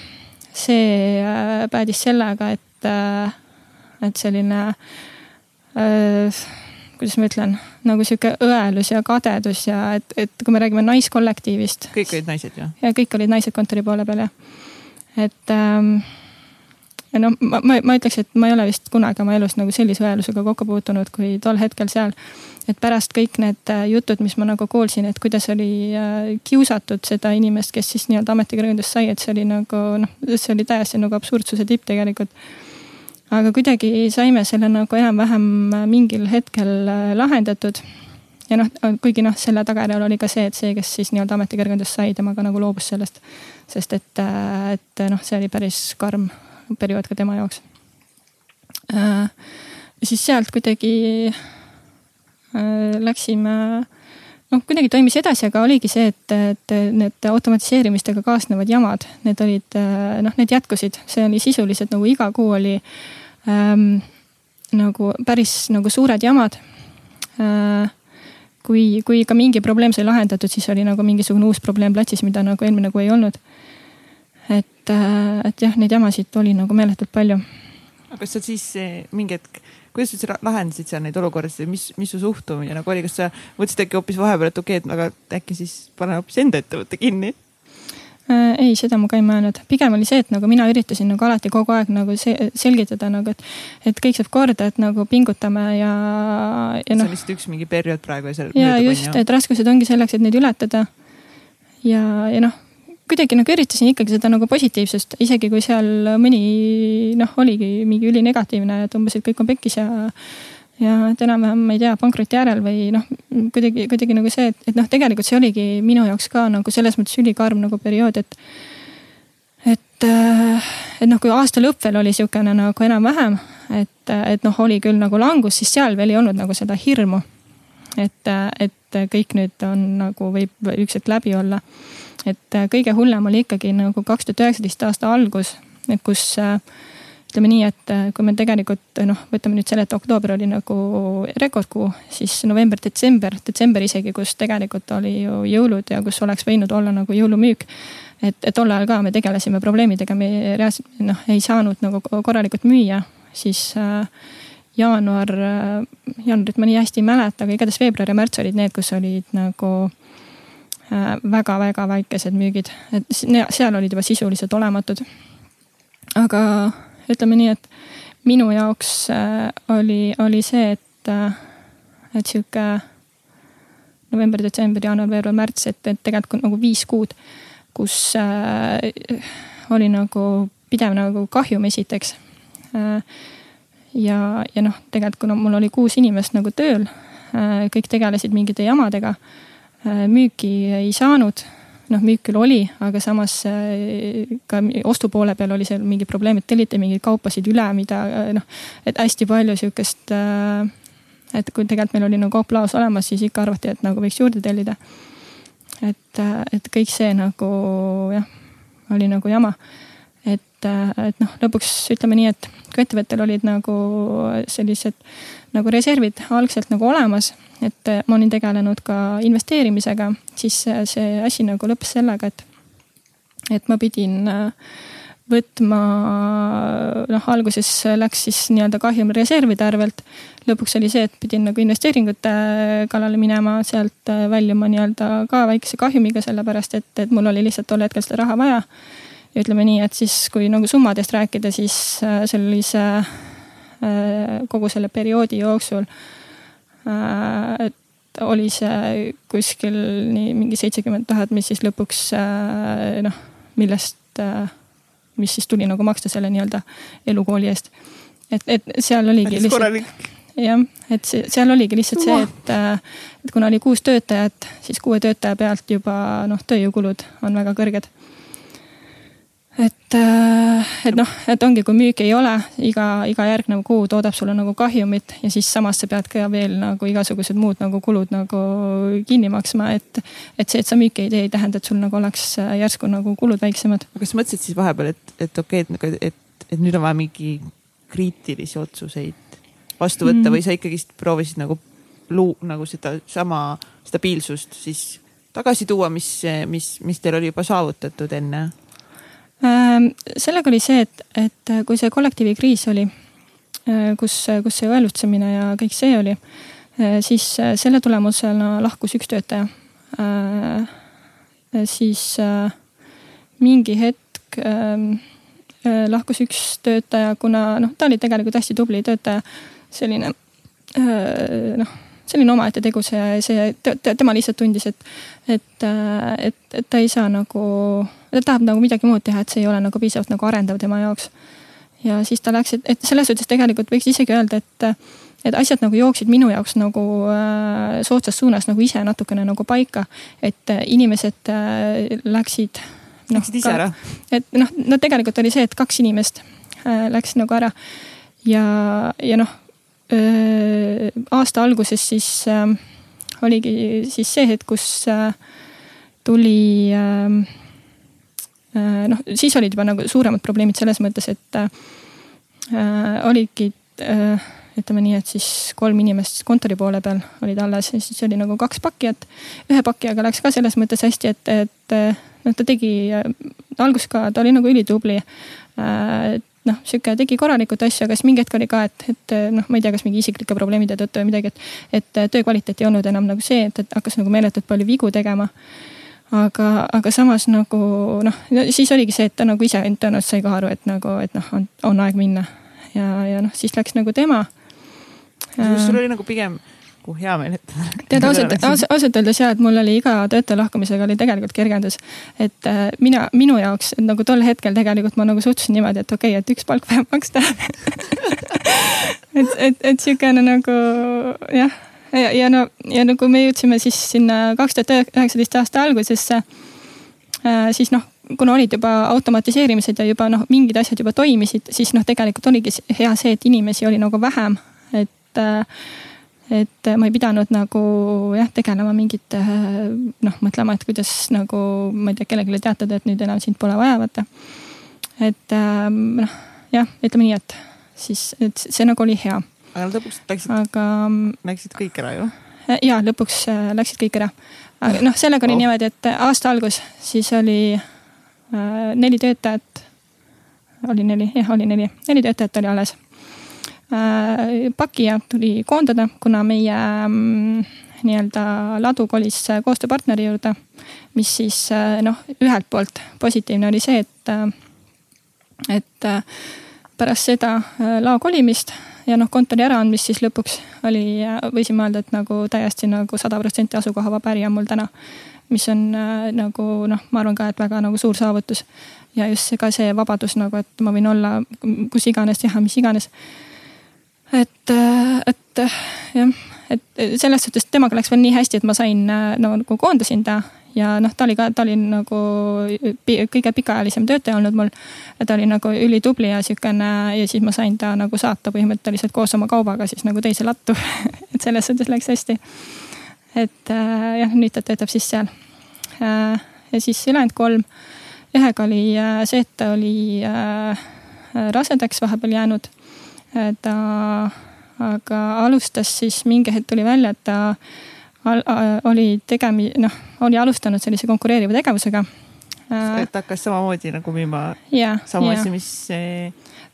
see äh, päädis sellega, et, et selline, kuidas ma ütlen, nagu sihuke õelus ja kadedus ja et, et kui me räägime naiskollektiivist. kõik olid naised ju? ja kõik olid naised kontori poole peal jah, et noh, ma, ma, ma ütleks, et ma ei ole vist kunagi oma elus nagu sellise õelusega kokku puutunud, kui tol hetkel seal et pärast kõik need äh, jutud, mis ma nagu kuulsin, et kuidas oli äh, kiusatud seda inimest, kes siis nii-öelda ametikõrgendust sai, et see oli nagu noh, see oli täiesti nagu absurdsuse tipp tegelikult. aga kuidagi saime selle nagu enam-vähem äh, mingil hetkel lahendatud. ja noh, kuigi noh, selle tagajärjel oli ka see, et see, kes siis nii-öelda ametikõrgendust sai, temaga nagu loobus sellest. sest et, et noh, see oli päris karm periood ka tema jaoks. siis sealt kuidagi Äh, läksime noh, kuidagi toimis edasi, aga oligi see, et, et need automatiseerimistega kaasnevad jamad, need olid äh, noh, need jätkusid, see oli sisuliselt nagu iga kuu oli ähm, nagu päris nagu suured jamad äh,. kui, kui ka mingi probleem sai lahendatud, siis oli nagu mingisugune uus probleem platsis, mida nagu eelmine kuu ei olnud. äh,, et jah, neid jamasid oli nagu meeletult palju. aga kas sa siis mingi hetk kuidas sa üldse lahendasid seal neid olukordasid, mis, mis su suhtumine nagu oli, kas sa mõtlesid äkki hoopis vahepeal, et okei okay,, et aga äkki siis panen hoopis enda ettevõtte kinni? Äh, ei, seda ma ka ei mõelnud, pigem oli see, et nagu mina üritasin nagu alati kogu aeg nagu see, selgitada nagu, et, et kõik saab korda, et nagu pingutame ja, ja noh. see on lihtsalt üks mingi periood praegu ja seal. ja just, et raskused ongi selleks, et neid ületada. ja, ja noh, kuidagi nagu üritasin ikkagi seda nagu positiivsust, isegi kui seal mõni noh, oligi mingi ülinegatiivne, et umbes, et kõik on pekkis ja ja et enam-vähem, ma ei tea, pankroti äärel või noh, kuidagi, kuidagi nagu see, et, et noh, tegelikult see oligi minu jaoks ka nagu selles mõttes ülikarm nagu periood, et. et, äh, et noh, kui aasta lõpp veel oli sihukene nagu enam-vähem, et, et noh, oli küll nagu langus, siis seal veel ei olnud nagu seda hirmu. et, et kõik nüüd on nagu võib üks hetk läbi olla. Et kõige hullem oli ikkagi nagu kaks tuhat üheksateist aasta algus, kus äh, ütleme nii, et äh, kui me tegelikult noh, võtame nüüd selle, et oktoober oli nagu rekordkuu, siis november, detsember, detsember isegi, kus tegelikult oli ju jõulud ja kus oleks võinud olla nagu jõulumüük. et, et tol ajal ka me tegelesime probleemidega, me reaalselt noh, ei saanud nagu korralikult müüa, siis äh, jaanuar äh,, jaanuarit ma nii hästi ei mäleta, aga igatahes veebruar ja märts olid need, kus olid nagu väga-väga äh, väikesed müügid, et seal olid juba sisuliselt olematud. aga ütleme nii, et minu jaoks äh, oli, oli see, et, äh, et sihuke november, detsember, jaanuar, veebruar, märts, et, et tegelikult nagu viis kuud, kus äh, oli nagu pidev nagu kahjum esiteks äh,. ja, ja noh, tegelikult kuna mul oli kuus inimest nagu tööl äh,, kõik tegelesid mingite jamadega äh,. Müüki ei saanud noh, müük küll oli, aga samas äh, ka ostupoole peal oli seal mingi probleem, et telliti mingeid kaupasid üle, mida äh, noh, et hästi palju sihukest. Äh, et kui tegelikult meil oli nagu kaup laos olemas, siis ikka arvati, et nagu võiks juurde tellida. et, et kõik see nagu jah, oli nagu jama. et, et noh, lõpuks ütleme nii, et kui ettevõttel olid nagu sellised nagu reservid algselt nagu olemas et äh, ma olin tegelenud ka investeerimisega, siis see asi nagu lõppes sellega, et, et ma pidin äh, võtma, noh, alguses läks siis nii-öelda kahjum reservide arvelt. lõpuks oli see, et pidin nagu investeeringute kallale minema, sealt äh, väljuma nii-öelda ka väikese kahjumiga, sellepärast et, et mul oli lihtsalt tol hetkel seda raha vaja. ja ütleme nii, et siis kui nagu summadest rääkida, siis sellise kogu selle perioodi jooksul Äh, et oli see kuskil nii mingi seitsekümmend tuhat, mis siis lõpuks äh, noh, millest, äh, mis siis tuli nagu maksta selle nii-öelda elukooli eest. et, et seal oligi lihtsalt jah, et see, seal oligi lihtsalt see, et, et kuna oli kuus töötajat, siis kuue töötaja pealt juba noh, tööjõukulud on väga kõrged et, äh, et noh, et ongi, kui müüki ei ole, iga, iga järgnev kuu toodab sulle nagu kahjumit ja siis samas sa pead ka veel nagu igasugused muud nagu kulud nagu kinni maksma, et. et see, et sa müüki ei tee, ei tähenda, et sul nagu oleks äh, järsku nagu kulud väiksemad. aga kas sa mõtlesid siis vahepeal, et, et okei okay,, et nagu, et, et nüüd on vaja mingi kriitilisi otsuseid vastu võtta mm. või sa ikkagist proovisid nagu luu-, nagu seda sama stabiilsust siis tagasi tuua, mis, mis, mis teil oli juba saavutatud enne sellega oli see, et, et kui see kollektiivikriis oli, äh, kus, kus see õelutsemine ja kõik see oli, äh, siis äh, selle tulemusena lahkus üks töötaja. siis mingi hetk ähm, lahkus üks töötaja, kuna noh, ta oli tegelikult hästi tubli töötaja, selline noh selline omaette tegu, see, see, tema lihtsalt tundis, et, et, et, et ta ei saa nagu, ta tahab nagu midagi muud teha, et see ei ole nagu piisavalt nagu arendav tema jaoks. ja siis ta läks, et, et selles suhtes tegelikult võiks isegi öelda, et, et asjad nagu jooksid minu jaoks nagu äh, soodsas suunas nagu ise natukene nagu paika. et äh, inimesed äh, läksid no,. Läksid ise ära? et noh, no tegelikult oli see, et kaks inimest äh, läks nagu ära ja, ja noh aasta alguses siis äh, oligi siis see hetk, kus äh, tuli äh, noh, siis olid juba nagu suuremad probleemid selles mõttes, et äh, olidki äh, ütleme nii, et siis kolm inimest kontori poole peal olid alles ja siis oli nagu kaks pakkijat. ühe pakkijaga läks ka selles mõttes hästi, et, et noh, ta tegi alguses ka, ta oli nagu ülitubli äh, noh, sihuke tegi korralikult asju, aga siis mingi hetk oli ka, et, et noh, ma ei tea, kas mingi isiklike probleemide tõttu või midagi, et. et töö kvaliteet ei olnud enam nagu see, et, et hakkas nagu meeletult palju vigu tegema. Aga, aga samas nagu noh, siis oligi see, et ta nagu ise tõenäoliselt sai ka aru, et nagu, et noh, on, on aeg minna. ja, ja noh, siis läks nagu tema. sul oli nagu pigem nagu hea meel, et. tead ausalt, ausalt öeldes ja, et mul oli iga töötaja lahkumisega oli tegelikult kergendus. et äh, mina, minu jaoks nagu tol hetkel tegelikult ma nagu suhtusin niimoodi, et okei okay,, et üks palk vähem maksta et, et, et sihukene nagu jah, ja, ja no ja nagu me jõudsime siis sinna kaks tuhat üheksateist aasta algusesse äh,. siis noh kuna olid juba automatiseerimised ja juba noh, mingid asjad juba toimisid, siis noh, tegelikult oligi hea see, et inimesi oli nagu vähem, et. et ma ei pidanud nagu jah, tegelema mingite noh, mõtlema, et kuidas nagu ma ei tea, kellelegi teatada, et nüüd enam sind pole vaja, vaata. et noh, jah, ütleme nii, et siis, et see nagu oli hea. Aga lõpuks läksid aga..., läksid kõik ära ju? ja lõpuks äh, läksid kõik ära. noh, sellega oli oh. niimoodi, et aasta algus, siis oli Äh, neli töötajat, oli neli, jah, oli neli, neli töötajat oli alles. Äh, pakija tuli koondada, kuna meie mm, nii-öelda ladu kolis koostööpartneri juurde, mis siis äh, noh, ühelt poolt positiivne oli see, et, et pärast seda lao kolimist ja noh, kontori äraandmist siis lõpuks oli, võisin mõelda, et nagu täiesti nagu sada protsenti asukohavaba äri on mul täna mis on äh, nagu noh, ma arvan ka, et väga nagu suur saavutus. ja just see, ka see vabadus nagu, et ma võin olla kus iganes, teha mis iganes. et, äh, et jah, et selles suhtes temaga läks veel nii hästi, et ma sain äh, no, nagu koondasin ta ja noh, ta oli ka, ta oli nagu kõige pikaajalisem töötaja olnud mul. ta oli nagu ülitubli ja sihukene ja siis ma sain ta nagu saata põhimõtteliselt koos oma kaubaga siis nagu teise lattu et selles suhtes läks hästi et äh, jah, nüüd ta töötab siis seal. Äh, ja siis ülejäänud kolm, ühega oli äh, see, et ta oli rasedaks vahepeal jäänud. ta aga alustas siis mingi hetk tuli välja, et ta oli tegemi-, noh, oli alustanud sellise konkureeriva tegevusega. et ta hakkas samamoodi nagu müüma ja, samu asju, mis.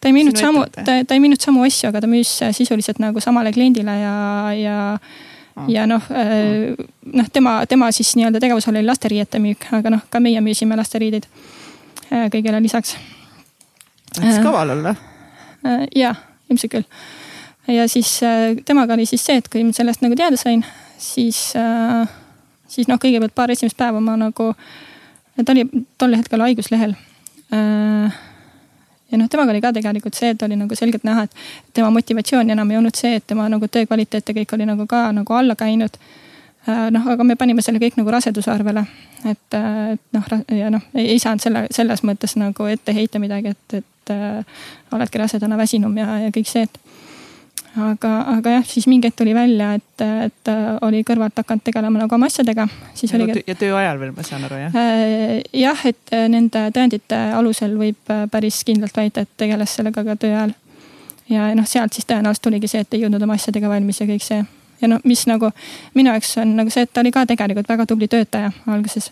ta ei müünud samu, ta, ta ei müünud samu asju, aga ta müüs sisuliselt nagu samale kliendile ja, ja ja noh, äh, noh, tema, tema siis nii-öelda tegevus oli lasteriiete müük, aga noh, ka meie müüsime lasteriideid äh, kõigele lisaks. tahtis kaval olla? Äh, ja, ilmselt küll. ja siis temaga oli siis see, et kui ma sellest nagu teada sain, siis, siis noh, kõigepealt paar esimest päeva ma nagu, ta oli tol hetkel haiguslehel ja noh, temaga oli ka tegelikult see, et oli nagu selgelt näha, et tema motivatsioon enam ei olnud see, et tema nagu töö kvaliteet ja kõik oli nagu ka nagu alla käinud. Äh, noh, aga me panime selle kõik nagu raseduse arvele. et, äh, et noh, ja noh, ei saanud selle, selles mõttes nagu ette heita midagi, et, et äh, oledki rasedana väsinum ja, ja kõik see, et aga, aga jah, siis mingi hetk tuli välja, et, et oli kõrvalt hakanud tegelema nagu oma asjadega. ja, oli... ja töö ajal veel, ma saan aru jah? Äh, jah, et äh, nende tõendite alusel võib äh, päris kindlalt väita, et tegeles sellega ka töö ajal. ja noh, sealt siis tõenäoliselt tuligi see, et ei jõudnud oma asjadega valmis ja kõik see. ja noh, mis nagu minu jaoks on nagu see, et ta oli ka tegelikult väga tubli töötaja alguses.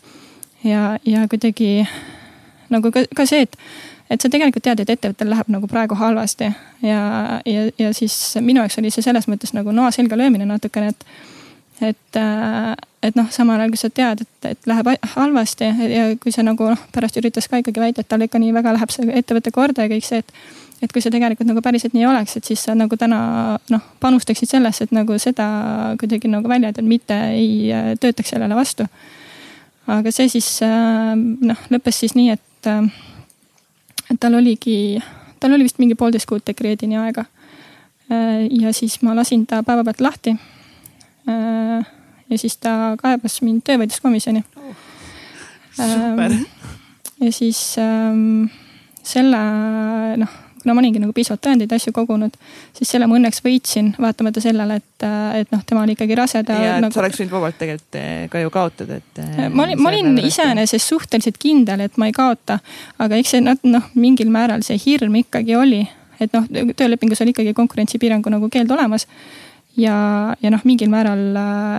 ja, ja kuidagi nagu ka, ka see, et et sa tegelikult tead, et ettevõttel läheb nagu praegu halvasti ja, ja, ja siis minu jaoks oli see selles mõttes nagu noa selga löömine natukene, et et, äh, et noh, samal ajal kui sa tead, et, et läheb halvasti ja kui sa nagu noh, pärast üritas ka ikkagi väita, et tal ikka nii väga läheb see ettevõte korda ja kõik see, et. et kui see tegelikult nagu päriselt nii oleks, et siis sa nagu täna noh, panustaksid sellesse, et nagu seda kuidagi nagu välja, et mitte ei äh, töötaks sellele vastu. aga see siis äh, noh, lõppes siis nii, et et tal oligi, tal oli vist mingi poolteist kuud dekreedini aega. Äh, ja siis ma lasin ta päevapealt lahti. Äh, ja siis ta kaebas mind töövõitluskomisjoni oh,. super. ja siis ähm, selle noh kuna ma olingi nagu piisavalt tõendeid, asju kogunud, siis selle ma õnneks võitsin, vaatamata sellele, et, et noh, tema oli ikkagi rase. ja, et nagu... sa oleks võinud vabalt tegelikult eh, ka ju kaotada, et. Eh, ma olin, ma olin iseenesest suhteliselt kindel, et ma ei kaota, aga eks see noh, mingil määral see hirm ikkagi oli, et noh, töölepingus oli ikkagi konkurentsipiirangu nagu keeld olemas ja, ja noh, mingil määral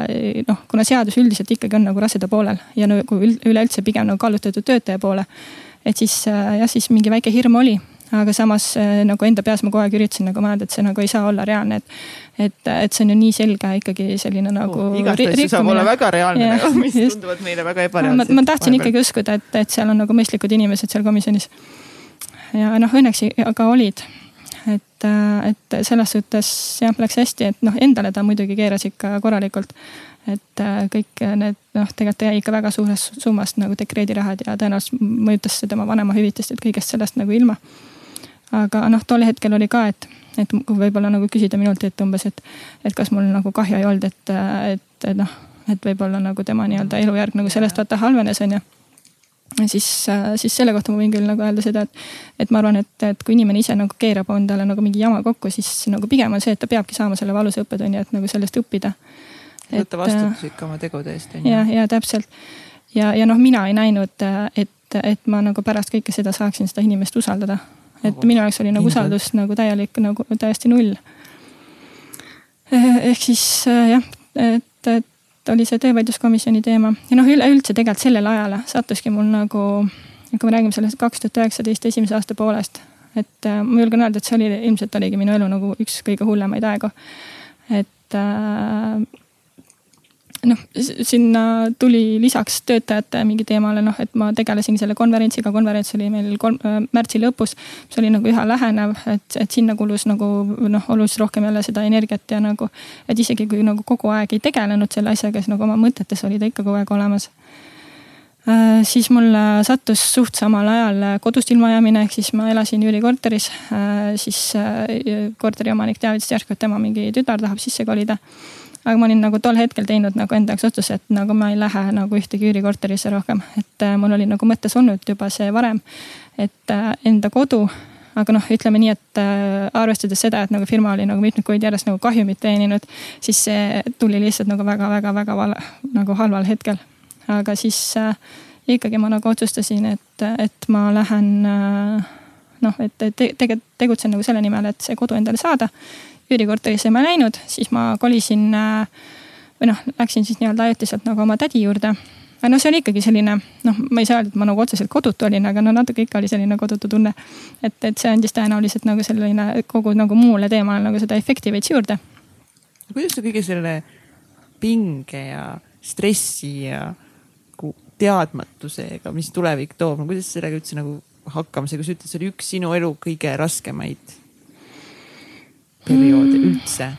eh, noh, kuna seadus üldiselt ikkagi on nagu raseda poolel ja nagu üleüldse pigem nagu kallutatud töötaja poole. et siis jah, siis mingi väike hirm oli aga samas äh, nagu enda peas ma kogu aeg üritasin nagu mõelda, et see nagu ei saa olla reaalne, et. et, et see on ju nii selge ikkagi selline nagu oh,. igast asju saab olla väga reaalne yeah,, mis just. tunduvad meile väga ebareaalsed. ma tahtsin ikkagi uskuda, et, et seal on nagu mõistlikud inimesed seal komisjonis. ja noh, õnneks aga olid. et, et selles suhtes jah, läks hästi, et noh, endale ta muidugi keeras ikka korralikult. et kõik need noh, tegelikult jäi ikka väga suurest summast nagu dekreedirahad ja tõenäoliselt mõjutas see tema vanemahüvitist, et kõigest sellest nagu ilma. Aga noh, tol hetkel oli ka, et, et kui võib-olla nagu küsida minult, et umbes, et, et kas mul nagu kahju ei olnud, et, et, et noh, et võib-olla nagu tema nii-öelda elujärg nagu sellest vaata halvenes, on ju siis, siis selle kohta ma võin küll nagu öelda seda, et, et ma arvan, et, et kui inimene ise nagu keerab endale nagu mingi jama kokku, siis nagu pigem on see, et ta peabki saama selle valusa õppetunni, et nagu sellest õppida. võtta vastutus ikka oma tegude eest. ja, ja täpselt. ja, ja noh, mina ei näinud, et, et ma nagu pärast kõike seda saaksin seda inimest usaldada. Et minu jaoks oli nagu usaldus nagu täielik nagu täiesti null. ehk siis jah, et, et oli see töövaidluskomisjoni teema ja noh, üleüldse tegelikult sellel ajal sattuski mul nagu, kui me räägime sellest kaks tuhat üheksateist esimese aasta poolest, et äh, ma julgen öelda, et see oli ilmselt oligi minu elu nagu üks kõige hullemaid aegu. et noh, sinna tuli lisaks töötajate mingi teemale, noh, et ma tegelesin selle konverentsiga, konverents oli meil kolm, äh, märtsi lõpus. mis oli nagu üha lähenev, et, et sinna kulus nagu noh, oluliselt rohkem jälle seda energiat ja nagu. et isegi kui nagu kogu aeg ei tegelenud selle asjaga, siis nagu oma mõtetes oli ta ikka kogu aeg olemas äh,. siis mul sattus suht samal ajal kodust ilmajäämine, ehk siis ma elasin üürikorteris äh,. siis korteriomanik teavitas järsku, et tema mingi tütar tahab sisse kolida aga ma olin nagu tol hetkel teinud nagu enda jaoks otsuse, et nagu ma ei lähe nagu ühtegi üürikorterisse rohkem, et äh, mul oli nagu mõttes olnud juba see varem, et äh, enda kodu. Aga noh, ütleme nii, et äh, arvestades seda, et nagu firma oli nagu mitmeid kuid järjest nagu kahjumit teeninud, siis see tuli lihtsalt nagu väga-väga-väga nagu halval hetkel. aga siis äh, ikkagi ma nagu otsustasin, et, et ma lähen äh, noh, et te, tegelikult tegutsen nagu selle nimel, et see kodu endale saada üürikorterisse ma ei läinud, siis ma kolisin äh, või noh, läksin siis nii-öelda ajutiselt nagu oma tädi juurde. aga noh, see oli ikkagi selline noh, ma ei saa öelda, et ma nagu otseselt kodutu olin, aga no natuke ikka oli selline kodutu tunne. et, et see andis tõenäoliselt nagu selline kogu nagu muule teemale nagu seda efekti veits juurde. kuidas sa kõige selle pinge ja stressi ja teadmatusega, mis tulevik toob, no kuidas sellega üldse nagu hakkama sai, kui sa ütled, see oli üks sinu elu kõige raskemaid perioode mm. üldse?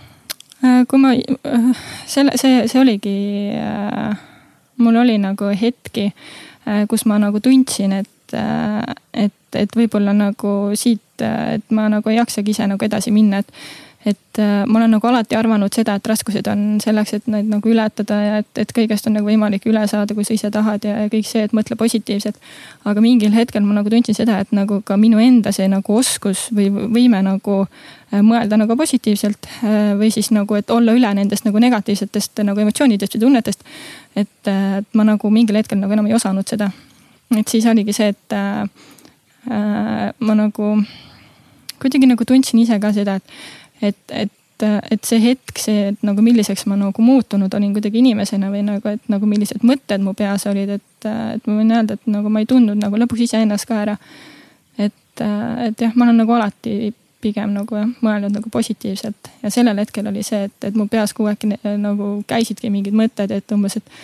Äh, kui ma, äh, selle, see, see oligi, äh, mul oli nagu hetki, kus ma nagu tundsin, et, et, et võib-olla nagu siit, et ma nagu ei jaksagi ise nagu edasi minna, et et äh, ma olen nagu alati arvanud seda, et raskused on selleks, et neid nagu ületada ja et, et kõigest on nagu võimalik üle saada, kui sa ise tahad ja kõik see, et mõtle positiivselt. aga mingil hetkel ma nagu tundsin seda, et nagu ka minu enda see nagu oskus või võime nagu äh, mõelda nagu positiivselt äh, või siis nagu, et olla üle nendest nagu negatiivsetest nagu emotsioonidest või tunnetest. et, et ma nagu mingil hetkel nagu enam ei osanud seda. et siis oligi see, et äh, ma nagu kuidagi nagu tundsin ise ka seda, et et, et et see hetk, see, et nagu milliseks ma nagu muutunud olin kuidagi inimesena või nagu, et nagu millised mõtted mu peas olid, et, et ma võin öelda, et nagu ma ei tundnud nagu lõpuks iseennast ka ära. et, et jah, ma olen nagu alati pigem nagu jah, mõelnud nagu positiivselt ja sellel hetkel oli see, et, et mu peas kogu aeg nagu käisidki mingid mõtted, et umbes, et.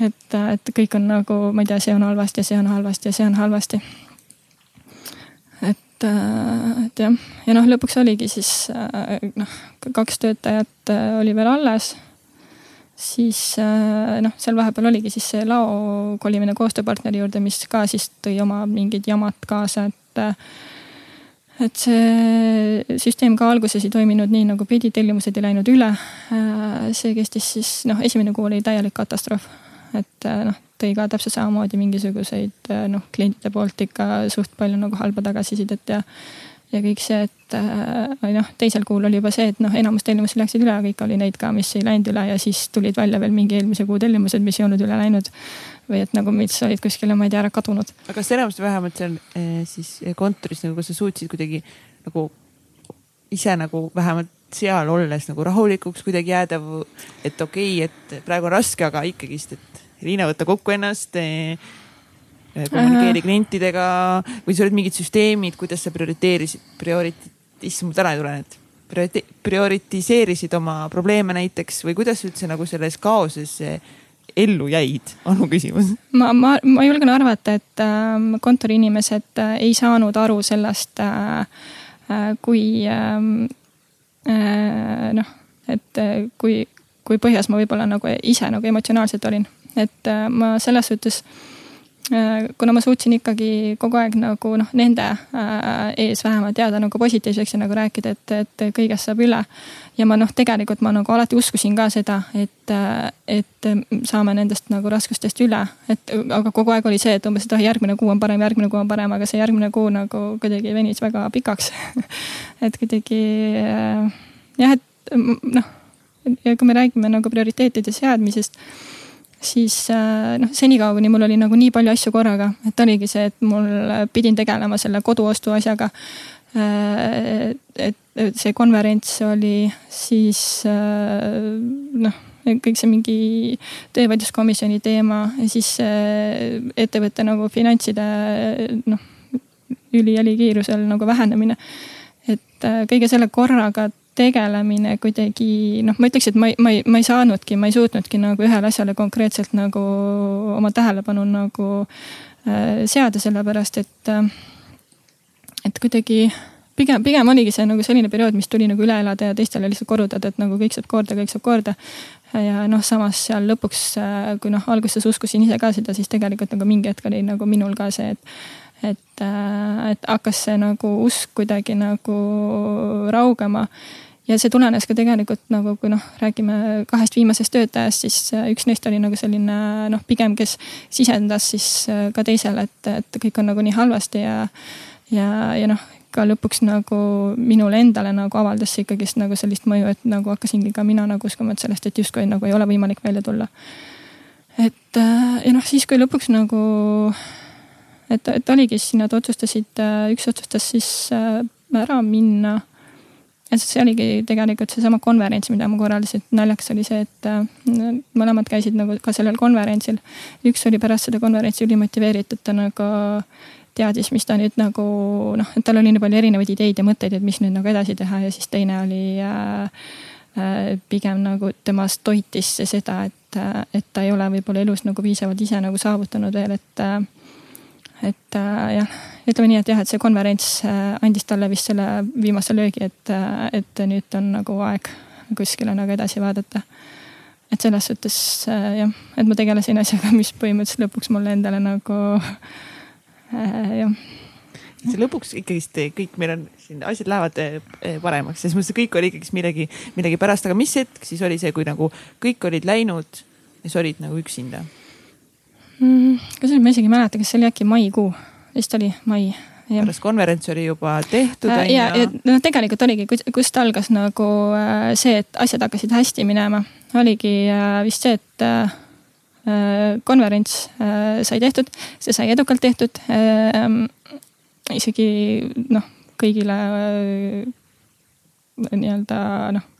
et, et kõik on nagu, ma ei tea, see on halvasti ja see on halvasti ja see on halvasti et, äh, et jah, ja noh, lõpuks oligi siis äh, noh, kaks töötajat äh, oli veel alles. siis noh, seal vahepeal oligi siis see lao kolimine koostööpartneri juurde, mis ka siis tõi oma mingid jamad kaasa, et et see süsteem ka alguses ei toiminud nii nagu pidi, tellimused ei läinud üle. see kestis siis noh, esimene kuu oli täielik katastroof, et noh, tõi ka täpselt samamoodi mingisuguseid äh, noh, klientide poolt ikka suht palju nagu halba tagasisidet ja. ja kõik see, et äh, noh, teisel kuul oli juba see, et noh, enamus tellimusi läksid üle, aga ikka oli neid ka, mis ei läinud üle ja siis tulid välja veel mingi eelmise kuu tellimused, mis ei olnud üle läinud. või et nagu, mis olid kuskile, ma ei tea, ära kadunud. aga kas enamasti vähemalt seal eh, siis kontoris nagu, kas sa suutsid kuidagi nagu ise nagu vähemalt seal olles nagu rahulikuks kuidagi jääda, et okei okay,, et praegu on raske, aga ikkagist, et Liina, võta kokku ennast eh, kommunikeeri klientidega. Või sul olid mingid süsteemid, kuidas sa prioriteerisid, prioriti-, issand mul täna ei tule need, prioriti-, prioritiseerisid oma probleeme näiteks või kuidas üldse nagu selles kaoses ellu jäid, on mu küsimus. ma, ma, ma julgen arvata, et äh, kontoriinimesed äh, ei saanud aru sellest äh, kui ähm, noh, et kui, kui põhjas ma võib-olla nagu ise nagu emotsionaalselt olin, et ma selles suhtes Äh, kuna ma suutsin ikkagi kogu aeg nagu noh, nende äh, ees vähemalt jääda nagu positiivseks ja nagu rääkida, et, et kõigest saab üle. ja ma noh, tegelikult ma nagu alati uskusin ka seda, et, äh, et saame nendest nagu raskustest üle, et aga kogu aeg oli see, et umbes, et ah järgmine kuu on parem, järgmine kuu on parem, aga see järgmine kuu nagu kuidagi venis väga pikaks et kuidagi jah, et noh, ja kui me räägime nagu prioriteetide seadmisest siis äh, noh, senikaua kuni mul oli nagu nii palju asju korraga, et oligi see, et mul äh, pidin tegelema selle koduostu asjaga. Äh, et, see konverents oli siis noh, kõik see mingi töövaidluskomisjoni teema ja siis ettevõtte nagu finantside noh, ülihelikiirusel nagu vähenemine. et kõige selle korraga tegelemine kuidagi noh, ma ütleks, et ma ei, ma ei, ma ei saanudki, ma ei suutnudki nagu ühele asjale konkreetselt nagu oma tähelepanu nagu äh, seada, sellepärast et äh,, et kuidagi pigem, pigem oligi see nagu selline periood, mis tuli nagu üle elada ja teistele lihtsalt korrutada, et nagu kõik saab korda, kõik saab korda. ja noh, samas seal lõpuks, äh, kui noh, alguses uskusin ise ka seda, siis tegelikult nagu mingi hetk oli nagu minul ka see, et et, äh, et hakkas see nagu usk kuidagi nagu raugema ja see tulenes ka tegelikult nagu, kui noh, räägime kahest viimasest töötajast, siis äh, üks neist oli nagu selline noh, pigem, kes sisendas siis äh, ka teisele, et, et kõik on nagu nii halvasti ja, ja, ja noh, ka lõpuks nagu minule endale nagu avaldas see ikkagist nagu sellist mõju, et nagu hakkasingi ka mina nagu uskuma, et sellest, et justkui nagu ei ole võimalik välja tulla. et äh, ja noh, siis kui lõpuks nagu, et, et oligi siis nad otsustasid, üks otsustas siis ära minna et see oligi tegelikult seesama konverents, mida ma korraldasin, naljakas oli see, et äh, mõlemad käisid nagu ka sellel konverentsil. üks oli pärast seda konverentsi ülimotiveeritud, ta nagu teadis, mis ta nüüd nagu noh, et tal oli nii palju erinevaid ideid ja mõtteid, et mis nüüd nagu edasi teha ja siis teine oli äh, äh, pigem nagu temast toitis seda, et, äh, et ta ei ole võib-olla elus nagu piisavalt ise nagu saavutanud veel, et et äh, jah, ütleme nii, et jah, et see konverents äh, andis talle vist selle viimase löögi, et, äh, et nüüd on nagu aeg kuskile nagu edasi vaadata. et selles suhtes jah, et ma tegelesin asjaga, mis põhimõtteliselt lõpuks mulle endale nagu äh, jah. See lõpuks ikkagist kõik meil on siin asjad lähevad äh, paremaks, selles mõttes, kõik oli ikkagist millegi, millegi pärast, aga mis hetk siis oli see, kui nagu kõik olid läinud ja sa olid nagu üksinda mm,. kusjuures ma isegi ei mäleta, kas see oli äkki maikuu, vist oli mai. pärast konverents oli juba tehtud äh,. ja, ja noh, tegelikult oligi, kust algas nagu äh, see, et asjad hakkasid hästi minema, oligi äh, vist see, et äh, äh konverents äh, sai tehtud, see sai edukalt tehtud äh,. isegi noh, kõigile äh, nii-öelda noh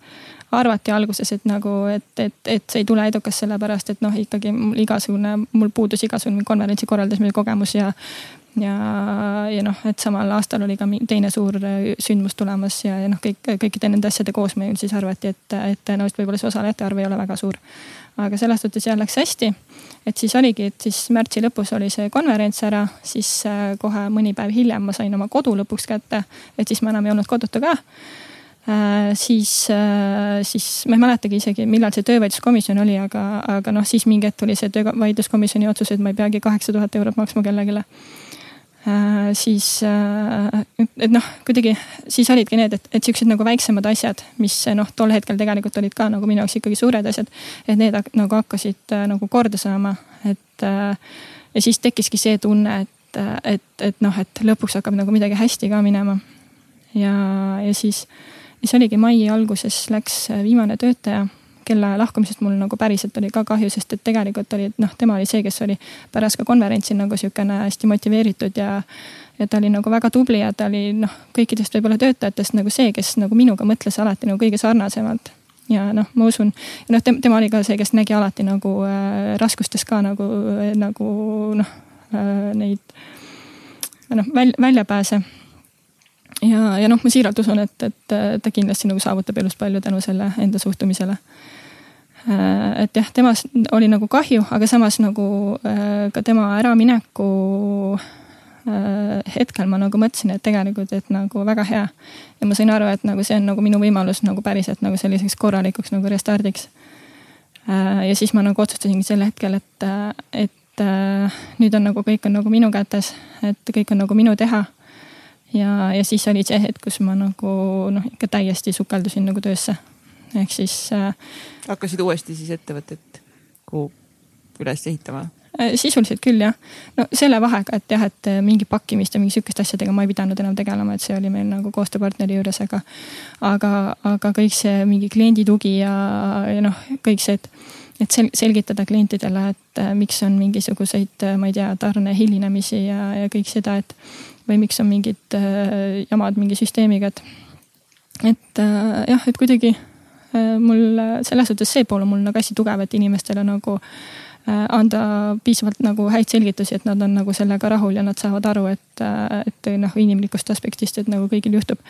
arvati alguses, et nagu, et, et, et see ei tule edukas, sellepärast et noh, ikkagi mul igasugune, mul puudus igasugune konverentsi korraldamise kogemus ja. ja, ja noh, et samal aastal oli ka teine suur sündmus tulemas ja, ja noh, kõik, kõikide nende asjade koosmõjul siis arvati, et, et tõenäoliselt võib-olla see osalejate arv ei ole väga suur. aga selles suhtes jah, läks hästi. et siis oligi, et siis märtsi lõpus oli see konverents ära, siis äh, kohe mõni päev hiljem ma sain oma kodu lõpuks kätte, et siis ma enam ei olnud kodutu ka Äh, siis, äh, siis ma ei mäletagi isegi, millal see töövaidluskomisjon oli, aga, aga noh, siis mingi hetk tuli see töövaidluskomisjoni otsus, et ma ei peagi kaheksa tuhat eurot maksma kellelegi. Äh, siis, et noh, kuidagi siis olidki need, et, et siuksed nagu väiksemad asjad, mis noh, tol hetkel tegelikult olid ka nagu minu jaoks ikkagi suured asjad. et need nagu hakkasid nagu korda saama, et ja siis tekkiski see tunne, et, et, et noh, et lõpuks hakkab nagu midagi hästi ka minema. ja, ja siis siis oligi mai alguses läks äh, viimane töötaja, kelle lahkumisest mul nagu päriselt oli ka kahju, sest et tegelikult oli, noh, tema oli see, kes oli pärast ka konverentsil nagu sihukene hästi motiveeritud ja. ja ta oli nagu väga tubli ja ta oli noh, kõikidest võib-olla töötajatest nagu see, kes nagu minuga mõtles alati nagu kõige sarnasemalt ja noh, ma usun, noh tema oli ka see, kes nägi alati nagu äh, raskustes ka nagu, äh, nagu noh äh, neid noh väl, väljapääse ja, ja noh, ma siiralt usun, et, et ta kindlasti nagu saavutab elus palju tänu selle enda suhtumisele. Äh, et jah, temast oli nagu kahju, aga samas nagu äh, ka tema äramineku äh, hetkel ma nagu mõtlesin, et tegelikult, et nagu väga hea. ja ma sain aru, et nagu see on nagu minu võimalus nagu päriselt nagu selliseks korralikuks nagu restardiks. Ja siis ma nagu otsustasingi sel hetkel, et, et nüüd on nagu kõik on nagu minu kätes, et kõik on nagu minu teha. Ja, ja siis oli see hetk, kus ma nagu noh, ikka täiesti sukeldusin nagu töösse. ehk siis äh,. hakkasid uuesti siis ettevõtet kuhu üles ehitama? Äh, sisuliselt küll jah. no selle vahega, et jah, et äh, mingi pakkimist ja mingi sihukeste asjadega ma ei pidanud enam tegelema, et see oli meil nagu koostööpartneri juures, aga. aga, aga kõik see mingi kliendi tugi ja, ja noh, kõik see, et, et sel, selgitada klientidele, et äh, miks on mingisuguseid, ma ei tea, tarne hilinemisi ja, ja kõik seda, et. Või miks on mingid äh, jamad mingi süsteemiga, et, et äh, jah, et kuidagi äh, mul selles suhtes see pool on mul nagu hästi tugev, et inimestele nagu anda piisavalt nagu häid selgitusi, et nad on nagu sellega rahul ja nad saavad aru, et, et noh, inimlikust aspektist, et nagu kõigil juhtub.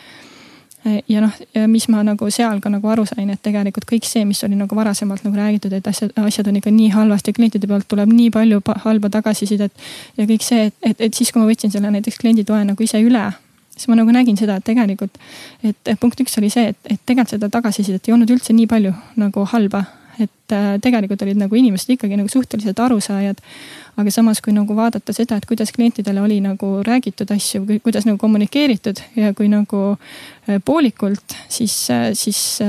Ja noh, mis ma nagu seal ka nagu aru sain, et tegelikult kõik see, mis oli nagu varasemalt nagu räägitud, et asjad, asjad on ikka nii halvasti, klientide pealt tuleb nii palju halba tagasisidet. ja kõik see, et, et, et siis, kui ma võtsin selle näiteks klienditoe nagu ise üle siis ma nagu nägin seda, et tegelikult, et punkt üks oli see, et, et tegelikult seda tagasisidet ei olnud üldse nii palju nagu halba et äh, tegelikult olid nagu inimesed ikkagi nagu suhteliselt arusaajad. aga samas, kui nagu vaadata seda, et kuidas klientidele oli nagu räägitud asju, kuidas nagu kommunikeeritud ja kui nagu äh, poolikult, siis, äh, siis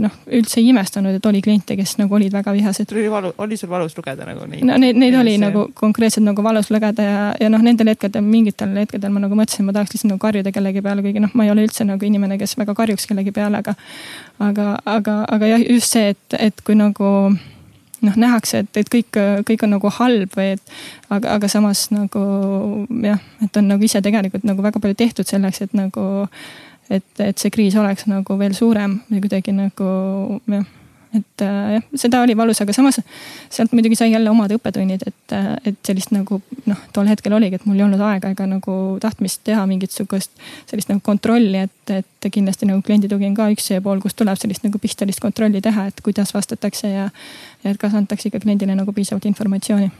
noh, üldse ei imestanud, et oli kliente, kes nagu olid väga vihased. oli sul valus lugeda nagu neid? no neid, neid oli see... nagu konkreetselt nagu valus lugeda ja, ja noh, nendel hetkedel, mingitel hetkedel ma nagu mõtlesin, ma tahaks lihtsalt nagu karjuda kellegi peale, kuigi noh, ma ei ole üldse nagu inimene, kes väga karjuks kellegi peale, aga. aga, aga, aga jah, just see, et, et kui nagu noh, nähakse, et, et kõik, kõik on nagu halb või et. aga, aga samas nagu jah, et on nagu ise tegelikult nagu väga palju tehtud selleks, et nagu. et, et see kriis oleks nagu veel suurem või kuidagi nagu jah et äh, jah, seda oli valus, aga samas sealt muidugi sai jälle omad õppetunnid, et, äh, et sellist nagu noh, tol hetkel oligi, et mul ei olnud aega ega nagu tahtmist teha mingit sihukest sellist nagu kontrolli, et, et kindlasti nagu klienditugi on ka üks see pool, kus tuleb sellist nagu pistelist kontrolli teha, et kuidas vastatakse ja, ja et kas antakse ikka kliendile nagu piisavalt informatsiooni.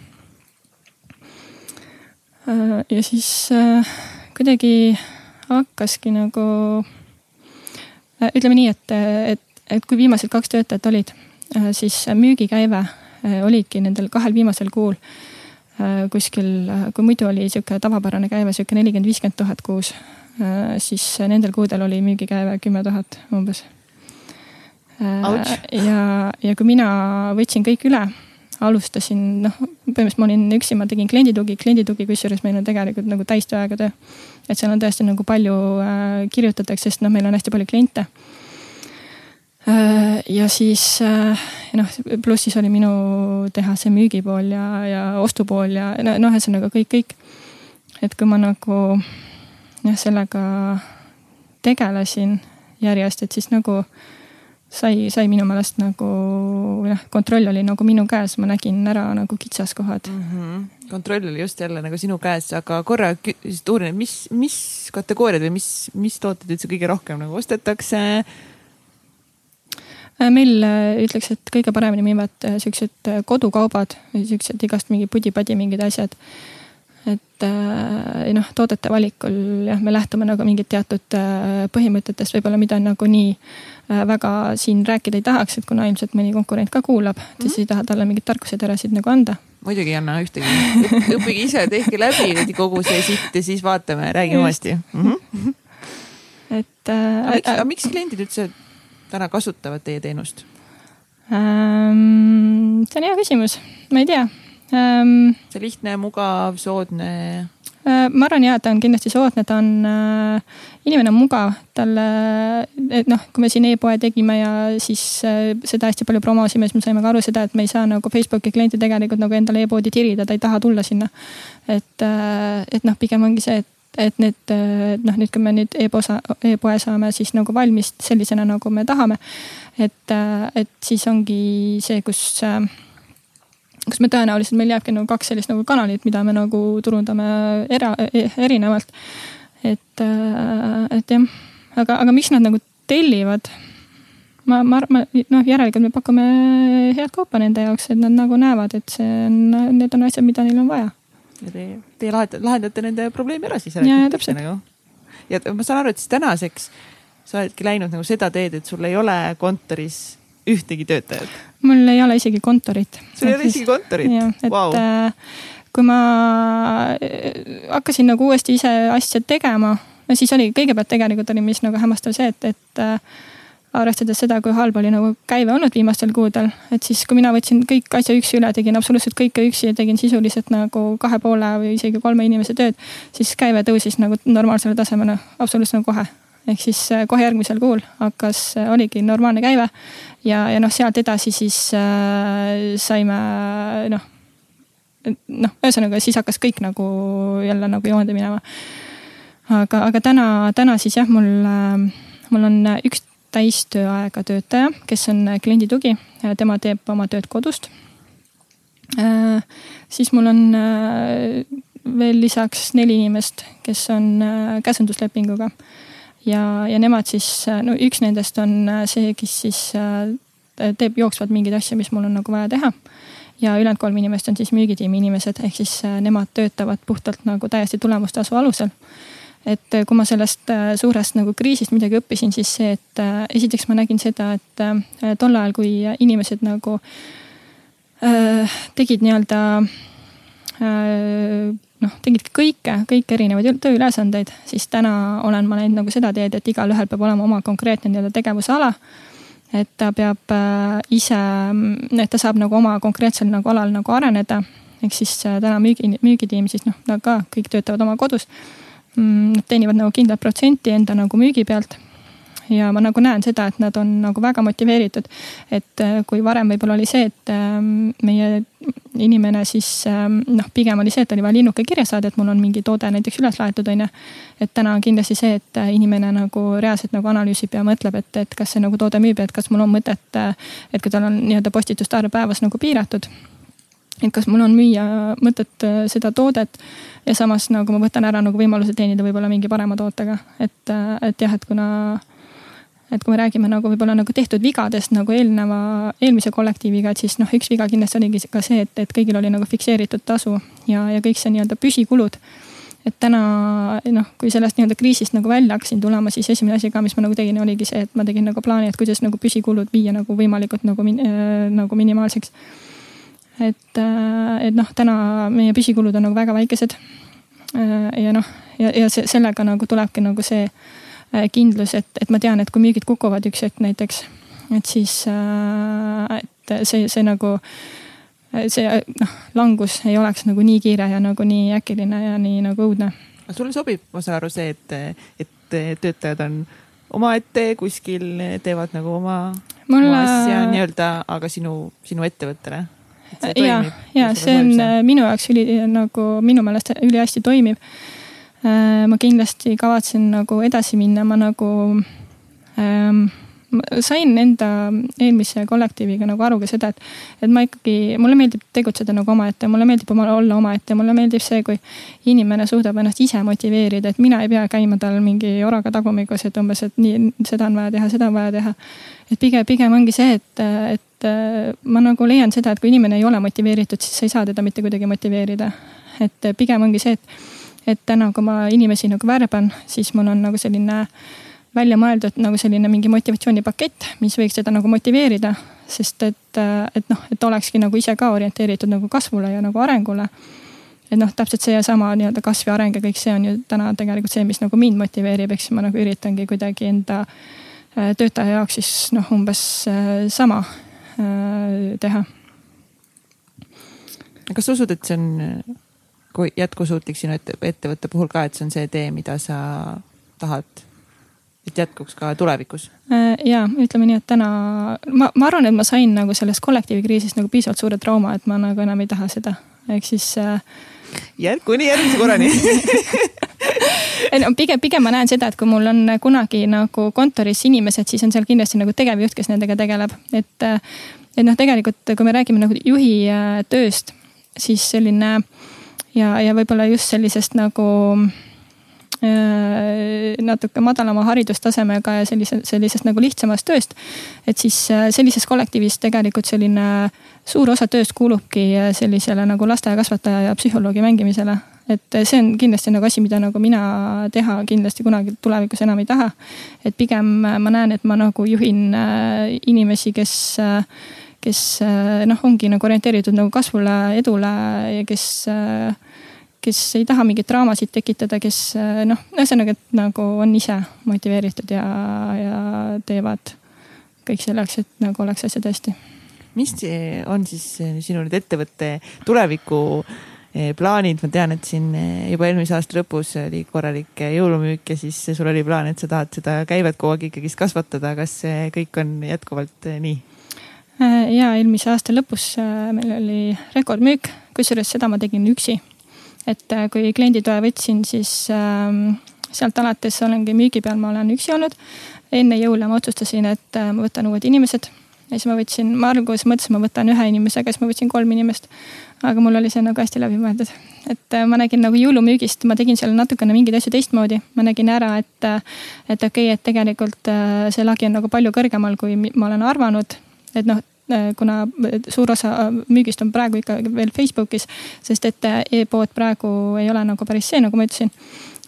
Äh, ja siis kuidagi hakkaski nagu ütleme nii, et, et et kui viimased kaks töötajat olid, äh, siis müügikäive äh, olidki nendel kahel viimasel kuul äh, kuskil, kui muidu oli sihuke tavapärane käive sihuke nelikümmend, viiskümmend tuhat kuus, siis nendel kuudel oli müügikäive kümme tuhat umbes. ja, ja kui mina võtsin kõik üle, alustasin, noh, põhimõtteliselt ma olin üksi, ma tegin klienditugi, klienditugi, kusjuures meil on tegelikult nagu täistööaega töö. et seal on tõesti nagu palju kirjutatakse, sest noh, meil on hästi palju kliente ja siis äh, noh, pluss siis oli minu teha see müügipool ja, ja ostupool ja noh, ühesõnaga kõik, kõik. et kui ma nagu jah, sellega tegelesin järjest, et siis nagu sai, sai minu meelest nagu jah, kontroll oli nagu minu käes, ma nägin ära nagu kitsaskohad mm. -hmm. kontroll oli just jälle nagu sinu käes, aga korra uurin, mis, mis kategooriad või mis, mis tooted üldse kõige rohkem nagu ostetakse Äh, meil äh, ütleks, et kõige paremini müüvad äh, siuksed kodukaubad või siuksed igast mingi pudi-padi mingid asjad. et noh, toodete valikul jah, me lähtume nagu mingit teatud põhimõtetest võib-olla, mida nagu nii väga siin rääkida ei tahaks, et kuna ilmselt mõni konkurent ka kuulab, et siis mm -hmm. ei taha talle mingeid tarkuseterasid nagu anda muidugi ei anna ühtegi, õppige ise, tehke läbi kogu see sitt ja siis vaatame, räägime uuesti mm. -hmm. et äh,. aga miks, aga miks kliendid üldse täna kasutavad teie teenust ähm,? see on hea küsimus, ma ei tea ähm,. see lihtne, mugav, soodne äh,? ma arvan ja, ta on kindlasti soodne, ta on äh,, inimene on mugav, talle, et noh, kui me siin e-poe tegime ja siis äh, seda hästi palju promosime, siis me saime ka aru seda, et me ei saa nagu Facebooki klienti tegelikult nagu endale e-poodi tirida, ta ei taha tulla sinna. et äh,, et noh, pigem ongi see, et et need noh, nüüd kui me nüüd e-poe e saame siis nagu valmis sellisena, nagu me tahame. et, et siis ongi see, kus, kus me tõenäoliselt, meil jääbki nagu kaks sellist nagu kanalit, mida me nagu turundame era, erinevalt. et, et jah, aga, aga miks nad nagu tellivad? ma, ma arvan, noh, järelikult me pakume head kaupa nende jaoks, et nad nagu näevad, et see on, need on asjad, mida neil on vaja ja te, te lahendate, lahendate nende probleemi ära siis. ja, ja täpselt. Nagu. ja ma saan aru, et siis tänaseks sa oledki läinud nagu seda teed, et sul ei ole kontoris ühtegi töötajat? mul ei ole isegi kontorit. sul ei ole isegi kontorit? et wow. Äh, kui ma äh, hakkasin nagu uuesti ise asja tegema, siis oli kõigepealt tegelikult oli, mis nagu hämmastav see, et, et äh, arvestades seda, kui halb oli nagu käive olnud viimastel kuudel, et siis, kui mina võtsin kõik asja üksi üle, tegin absoluutselt kõike üksi ja tegin sisuliselt nagu kahe poole või isegi kolme inimese tööd, siis käive tõusis nagu normaalsele tasemele absoluutselt nagu kohe ehk siis äh, kohe järgmisel kuul hakkas, äh, oligi normaalne käive. ja, ja noh, sealt edasi siis äh, saime noh, noh, ühesõnaga siis hakkas kõik nagu jälle nagu joonde minema. aga, aga täna, täna siis jah, mul, äh, mul on üks täistööaega töötaja, kes on kliendi tugi, tema teeb oma tööd kodust äh,. siis mul on äh, veel lisaks neli inimest, kes on käsunduslepinguga ja, ja nemad siis, no üks nendest on äh, see, kes siis äh, teeb jooksvalt mingeid asju, mis mul on nagu vaja teha. ja ülejäänud kolm inimest on siis müügitiimi inimesed, ehk siis äh, nemad töötavad puhtalt nagu täiesti tulemustasu alusel. Et kui ma sellest suurest nagu kriisist midagi õppisin, siis see, et esiteks ma nägin seda, et tol ajal, kui inimesed nagu äh, tegid nii-öelda äh, noh, tegid kõike, kõiki erinevaid tööülesandeid, siis täna olen ma läinud nagu seda teed, et igalühel peab olema oma konkreetne nii-öelda tegevusala. et ta peab ise, et ta saab nagu oma konkreetsel nagu alal nagu areneda. ehk siis täna müügi, müügitiim siis noh, nad ka kõik töötavad oma kodus. Mm, nad teenivad nagu kindlat protsenti enda nagu müügi pealt ja ma nagu näen seda, et nad on nagu väga motiveeritud. et äh, kui varem võib-olla oli see, et ähm, meie inimene siis ähm, noh, pigem oli see, et oli vaja linnuke kirja saada, et mul on mingi toode näiteks üles laetud, on ju. et täna on kindlasti see, et äh, inimene nagu reaalselt nagu analüüsib ja mõtleb, et, et kas see nagu toode müüb ja et kas mul on mõtet, äh, et kui tal on nii-öelda postituste arv päevas nagu piiratud et kas mul on müüa mõtet seda toodet ja samas nagu ma võtan ära nagu võimaluse teenida võib-olla mingi parema tootega, et, et jah, et kuna et kui me räägime nagu võib-olla nagu tehtud vigadest nagu eelneva, eelmise kollektiiviga, et siis noh, üks viga kindlasti oligi ka see, et, et kõigil oli nagu fikseeritud tasu ja, ja kõik see nii-öelda püsikulud. et täna noh, kui sellest nii-öelda kriisist nagu välja hakkasin tulema, siis esimene asi ka, mis ma nagu tegin, oligi see, et ma tegin nagu plaani, et kuidas nagu püsikulud viia nagu võimalikult nagu min, äh, nagu minimaalseks. Et, äh, et noh, täna meie püsikulud on nagu väga väikesed. Äh, ja noh, ja, ja see, sellega nagu tulebki nagu see Äh, kindlus, et, et ma tean, et kui müügid kukuvad üks hetk näiteks, et siis, et see, see nagu, see noh, langus ei oleks nagu nii kiire ja nagu nii äkiline ja nii nagu õudne. aga sulle sobib, ma saan aru, see, et, et töötajad on omaette kuskil, teevad nagu oma, Mulle... oma asja nii-öelda, aga sinu, sinu ettevõttele? Ja, ja see on minu jaoks üli nagu minu meelest ülihästi toimib. Äh, ma kindlasti kavatsen nagu edasi minna, ma nagu ähm, sain enda eelmise kollektiiviga nagu aru ka seda, et, et ma ikkagi, mulle meeldib tegutseda nagu omaette, mulle meeldib oma olla omaette, mulle meeldib see, kui inimene suudab ennast ise motiveerida, et mina ei pea käima tal mingi oraga tagumikus, et umbes, et nii, seda on vaja teha, seda on vaja teha. et pigem, pigem ongi see, et, et ma nagu leian seda, et kui inimene ei ole motiveeritud, siis sa ei saa teda mitte kuidagi motiveerida. et pigem ongi see, et et täna, kui ma inimesi nagu värban, siis mul on nagu selline välja mõeldud nagu selline mingi motivatsioonipakett, mis võiks seda nagu motiveerida. sest et, et noh, et olekski nagu ise ka orienteeritud nagu kasvule ja nagu arengule. et noh, täpselt seesama nii-öelda kasv ja areng ja kõik see on ju täna tegelikult see, mis nagu mind motiveerib, eks ma nagu üritangi kuidagi enda äh, töötaja jaoks siis noh, umbes äh, sama äh, teha. kas sa usud, et see on jätkusuutlik sinu ette, ettevõtte puhul ka, et see on see tee, mida sa tahad, et jätkuks ka tulevikus? Äh, ja ütleme nii, et täna ma, ma arvan, et ma sain nagu sellest kollektiivi kriisist nagu piisavalt suure trauma, et ma nagu enam ei taha seda, ehk siis äh.... järg kuni järgmise korrani ei no pigem, pigem ma näen seda, et kui mul on kunagi nagu kontoris inimesed, siis on seal kindlasti nagu tegevjuht, kes nendega tegeleb, et. et noh, tegelikult kui me räägime nagu juhi äh, tööst, siis selline äh, ja, ja võib-olla just sellisest nagu natuke madalama haridustasemega ja sellise, sellisest nagu lihtsamast tööst. et siis sellises kollektiivis tegelikult selline suur osa tööst kuulubki sellisele nagu lasteaiakasvataja ja psühholoogi mängimisele et see on kindlasti nagu asi, mida nagu mina teha kindlasti kunagi tulevikus enam ei taha. et pigem ma näen, et ma nagu juhin äh, inimesi, kes, äh, kes äh, noh, ongi nagu orienteeritud nagu kasvule, edule ja kes, kes ei taha mingeid draamasid tekitada, kes noh, ühesõnaga, et nagu on ise motiveeritud ja, ja teevad kõik selleks, et nagu oleks asjad hästi. mis on siis sinu nüüd ettevõtte tuleviku Eh, plaanid, ma tean, et siin eh, juba eelmise aasta lõpus oli korralik eh, jõulumüük ja siis sul oli plaan, et sa tahad seda käivet kogu aeg ikkagist kasvatada. kas see kõik on jätkuvalt nii? ja eelmise aasta lõpus meil oli rekordmüük, kusjuures seda ma tegin üksi. Et kui klienditoe võtsin, siis ähm, sealt alates olengi müügi peal, ma olen üksi olnud. enne jõule ma otsustasin, et ma võtan uued inimesed ja siis ma võtsin, ma alguses mõtlesin, ma võtan ühe inimesega, siis ma võtsin kolm inimest aga mul oli see nagu hästi läbimõeldud. et äh, ma nägin nagu jõulumüügist, ma tegin seal natukene mingeid asju teistmoodi. ma nägin ära, et, äh, et okei okay,, et tegelikult äh, see lagi on nagu palju kõrgemal, kui ma olen arvanud. et noh, kuna suur osa müügist on praegu ikka veel Facebookis, sest et e-pood praegu ei ole nagu päris see, nagu ma ütlesin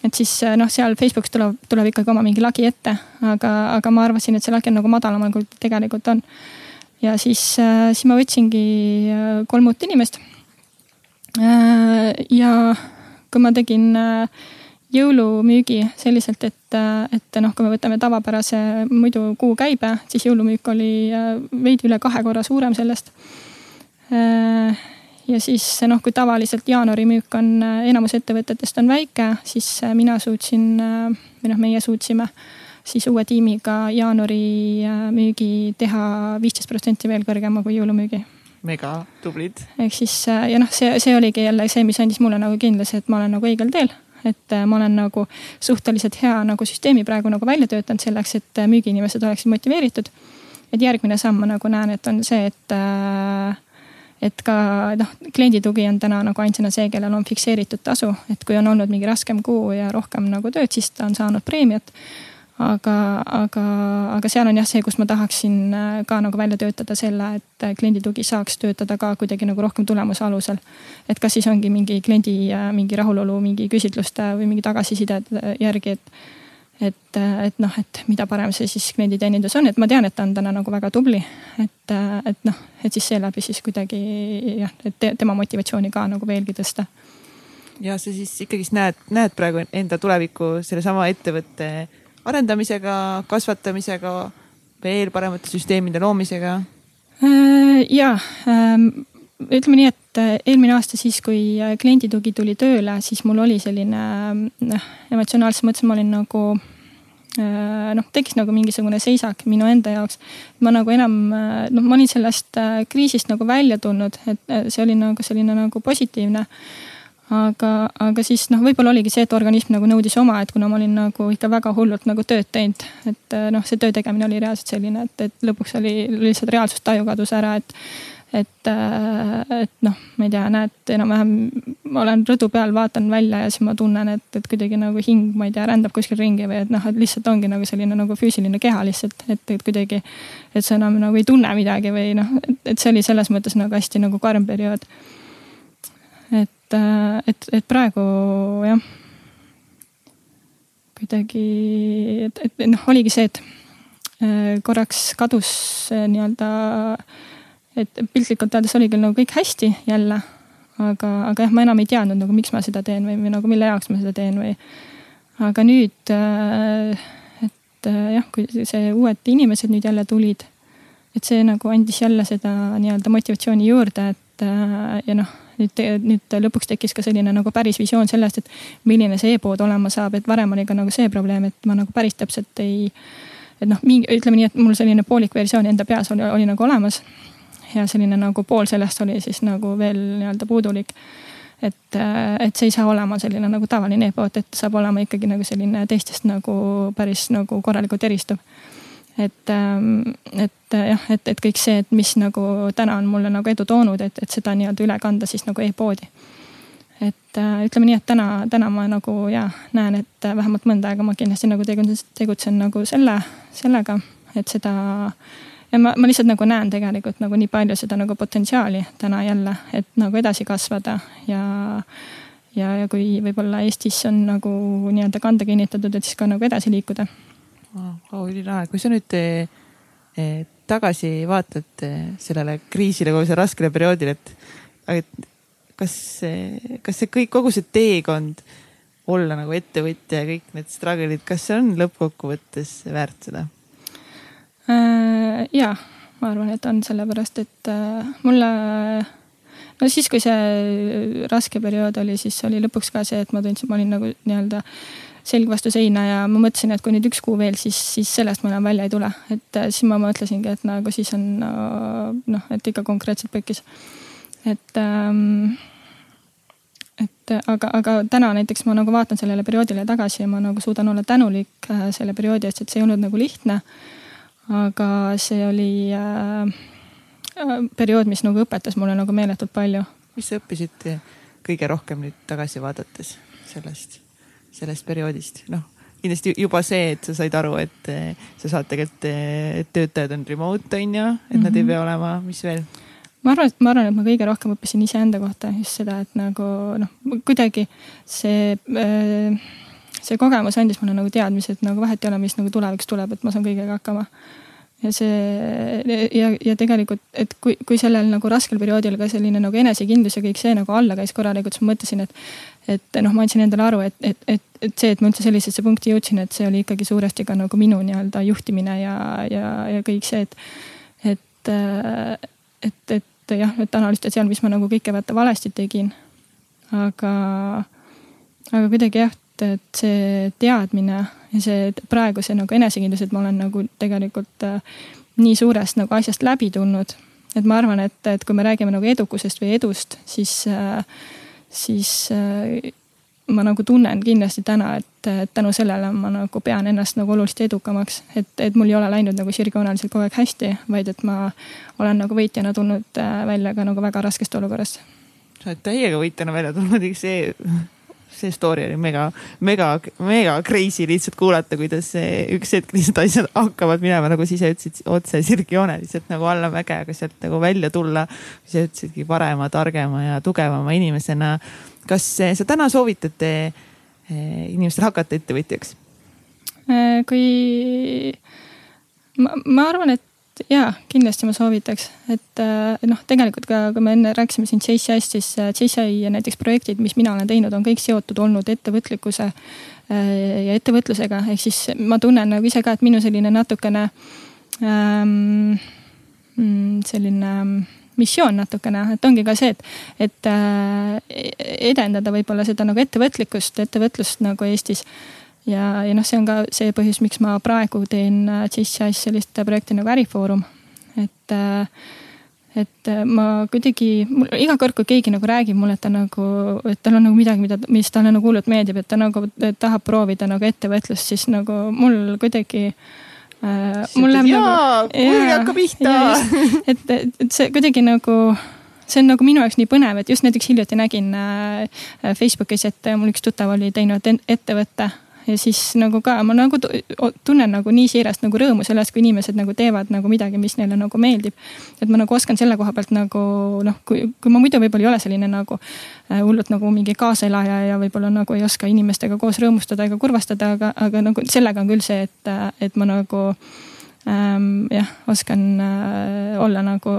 et siis noh, seal Facebookis tuleb, tuleb ikkagi oma mingi lagi ette, aga, aga ma arvasin, et see lagi on nagu madalamal, kui tegelikult on. ja siis, siis ma võtsingi kolm uut inimest Äh, ja kui ma tegin äh, jõulumüügi selliselt, et, äh, et noh, kui me võtame tavapärase muidu kuukäibe, siis jõulumüük oli veidi üle kahe korra suurem sellest. ja siis noh, kui tavaliselt jaanuari müük on, enamus ettevõtetest on väike, siis mina suutsin või noh, meie suutsime siis uue tiimiga jaanuari müügi teha viisteist protsenti veel kõrgema kui jõulumüügi mega tublid. ehk siis äh, ja noh, see, see oligi jälle see, mis andis mulle nagu kindluse, et ma olen nagu õigel teel. Et äh, ma olen nagu suhteliselt hea nagu süsteemi praegu nagu välja töötanud selleks, et äh, müügiinimesed oleksid motiveeritud. et järgmine samm ma nagu näen, et on see, et et ka noh, kliendi tugi on täna nagu ainsana see, kellel on fikseeritud tasu, et kui on olnud mingi raskem kuu ja rohkem nagu tööd, siis ta on saanud preemiat aga, aga, aga seal on jah see, kus ma tahaksin äh, ka nagu välja töötada selle, et äh, kliendi tugi saaks töötada ka kuidagi nagu rohkem tulemuse alusel. et kas siis ongi mingi kliendi äh, mingi rahulolu mingi küsitluste või mingi tagasiside järgi, et et, et noh, et mida parem see siis klienditeenindus on, et ma tean, et ta on täna nagu väga tubli. et, et noh, et siis seeläbi siis kuidagi jah, et tema motivatsiooni ka nagu veelgi tõsta. ja sa siis ikkagist näed, näed praegu enda tulevikku sellesama ettevõtte arendamisega, kasvatamisega, veel paremate süsteemide loomisega? Äh, ja ähm, ütleme nii, et äh, eelmine aasta siis, kui äh, klienditugi tuli tööle, siis mul oli selline noh, emotsionaalses mõttes ma olin nagu noh, tekkis nagu mingisugune seisak minu enda jaoks. ma nagu enam, noh, ma olin sellest kriisist nagu välja tulnud, et see oli nagu selline nagu positiivne aga, aga siis noh, võib-olla oligi see, et organism nagu nõudis oma, et kuna ma olin nagu ikka väga hullult nagu tööd teinud, et noh, see töö tegemine oli reaalselt selline, et, et lõpuks oli lihtsalt reaalsustaju kadus ära, et. et, et noh, ma ei tea, näed enam-vähem, ma olen rõdu peal, vaatan välja ja siis ma tunnen, et, et kuidagi nagu hing, ma ei tea, rändab kuskil ringi või et noh, et lihtsalt ongi nagu selline nagu füüsiline keha lihtsalt, et, et kuidagi. et sa enam nagu ei tunne midagi või noh, et see oli selles mõttes nagu hästi nagu karm periood et, äh, et, et praegu jah, kuidagi, et, et noh, oligi see, et äh, korraks kadus nii-öelda, et piltlikult öeldes oli küll nagu kõik hästi jälle, aga, aga jah, ma enam ei teadnud nagu, miks ma seda teen või, või nagu mille jaoks ma seda teen või. aga nüüd, äh, et jah, kui see uued inimesed nüüd jälle tulid, et see nagu andis jälle seda nii-öelda motivatsiooni juurde, et ja noh nüüd, nüüd lõpuks tekkis ka selline nagu päris visioon sellest, et milline see e-pood olema saab, et varem oli ka nagu see probleem, et ma nagu päris täpselt ei. et noh, mingi, ütleme nii, et mul selline poolik versioon enda peas oli, oli nagu olemas. ja selline nagu pool sellest oli siis nagu veel nii-öelda puudulik et, et see ei saa olema selline nagu tavaline e-pood, et saab olema ikkagi nagu selline teistest nagu päris nagu korralikult eristuv et, ähm, et jah, et, et kõik see, et mis nagu täna on mulle nagu edu toonud, et, et seda nii-öelda üle kanda siis nagu e-poodi. et äh, ütleme nii, et täna, täna ma nagu ja näen, et vähemalt mõnda aega ma kindlasti nagu tegutsen, tegutsen nagu selle, sellega, et seda. ja ma, ma lihtsalt nagu näen tegelikult nagu nii palju seda nagu potentsiaali täna jälle, et nagu edasi kasvada ja ja, ja kui võib-olla Eestis on nagu nii-öelda kanda kinnitatud, et siis ka nagu edasi liikuda wow,. ülilahe, kui sa nüüd eh, tagasi vaatad eh, sellele kriisile, kogu see raskele perioodile, et, et kas see, kas see kõik, kogu see teekond olla nagu ettevõtja ja kõik need struggle'id, kas see on lõppkokkuvõttes väärt seda äh,? ja, ma arvan, et on sellepärast, et äh, mulle no siis, kui see raske periood oli, siis oli lõpuks ka see, et ma tundsin, ma olin nagu nii-öelda selg vastu seina ja ma mõtlesin, et kui nüüd üks kuu veel, siis, siis sellest ma enam välja ei tule. et äh, siis ma mõtlesingi, et nagu siis on noh, et ikka konkreetselt pekkis. et ähm, et aga, aga täna näiteks ma nagu vaatan sellele perioodile tagasi ja ma nagu suudan olla tänulik äh, selle perioodi eest, et see ei olnud nagu lihtne. aga see oli äh, periood, mis nagu õpetas mulle nagu meeletult palju. mis sa õppisid kõige rohkem nüüd tagasi vaadates sellest, sellest perioodist, noh kindlasti juba see, et sa said aru, et sa saad tegelikult, et töötajad on remote on ju, et mm -hmm. nad ei mhm. pea olema, mis veel? ma arvan, et ma arvan, et ma kõige rohkem õppisin iseenda kohta just seda, et nagu noh, kuidagi see see kogemus andis mulle nagu teadmise, et nagu vahet ei ole, mis nagu tulevikus tuleb, et ma saan kõigega hakkama ja see ja, ja tegelikult, et kui, kui sellel nagu raskel perioodil ka selline nagu enesekindlus ja kõik see nagu alla käis korralikult, siis ma mõtlesin, et. et noh, ma andsin endale aru, et, et, et, et see, et ma üldse sellisesse punkti jõudsin, et see oli ikkagi suuresti ka nagu minu nii-öelda juhtimine ja, ja, ja kõik see, et. et, et, et jah, et analüüsida seal, mis ma nagu kõike vaata valesti tegin. aga, aga kuidagi jah et see teadmine ja see praegu see nagu enesekindlus, et ma olen nagu tegelikult äh, nii suurest nagu asjast läbi tulnud. et ma arvan, et, et kui me räägime nagu edukusest või edust, siis äh,, siis äh, ma nagu tunnen kindlasti täna, et, tänu sellele ma nagu pean ennast nagu oluliselt edukamaks. et, et mul ei ole läinud nagu sirgjooneliselt kogu aeg hästi, vaid et ma olen nagu võitjana tulnud äh, välja ka nagu väga raskest olukorrast. sa oled täiega võitjana välja tulnud, eks see see story oli mega, mega, mega crazy lihtsalt kuulata, kuidas üks hetk lihtsalt asjad hakkavad minema, nagu sa ise ütlesid, otse sirgjooneliselt nagu allamäge, aga sealt nagu välja tulla. sa ütlesidki parema, targema ja tugevama inimesena. kas sa täna soovitad eh, inimestel hakata ettevõtjaks? Äh, kui ma, ma arvan, et ja kindlasti ma soovitaks, et äh, noh, tegelikult ka, kui me enne rääkisime siin JCI-st, siis äh, JCI näiteks projektid, mis mina olen teinud, on kõik seotud olnud ettevõtlikkuse äh, ja ettevõtlusega, ehk siis ma tunnen nagu ise ka, et minu selline natukene ähm, mm, selline missioon natukene, et ongi ka see, et, et edendada võib-olla seda nagu ettevõtlikkust, ettevõtlust nagu Eestis ja, ja noh, see on ka see põhjus, miks ma praegu teen äh, sellist projekti nagu Ärifoorum. et, äh, et äh, ma kuidagi, iga kord, kui keegi nagu räägib mulle, et ta nagu, et tal on nagu midagi, mida, mis talle nagu hullult meeldib, et ta nagu tahab proovida nagu ettevõtlust, siis nagu mul kuidagi äh,. mul läheb nagu. kurg hakkab pihta. et, et see kuidagi nagu see on nagu minu jaoks nii põnev, et just näiteks hiljuti nägin Facebookis, et mul üks tuttav oli teinud ettevõtte ja siis nagu ka ma nagu tunnen nagu nii siirast nagu rõõmu sellest, kui inimesed nagu teevad nagu midagi, mis neile nagu meeldib. et ma nagu oskan selle koha pealt nagu noh, kui, kui ma muidu võib-olla ei ole selline nagu äh, hullult nagu mingi kaaselaja ja võib-olla nagu ei oska inimestega koos rõõmustada ega kurvastada, aga, aga nagu sellega on küll see, et, et ma nagu ähm, jah, oskan äh, olla nagu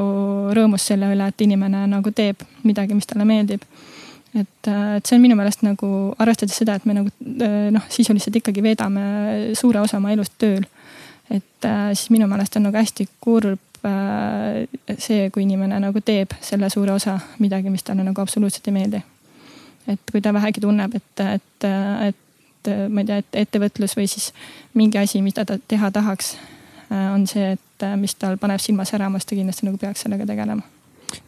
rõõmus selle üle, et inimene nagu teeb midagi, mis talle meeldib et, äh, et see on minu meelest nagu arvestades seda, et me nagu äh, noh, sisuliselt ikkagi veedame suure osa oma elust tööl. et äh, siis minu meelest on nagu hästi kurb see, kui inimene nagu teeb selle suure osa midagi, mis talle nagu absoluutselt ei meeldi. et kui ta vähegi tunneb, et, et, et ma ei tea, et ettevõtlus või siis mingi asi, mida ta teha tahaks, on see, et mis tal paneb silma särama, siis ta kindlasti nagu peaks sellega tegelema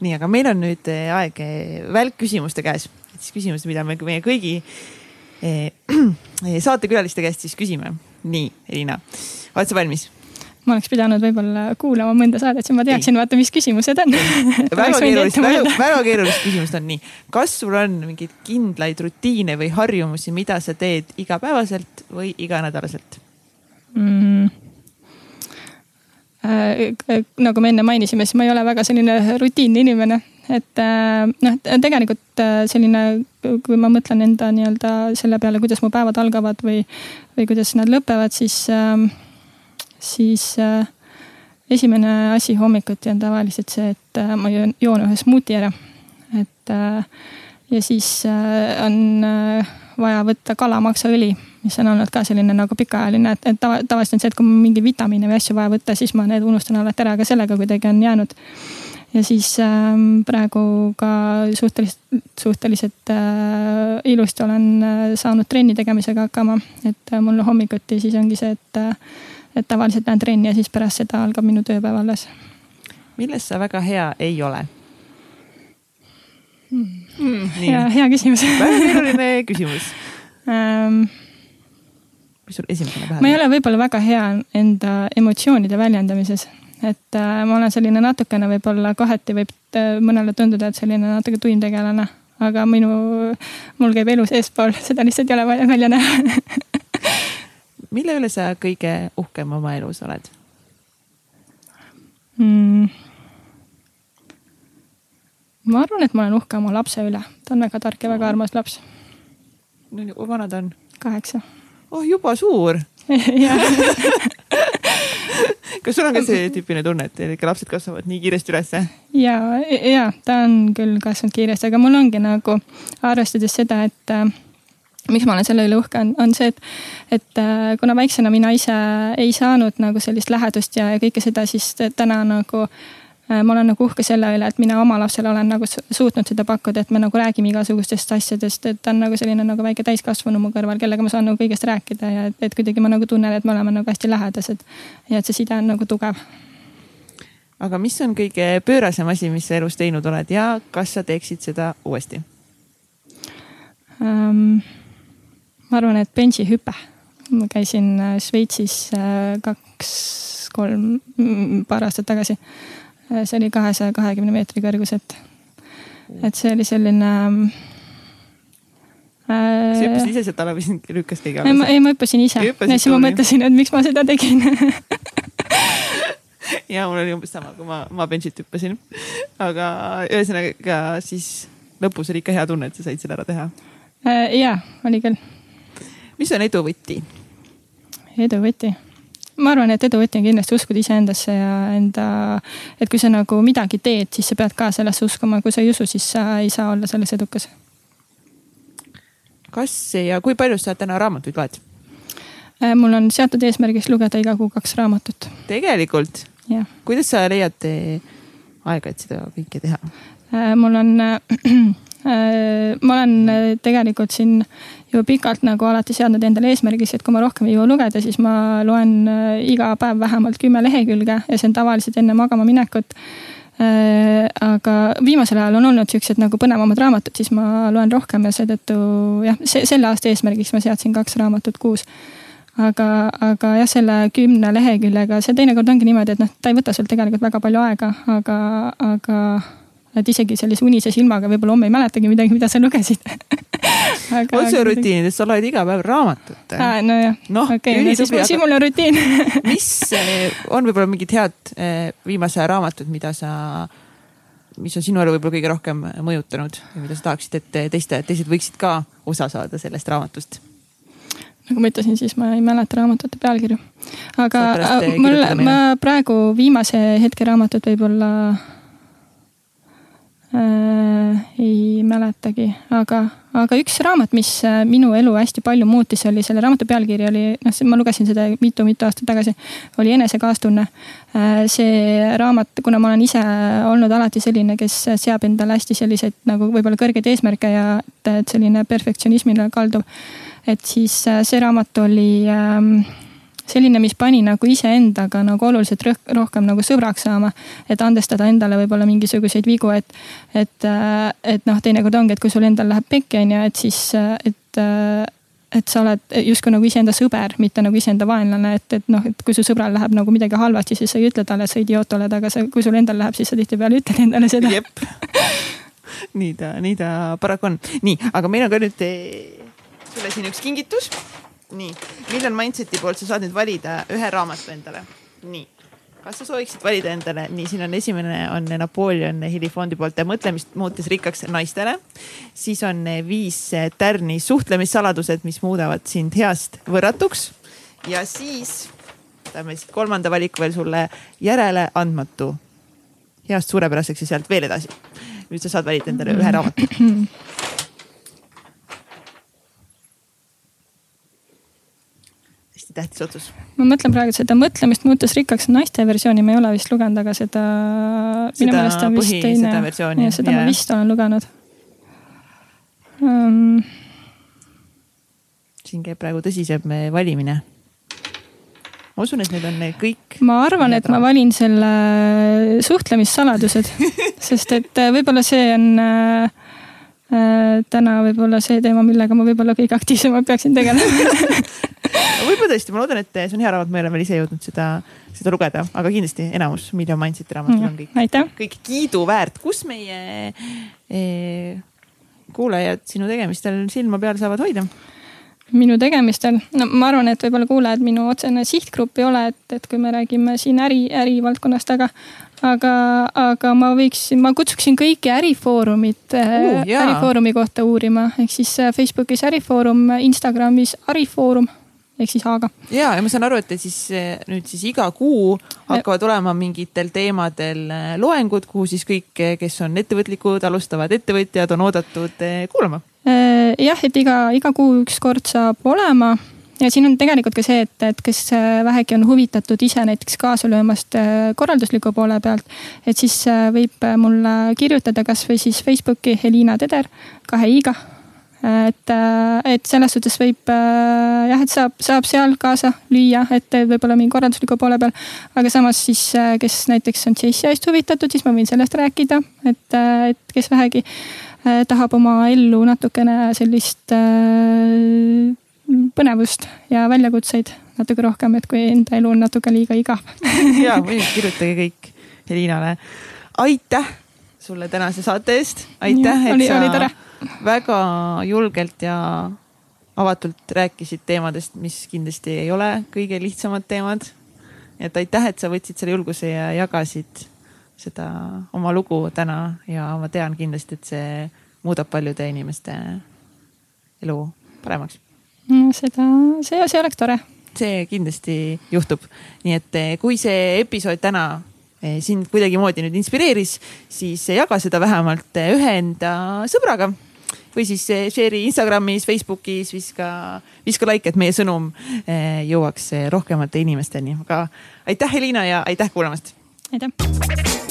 nii, aga meil on nüüd eh, aeg eh, välkküsimuste käes, siis küsimused, mida me meie kõigi eh, saatekülaliste käest siis küsime. nii, Elina, oled sa valmis? ma oleks pidanud võib-olla kuulama mõnda saadet, siis ma teaksin, vaata, mis küsimused on väga keerulist, väga, väga keerulist küsimust on nii. kas sul on mingeid kindlaid rutiine või harjumusi, mida sa teed igapäevaselt või iganädalaselt mm.? Äh, nagu me enne mainisime, siis ma ei ole väga selline rutiinne inimene, et äh, noh, tegelikult äh, selline, kui ma mõtlen enda nii-öelda selle peale, kuidas mu päevad algavad või, või kuidas nad lõpevad, siis äh, siis esimene asi hommikuti on tavaliselt see, et ma joon, joon ühe smuuti ära. et ja siis on vaja võtta kalamaksaõli, mis on olnud ka selline nagu pikaajaline, et, et tava, tavaliselt on see, et kui mul mingeid vitamiine või asju vaja võtta, siis ma need unustan alati ära, aga sellega kuidagi on jäänud. ja siis äh, praegu ka suhteliselt, suhteliselt äh, ilusti olen äh, saanud trenni tegemisega hakkama, et äh, mul hommikuti siis ongi see, et äh, et tavaliselt lähen trenni ja siis pärast seda algab minu tööpäev alles. milles sa väga hea ei ole? Mm, hea, hea küsimus väga keeruline küsimus um,. mis sul esimesena pähe tuleb? ma ei ole võib-olla väga hea enda emotsioonide väljendamises, et äh, ma olen selline natukene võib-olla kohati võib äh, mõnele tunduda, et selline natuke tuim tegelane, aga minu, mul käib elu seespool, seda lihtsalt ei ole vaja välja näha mille üle sa kõige uhkem oma elus oled mm.? ma arvan, et ma olen uhke oma lapse üle, ta on väga tark ja väga armas laps. no kui vana ta on? kaheksa. Oh, juba suur kas sul on ka see tüüpiline tunne, et ikka lapsed kasvavad nii kiiresti ülesse? ja, ja ta on küll kasvanud kiiresti, aga mul ongi nagu arvestades seda, et äh, miks ma olen selle üle uhke, on, on see, et, et äh, kuna väiksena mina ise ei saanud nagu sellist lähedust ja, ja kõike seda, siis täna nagu äh, ma olen nagu uhke selle üle, et mina oma lapsele olen nagu suutnud seda pakkuda, et me nagu räägime igasugustest asjadest, et ta on nagu selline nagu väike täiskasvanu mu kõrval, kellega ma saan nagu kõigest rääkida ja et, et kuidagi ma nagu tunnen, et me oleme nagu hästi lähedased. ja et see side on nagu tugev. aga mis on kõige pöörasem asi, mis sa elus teinud oled ja kas sa teeksid seda uuesti um,? ma arvan, et bensihüpe. ma käisin äh, Šveitsis äh, kaks-kolm, mm, paar aastat tagasi. Äh, see oli kahesaja kahekümne meetri kõrguselt. et see oli selline kas sa hüppasid ise sealt alla või sind lükkas keegi alla? ei, ma, ei, ma hüppasin ise ja siis ma mõtlesin, et miks ma seda tegin ja mul oli umbes sama, kui ma, ma bench'it hüppasin. aga ühesõnaga siis lõpus oli ikka hea tunne, et sa said selle ära teha. ja, oli küll mis on edu võti? edu võti? Ma arvan, et edu võti on kindlasti uskuda iseendasse ja enda, et kui sa nagu midagi teed, siis sa pead ka sellesse uskuma, kui sa ei usu, siis sa ei saa olla selles edukas. kas ja kui palju sa täna raamatuid loed? Äh, mul on seatud eesmärgiks lugeda iga kuu kaks raamatut. tegelikult? kuidas sa leiad aega, et seda kõike teha? Äh, mul on Äh, ma olen äh, tegelikult siin juba pikalt nagu alati seadnud endale eesmärgiks, et kui ma rohkem ei jõua lugeda, siis ma loen äh, iga päev vähemalt kümme lehekülge ja see on tavaliselt enne magama minekut. aga viimasel ajal on olnud siuksed nagu põnevamad raamatud, siis ma loen rohkem ja seetõttu jah, see selle aasta eesmärgiks ma seadsin kaks raamatut kuus aga, aga jah, selle kümne leheküljega, see teinekord ongi niimoodi, et noh, ta ei võta sul tegelikult väga palju aega, aga, aga et isegi sellise unise silmaga võib-olla homme ei mäletagi midagi, mida sa lugesid otserutiinides sa loed iga päev raamatut. nojah no,, okei okay,, siis, siis mul on rutiin mis eh, on võib-olla mingid head eh, viimase aja raamatud, mida sa, mis on sinu elu võib-olla kõige rohkem mõjutanud ja mida sa tahaksid, et teiste, teised võiksid ka osa saada sellest raamatust? nagu ma ütlesin, siis ma ei mäleta raamatute pealkirju. aga mul, ma praegu viimase hetke raamatut võib-olla äh,. ei mäletagi, aga, aga üks raamat, mis äh, minu elu hästi palju muutis, oli selle raamatu pealkiri oli, noh, ma lugesin seda mitu-mitu aastat tagasi, oli Enesekaastunne äh,. see raamat, kuna ma olen ise olnud alati selline, kes seab endale hästi selliseid nagu võib-olla kõrgeid eesmärke ja et selline perfektsionismile kalduv. et siis äh, see raamat oli äh, selline, mis pani nagu iseendaga nagu oluliselt rohkem nagu sõbraks saama. et andestada endale võib-olla mingisuguseid vigu, et, et, äh, et noh, teinekord ongi, et kui sul endal läheb pekki, on ju, et siis, äh, et, äh, et sa oled justkui nagu iseenda sõber, mitte nagu iseenda vaenlane, et, et noh, et kui su sõbral läheb nagu midagi halvasti, siis sa ei ütle talle, et sa idioot oled, aga sa, kui sul endal läheb, siis sa tihtipeale ütled endale seda. nii ta, nii ta paraku on. nii, aga meil on ka nüüd eh, sulle siin üks kingitus. Nii, Million Mindseti poolt sa saad nüüd valida ühe raamatu endale. nii kas sa sooviksid valida endale, nii, siin on esimene on Napoleon Hilli fondi poolt mõtlemist muutes rikkaks naistele. siis on viis tärni suhtlemissaladused, mis muudavad sind heast võrratuks. ja siis võtame siis kolmanda valiku veel sulle järeleandmatu heast suurepäraseks ja sealt veel edasi. nüüd sa saad valida endale ühe raamatu hästi tähtis otsus. ma mõtlen praegu seda mõtlemist muutus rikkaks naiste versiooni ma ei ole vist lugenud, aga seda. on vist teine. ja seda ja. ma vist olen lugenud um.... siin käib praegu tõsisem valimine ma usun, et need on kõik. ma arvan, et ma valin selle suhtlemissaladused sest et äh, võib-olla see on äh, täna võib-olla see teema, millega ma võib-olla kõige aktiivsemalt peaksin tegelema võib-olla tõesti, ma loodan, et see on hea raamat, ma ei ole veel ise jõudnud seda, seda lugeda, aga kindlasti enamus Million Mindseti raamatud mm, on kõik, kõik kiiduväärt. kus meie e, kuulajad sinu tegemistel silma peal saavad hoida? minu tegemistel, no ma arvan, et võib-olla kuulajad minu otsene sihtgrupp ei ole, et, et kui me räägime siin äri, ärivaldkonnast, aga, aga, aga ma võiksin, ma kutsuksin kõiki ärifoorumit uh,, ärifoorumi kohta uurima, ehk siis äh, Facebookis Ärifoorum, Instagramis Arifoorum ehk siis A-ga. ja, ja ma saan aru, et siis eh, nüüd siis iga kuu hakkavad olema mingitel teemadel eh, loengud, kuhu siis kõik, eh, kes on ettevõtlikud, alustavad ettevõtjad, on oodatud kuulama. jah, et iga, iga kuu üks kord saab olema ja siin on tegelikult ka see, et, et kes vähegi on huvitatud ise näiteks kaasa löömast korraldusliku poole pealt, et siis võib mulle kirjutada kasvõi siis Facebooki Helina Teder kahe i-ga et, äh, et selles suhtes võib äh, jah, et saab, saab seal kaasa lüüa, et võib-olla mingi korraldusliku poole peal. aga samas siis, äh, kes näiteks on JCI-st huvitatud, siis ma võin sellest rääkida, et, et kes vähegi tahab oma ellu natukene sellist põnevust ja väljakutseid natuke rohkem, et kui enda elu on natuke liiga igav ja, või kirjutage kõik Elinale. aitäh sulle tänase saate eest, aitäh, et oli, sa oli tore väga julgelt ja avatult rääkisid teemadest, mis kindlasti ei ole kõige lihtsamad teemad. et aitäh, et sa võtsid selle julguse ja jagasid seda oma lugu täna ja ma tean kindlasti, et see muudab paljude inimeste elu paremaks. seda, see, see oleks tore. see kindlasti juhtub, nii et eh, kui see episood täna eh, sind kuidagimoodi nüüd inspireeris, siis jaga seda vähemalt eh, ühe enda sõbraga või siis share'i Instagramis, Facebookis, viska, viska like, et meie sõnum eh, jõuaks eh, rohkemate inimesteni, aga aitäh, Helina ja aitäh kuulamast. aitäh.